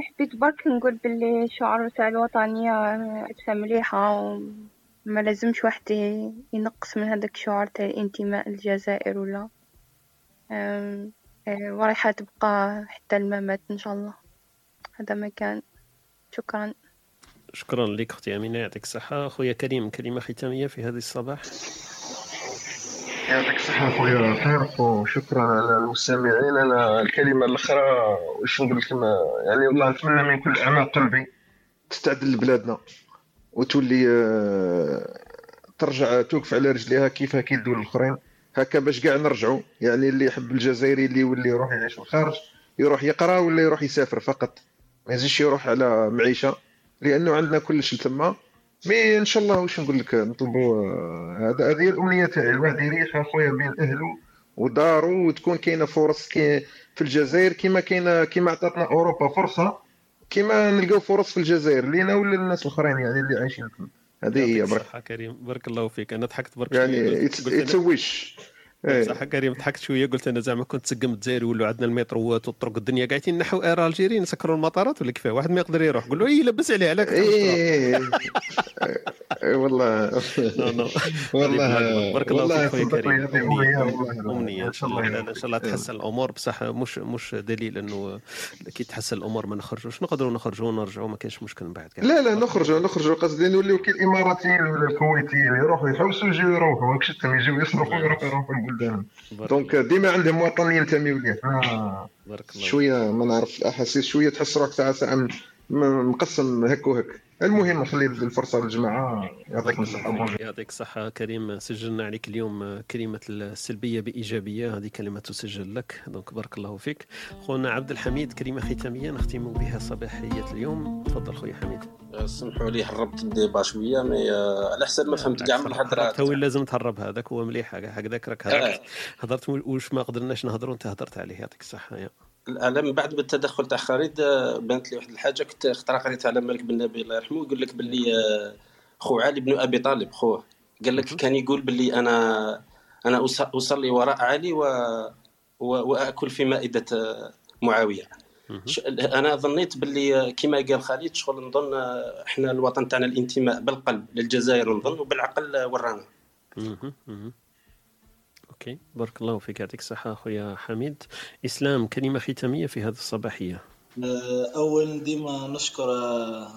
حبيت برك نقول باللي شعار تاع الوطنية لبسة مليحة وما لازمش واحد ينقص من هذاك الشعار تاع الانتماء للجزائر ولا ورايحة تبقى حتى الممات إن شاء الله. هذا ما كان. شكرا. شكرا لك أختي أمينة يعطيك الصحة. خويا كريم كلمه ختامية في هذا الصباح. يعطيك الصحة خويا طارق وشكرا على المستمعين. أنا الكلمة الأخرى واش نقول لكم يعني والله نتمنى من كل أعماق قلبي تستعدل لبلادنا وتولي ترجع توقف على رجليها كيف كي الدول الأخرين. هكا باش كاع نرجعوا يعني اللي يحب الجزائري اللي يولي يروح يعيش في الخارج يروح يقرأ ولا يروح يسافر فقط. ما يزيدش يروح على معيشة لأنه عندنا كلش تما مي إن شاء الله واش نقول لك نطلبوا هذا هذه الأمنية تاعي. الواحد يريح اخويا بين أهله ودارو وتكون كاينة فرص كي في الجزائر كما كاينة كما عطاتنا أوروبا فرصة كما نلقاو فرص في الجزائر لينا ولا الناس الأخرين يعني اللي عايشين هذه هي. برك كريم. بارك الله فيك. أنا ضحكت برك يعني اتسويش إيه. صح كريم ضحكت شوية قلت أنا زعما كنت تسقم الجزائر يولوا عندنا المتروات والطرق الدنيا قاعدين نحو إير ألجيري نسكروا المطارات ولا كيفاه واحد ما يقدر يروح. قول له اي لبس عليه اي والله. والله بارك الله فيك خويا كريم. أمنية. إن شاء الله إن شاء الله تحسن الأمور. بصح مش مش دليل إنه كي تحسن الأمور ما نخرجوش. نقدروا نخرجوا ونرجعوا ما كاينش مشكل من بعد. لا لا نخرجوا نخرجوا. قصدي نوليو كي الإماراتيين ولا الكويتيين يروحوا يحوسوا يجيو يروحوا. يجيو يصرفوا يروحوا يروحوا. البلدان donc ديما عندهم وطن ينتميو ليه آه. شوية ما نعرف الأحاسيس شوية تحس روحك ساعه مقسم هك وهك المهم نخلي الفرصة للجماعة. يعطيك الصحه يعطيك الصحه كريم. سجلنا عليك اليوم كلمة السلبية بإيجابية. هذه كلمة تسجل لك. donc بارك الله فيك. خونا عبد الحميد كلمه ختامية. نختم بها صباحية اليوم. تفضل خويا حميد. سمحوا لي هربت ال débat شوية mais على حسب ما فهمت كاع من الهضرات تو لازم تهرب هذاك؟ هو مليح هكذاك راك هضرت هضرت واش ما قدرناش نهضروا انت هضرت عليه. يعطيك الصحة. من بعد بالتدخل تاع خالد آه، بانت لي واحد الحاجة. كنت خطره قريت على مالك بن نبي الله يرحمه يقول لك باللي آه، خو علي بن أبي طالب خوه قال لك كان يقول باللي أنا أنا اصلي وراء علي و... و... وأكل في مائدة معاوية. أنا ظنيت باللي كما قال خالد شغل نظن إحنا الوطن تاعنا الانتماء بالقلب للجزائر نظن وبالعقل ورانا. أوكي. بارك الله فيك. يعطيك الصحة أخويا حميد. إسلام كلمة ختامية في هذه الصباحية. أه، أول ديما نشكر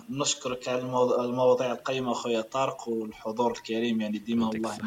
نشكرك على المواضيع القيمة أخويا. طارق والحضور الكريم يعني ديما والله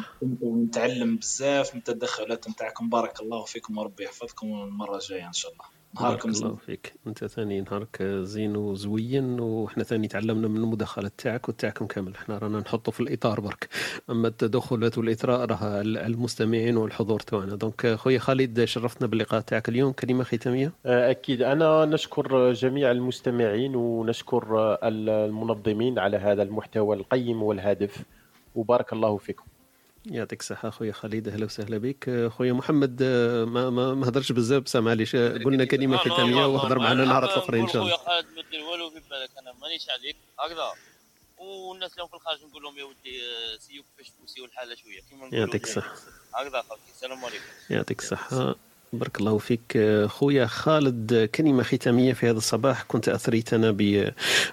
نتعلم بزاف من التدخلات نتاعكم. بارك الله فيكم وربي يحفظكم المره الجاية إن شاء الله. نهاركم الله فيك. أنت ثاني نهارك زين وزوين وحنا ثاني تعلمنا من المداخلات تاعك وتاعكم كامل. إحنا رانا نحطه في الإطار برك. أما التدخلات والإثراء راها المستمعين والحضور تاعنا. دونك خويا خالد شرفتنا باللقاء تاعك اليوم. كلمة ختامية؟ أكيد. أنا نشكر جميع المستمعين ونشكر المنظمين على هذا المحتوى القيم والهادف. وبارك الله فيكم. يعطيك الصحة خويا خالد أهلا وسهلا بك. خويا محمد ما ما, ما هضرش بزاف بصح معليش قلنا كلمة ختامية وهضر معنا نهار الأخرين إن شاء الله. خويا خالد ما دير والو في بالك أنا مانيش عليك. هكذا. والناس اللي في الخارج نقول لهم يا ودي شوفوا كيفاش تشوفوا الحالة شوية. كيما يعطيك الصحة. هكذا خويا السلام عليكم. يعطيك الصحة. بارك الله فيك خويا خالد. كلمة ختامية في هذا الصباح. كنت أثريتنا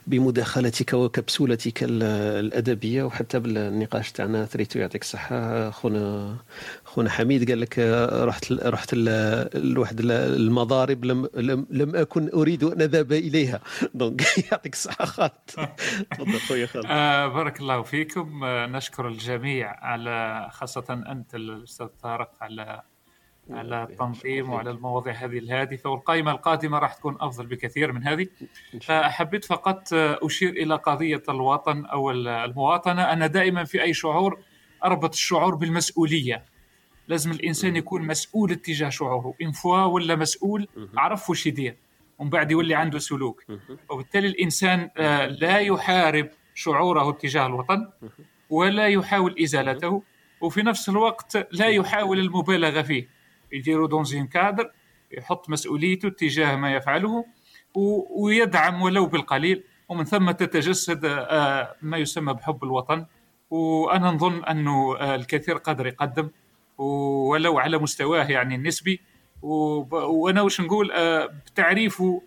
بمداخلتك وكبسولتك الأدبية وحتى بالنقاش تاعنا أثريته يعطيك الصحة. خونا خونا حميد قال لك رحت رحت لواحد المضارب لم لم, لم أكن أريد أن أذهب إليها. دونك *laughs* يعطيك الصحة خالد. تفضل خويا خالد. *laughs* آه بارك الله فيكم. آه نشكر الجميع على خاصة أنت الأستاذ طارق على على التنظيم وعلى المواضيع هذه الهادفة والقائمة القادمة راح تكون أفضل بكثير من هذه. فحبيت فقط أشير إلى قضية الوطن أو المواطنة. أنا دائما في أي شعور أربط الشعور بالمسؤولية. لازم الإنسان يكون مسؤول اتجاه شعوره إن فوا ولا مسؤول عرف وش يدير ومن بعد يولي عنده سلوك. وبالتالي الإنسان لا يحارب شعوره اتجاه الوطن ولا يحاول إزالته وفي نفس الوقت لا يحاول المبالغة فيه. يديروا دونزين كادر يحط مسؤوليته تجاه ما يفعله ويدعم ولو بالقليل ومن ثم تتجسد آه، ما يسمى بحب الوطن. وأنا نظن أنه آه، الكثير قدر يقدم ولو على مستواه يعني النسبي. وأنا وش نقول آه، بتعريفه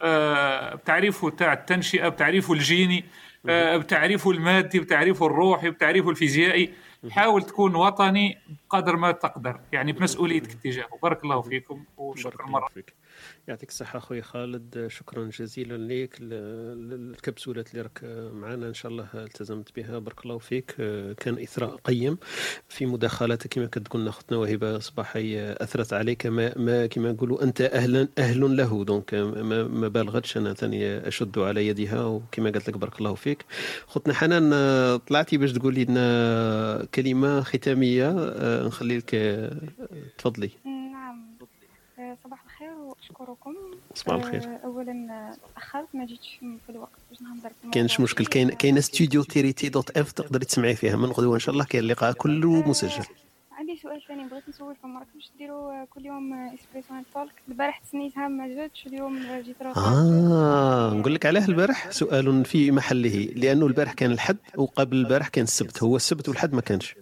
بتعريفه تاع التنشئة بتعريفه الجيني بتعريفه المادي بتعريفه الروحي بتعريفه الفيزيائي. حاول تكون وطني قدر ما تقدر يعني بمسؤوليتك تجاهه. بارك الله فيكم وشكرا مرة. فيك. يعطيك الصحة أخوي خالد. شكرا جزيلا لك الكبسولات اللي راك معنا. إن شاء الله التزمت بها. بارك الله فيك. كان إثراء قيم في مداخلاتك. كما قلنا أختنا وهبة صباحي أثرت عليك. ما, ما كما نقولوا أنت أهلا أهل له. دونك ما, ما بالغتش. أنا ثاني أشد على يدها. وكما قلت لك بارك الله فيك. خوتنا حنان طلعتي باش تقولي لنا كلمة ختامية. نخلي لك تفضلي. نعم. صباح الخير. نشكركم. صباح الخير. آه، اولا تاخرت ما جيتش في الوقت باش نهضر كاينش مشكل. كاين كاين استوديو تيريتي dot اف تقدري تسمعي فيها. من غدوة إن شاء الله كاين اللقاء كله مسجل. عندي سؤال ثاني. بغيت نسولكم راكم باش ديروا كل يوم Espresso Talk البارح تسنيتها ما جاتش اليوم جيت آه نقول لك علاه البارح سؤال في محله. لأنه البارح كان الحد وقبل البارح كان السبت. هو السبت والحد ما كانش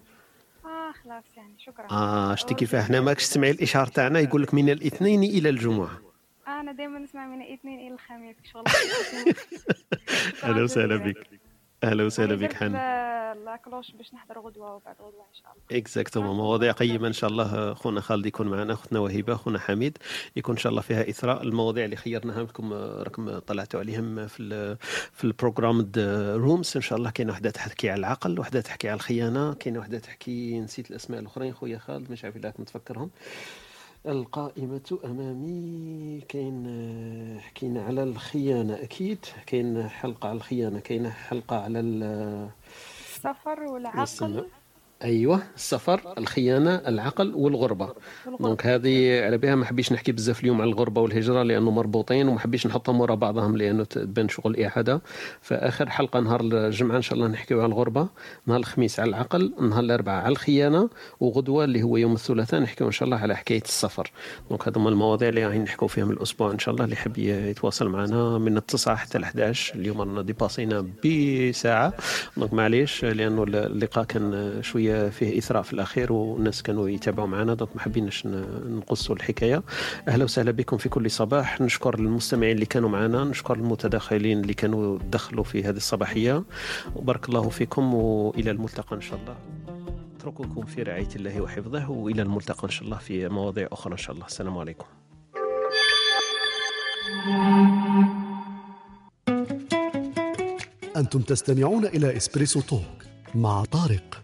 آه خلاص يعني شكرا آه شتي كيفاه حنا ماكش تسمعي الاشهار تاعنا يقول لك من الاثنين إلى الجمعة. أنا دائما نسمع من الاثنين إلى الخميس شغل *laughs* أهلا وسهلا بك. أهلا وسهلا بك حنا لاكلوش باش نحضر غدوة وبعد غدوة إن شاء الله. exactement مواضيع قيمة إن شاء الله خونا خالد يكون معنا اختنا وهبه خونا حميد يكون إن شاء الله فيها إثراء. المواضيع اللي خيرناها لكم راكم طلعتوا عليهم في في ال programme rooms إن شاء الله كاينة وحدة تحكي على العقل وحدة تحكي على الخيانة كاينة وحدة تحكي نسيت الأسماء الأخرين خويا خالد مش عارف اذا متفكرهم القائمة أمامي كاين حكينا على الخيانة أكيد كاين حلقة على الخيانة كاين حلقة على السفر والعقل. أيوه السفر الخيانة العقل والغربة. دونك هذه على بها ما حبيش نحكي بزاف اليوم على الغربة والهجرة لأنه مربوطين وما حبيش نحطهم ورا بعضهم لأنه تبان شغل إعادة. فآخر حلقة نهار الجمعة إن شاء الله نحكيو على الغربة نهار الخميس على العقل نهار الاربعاء على الخيانة وغدوة اللي هو يوم الثلاثاء نحكيو إن شاء الله على حكاية السفر. donc هذوما المواضيع اللي راهي نحكيو فيهم الأسبوع إن شاء الله اللي يحب يتواصل معنا من التسعة حتى ال 11 اليوم رانا dépassينا بساعة. donc معليش لأنه اللقاء كان شوية فيه اثراء في الأخير والناس كانوا يتابعوا معنا. donc ما حبيناش نقصوا الحكاية. أهلا وسهلا بكم في كل صباح. نشكر المستمعين اللي كانوا معنا. نشكر المتداخلين اللي كانوا دخلوا في هذه الصباحية. وبارك الله فيكم وإلى الملتقى إن شاء الله. اترككم في رعاية الله وحفظه وإلى الملتقى إن شاء الله في مواضيع أخرى إن شاء الله. السلام عليكم. أنتم تستمعون إلى إسبريسو توك مع طارق.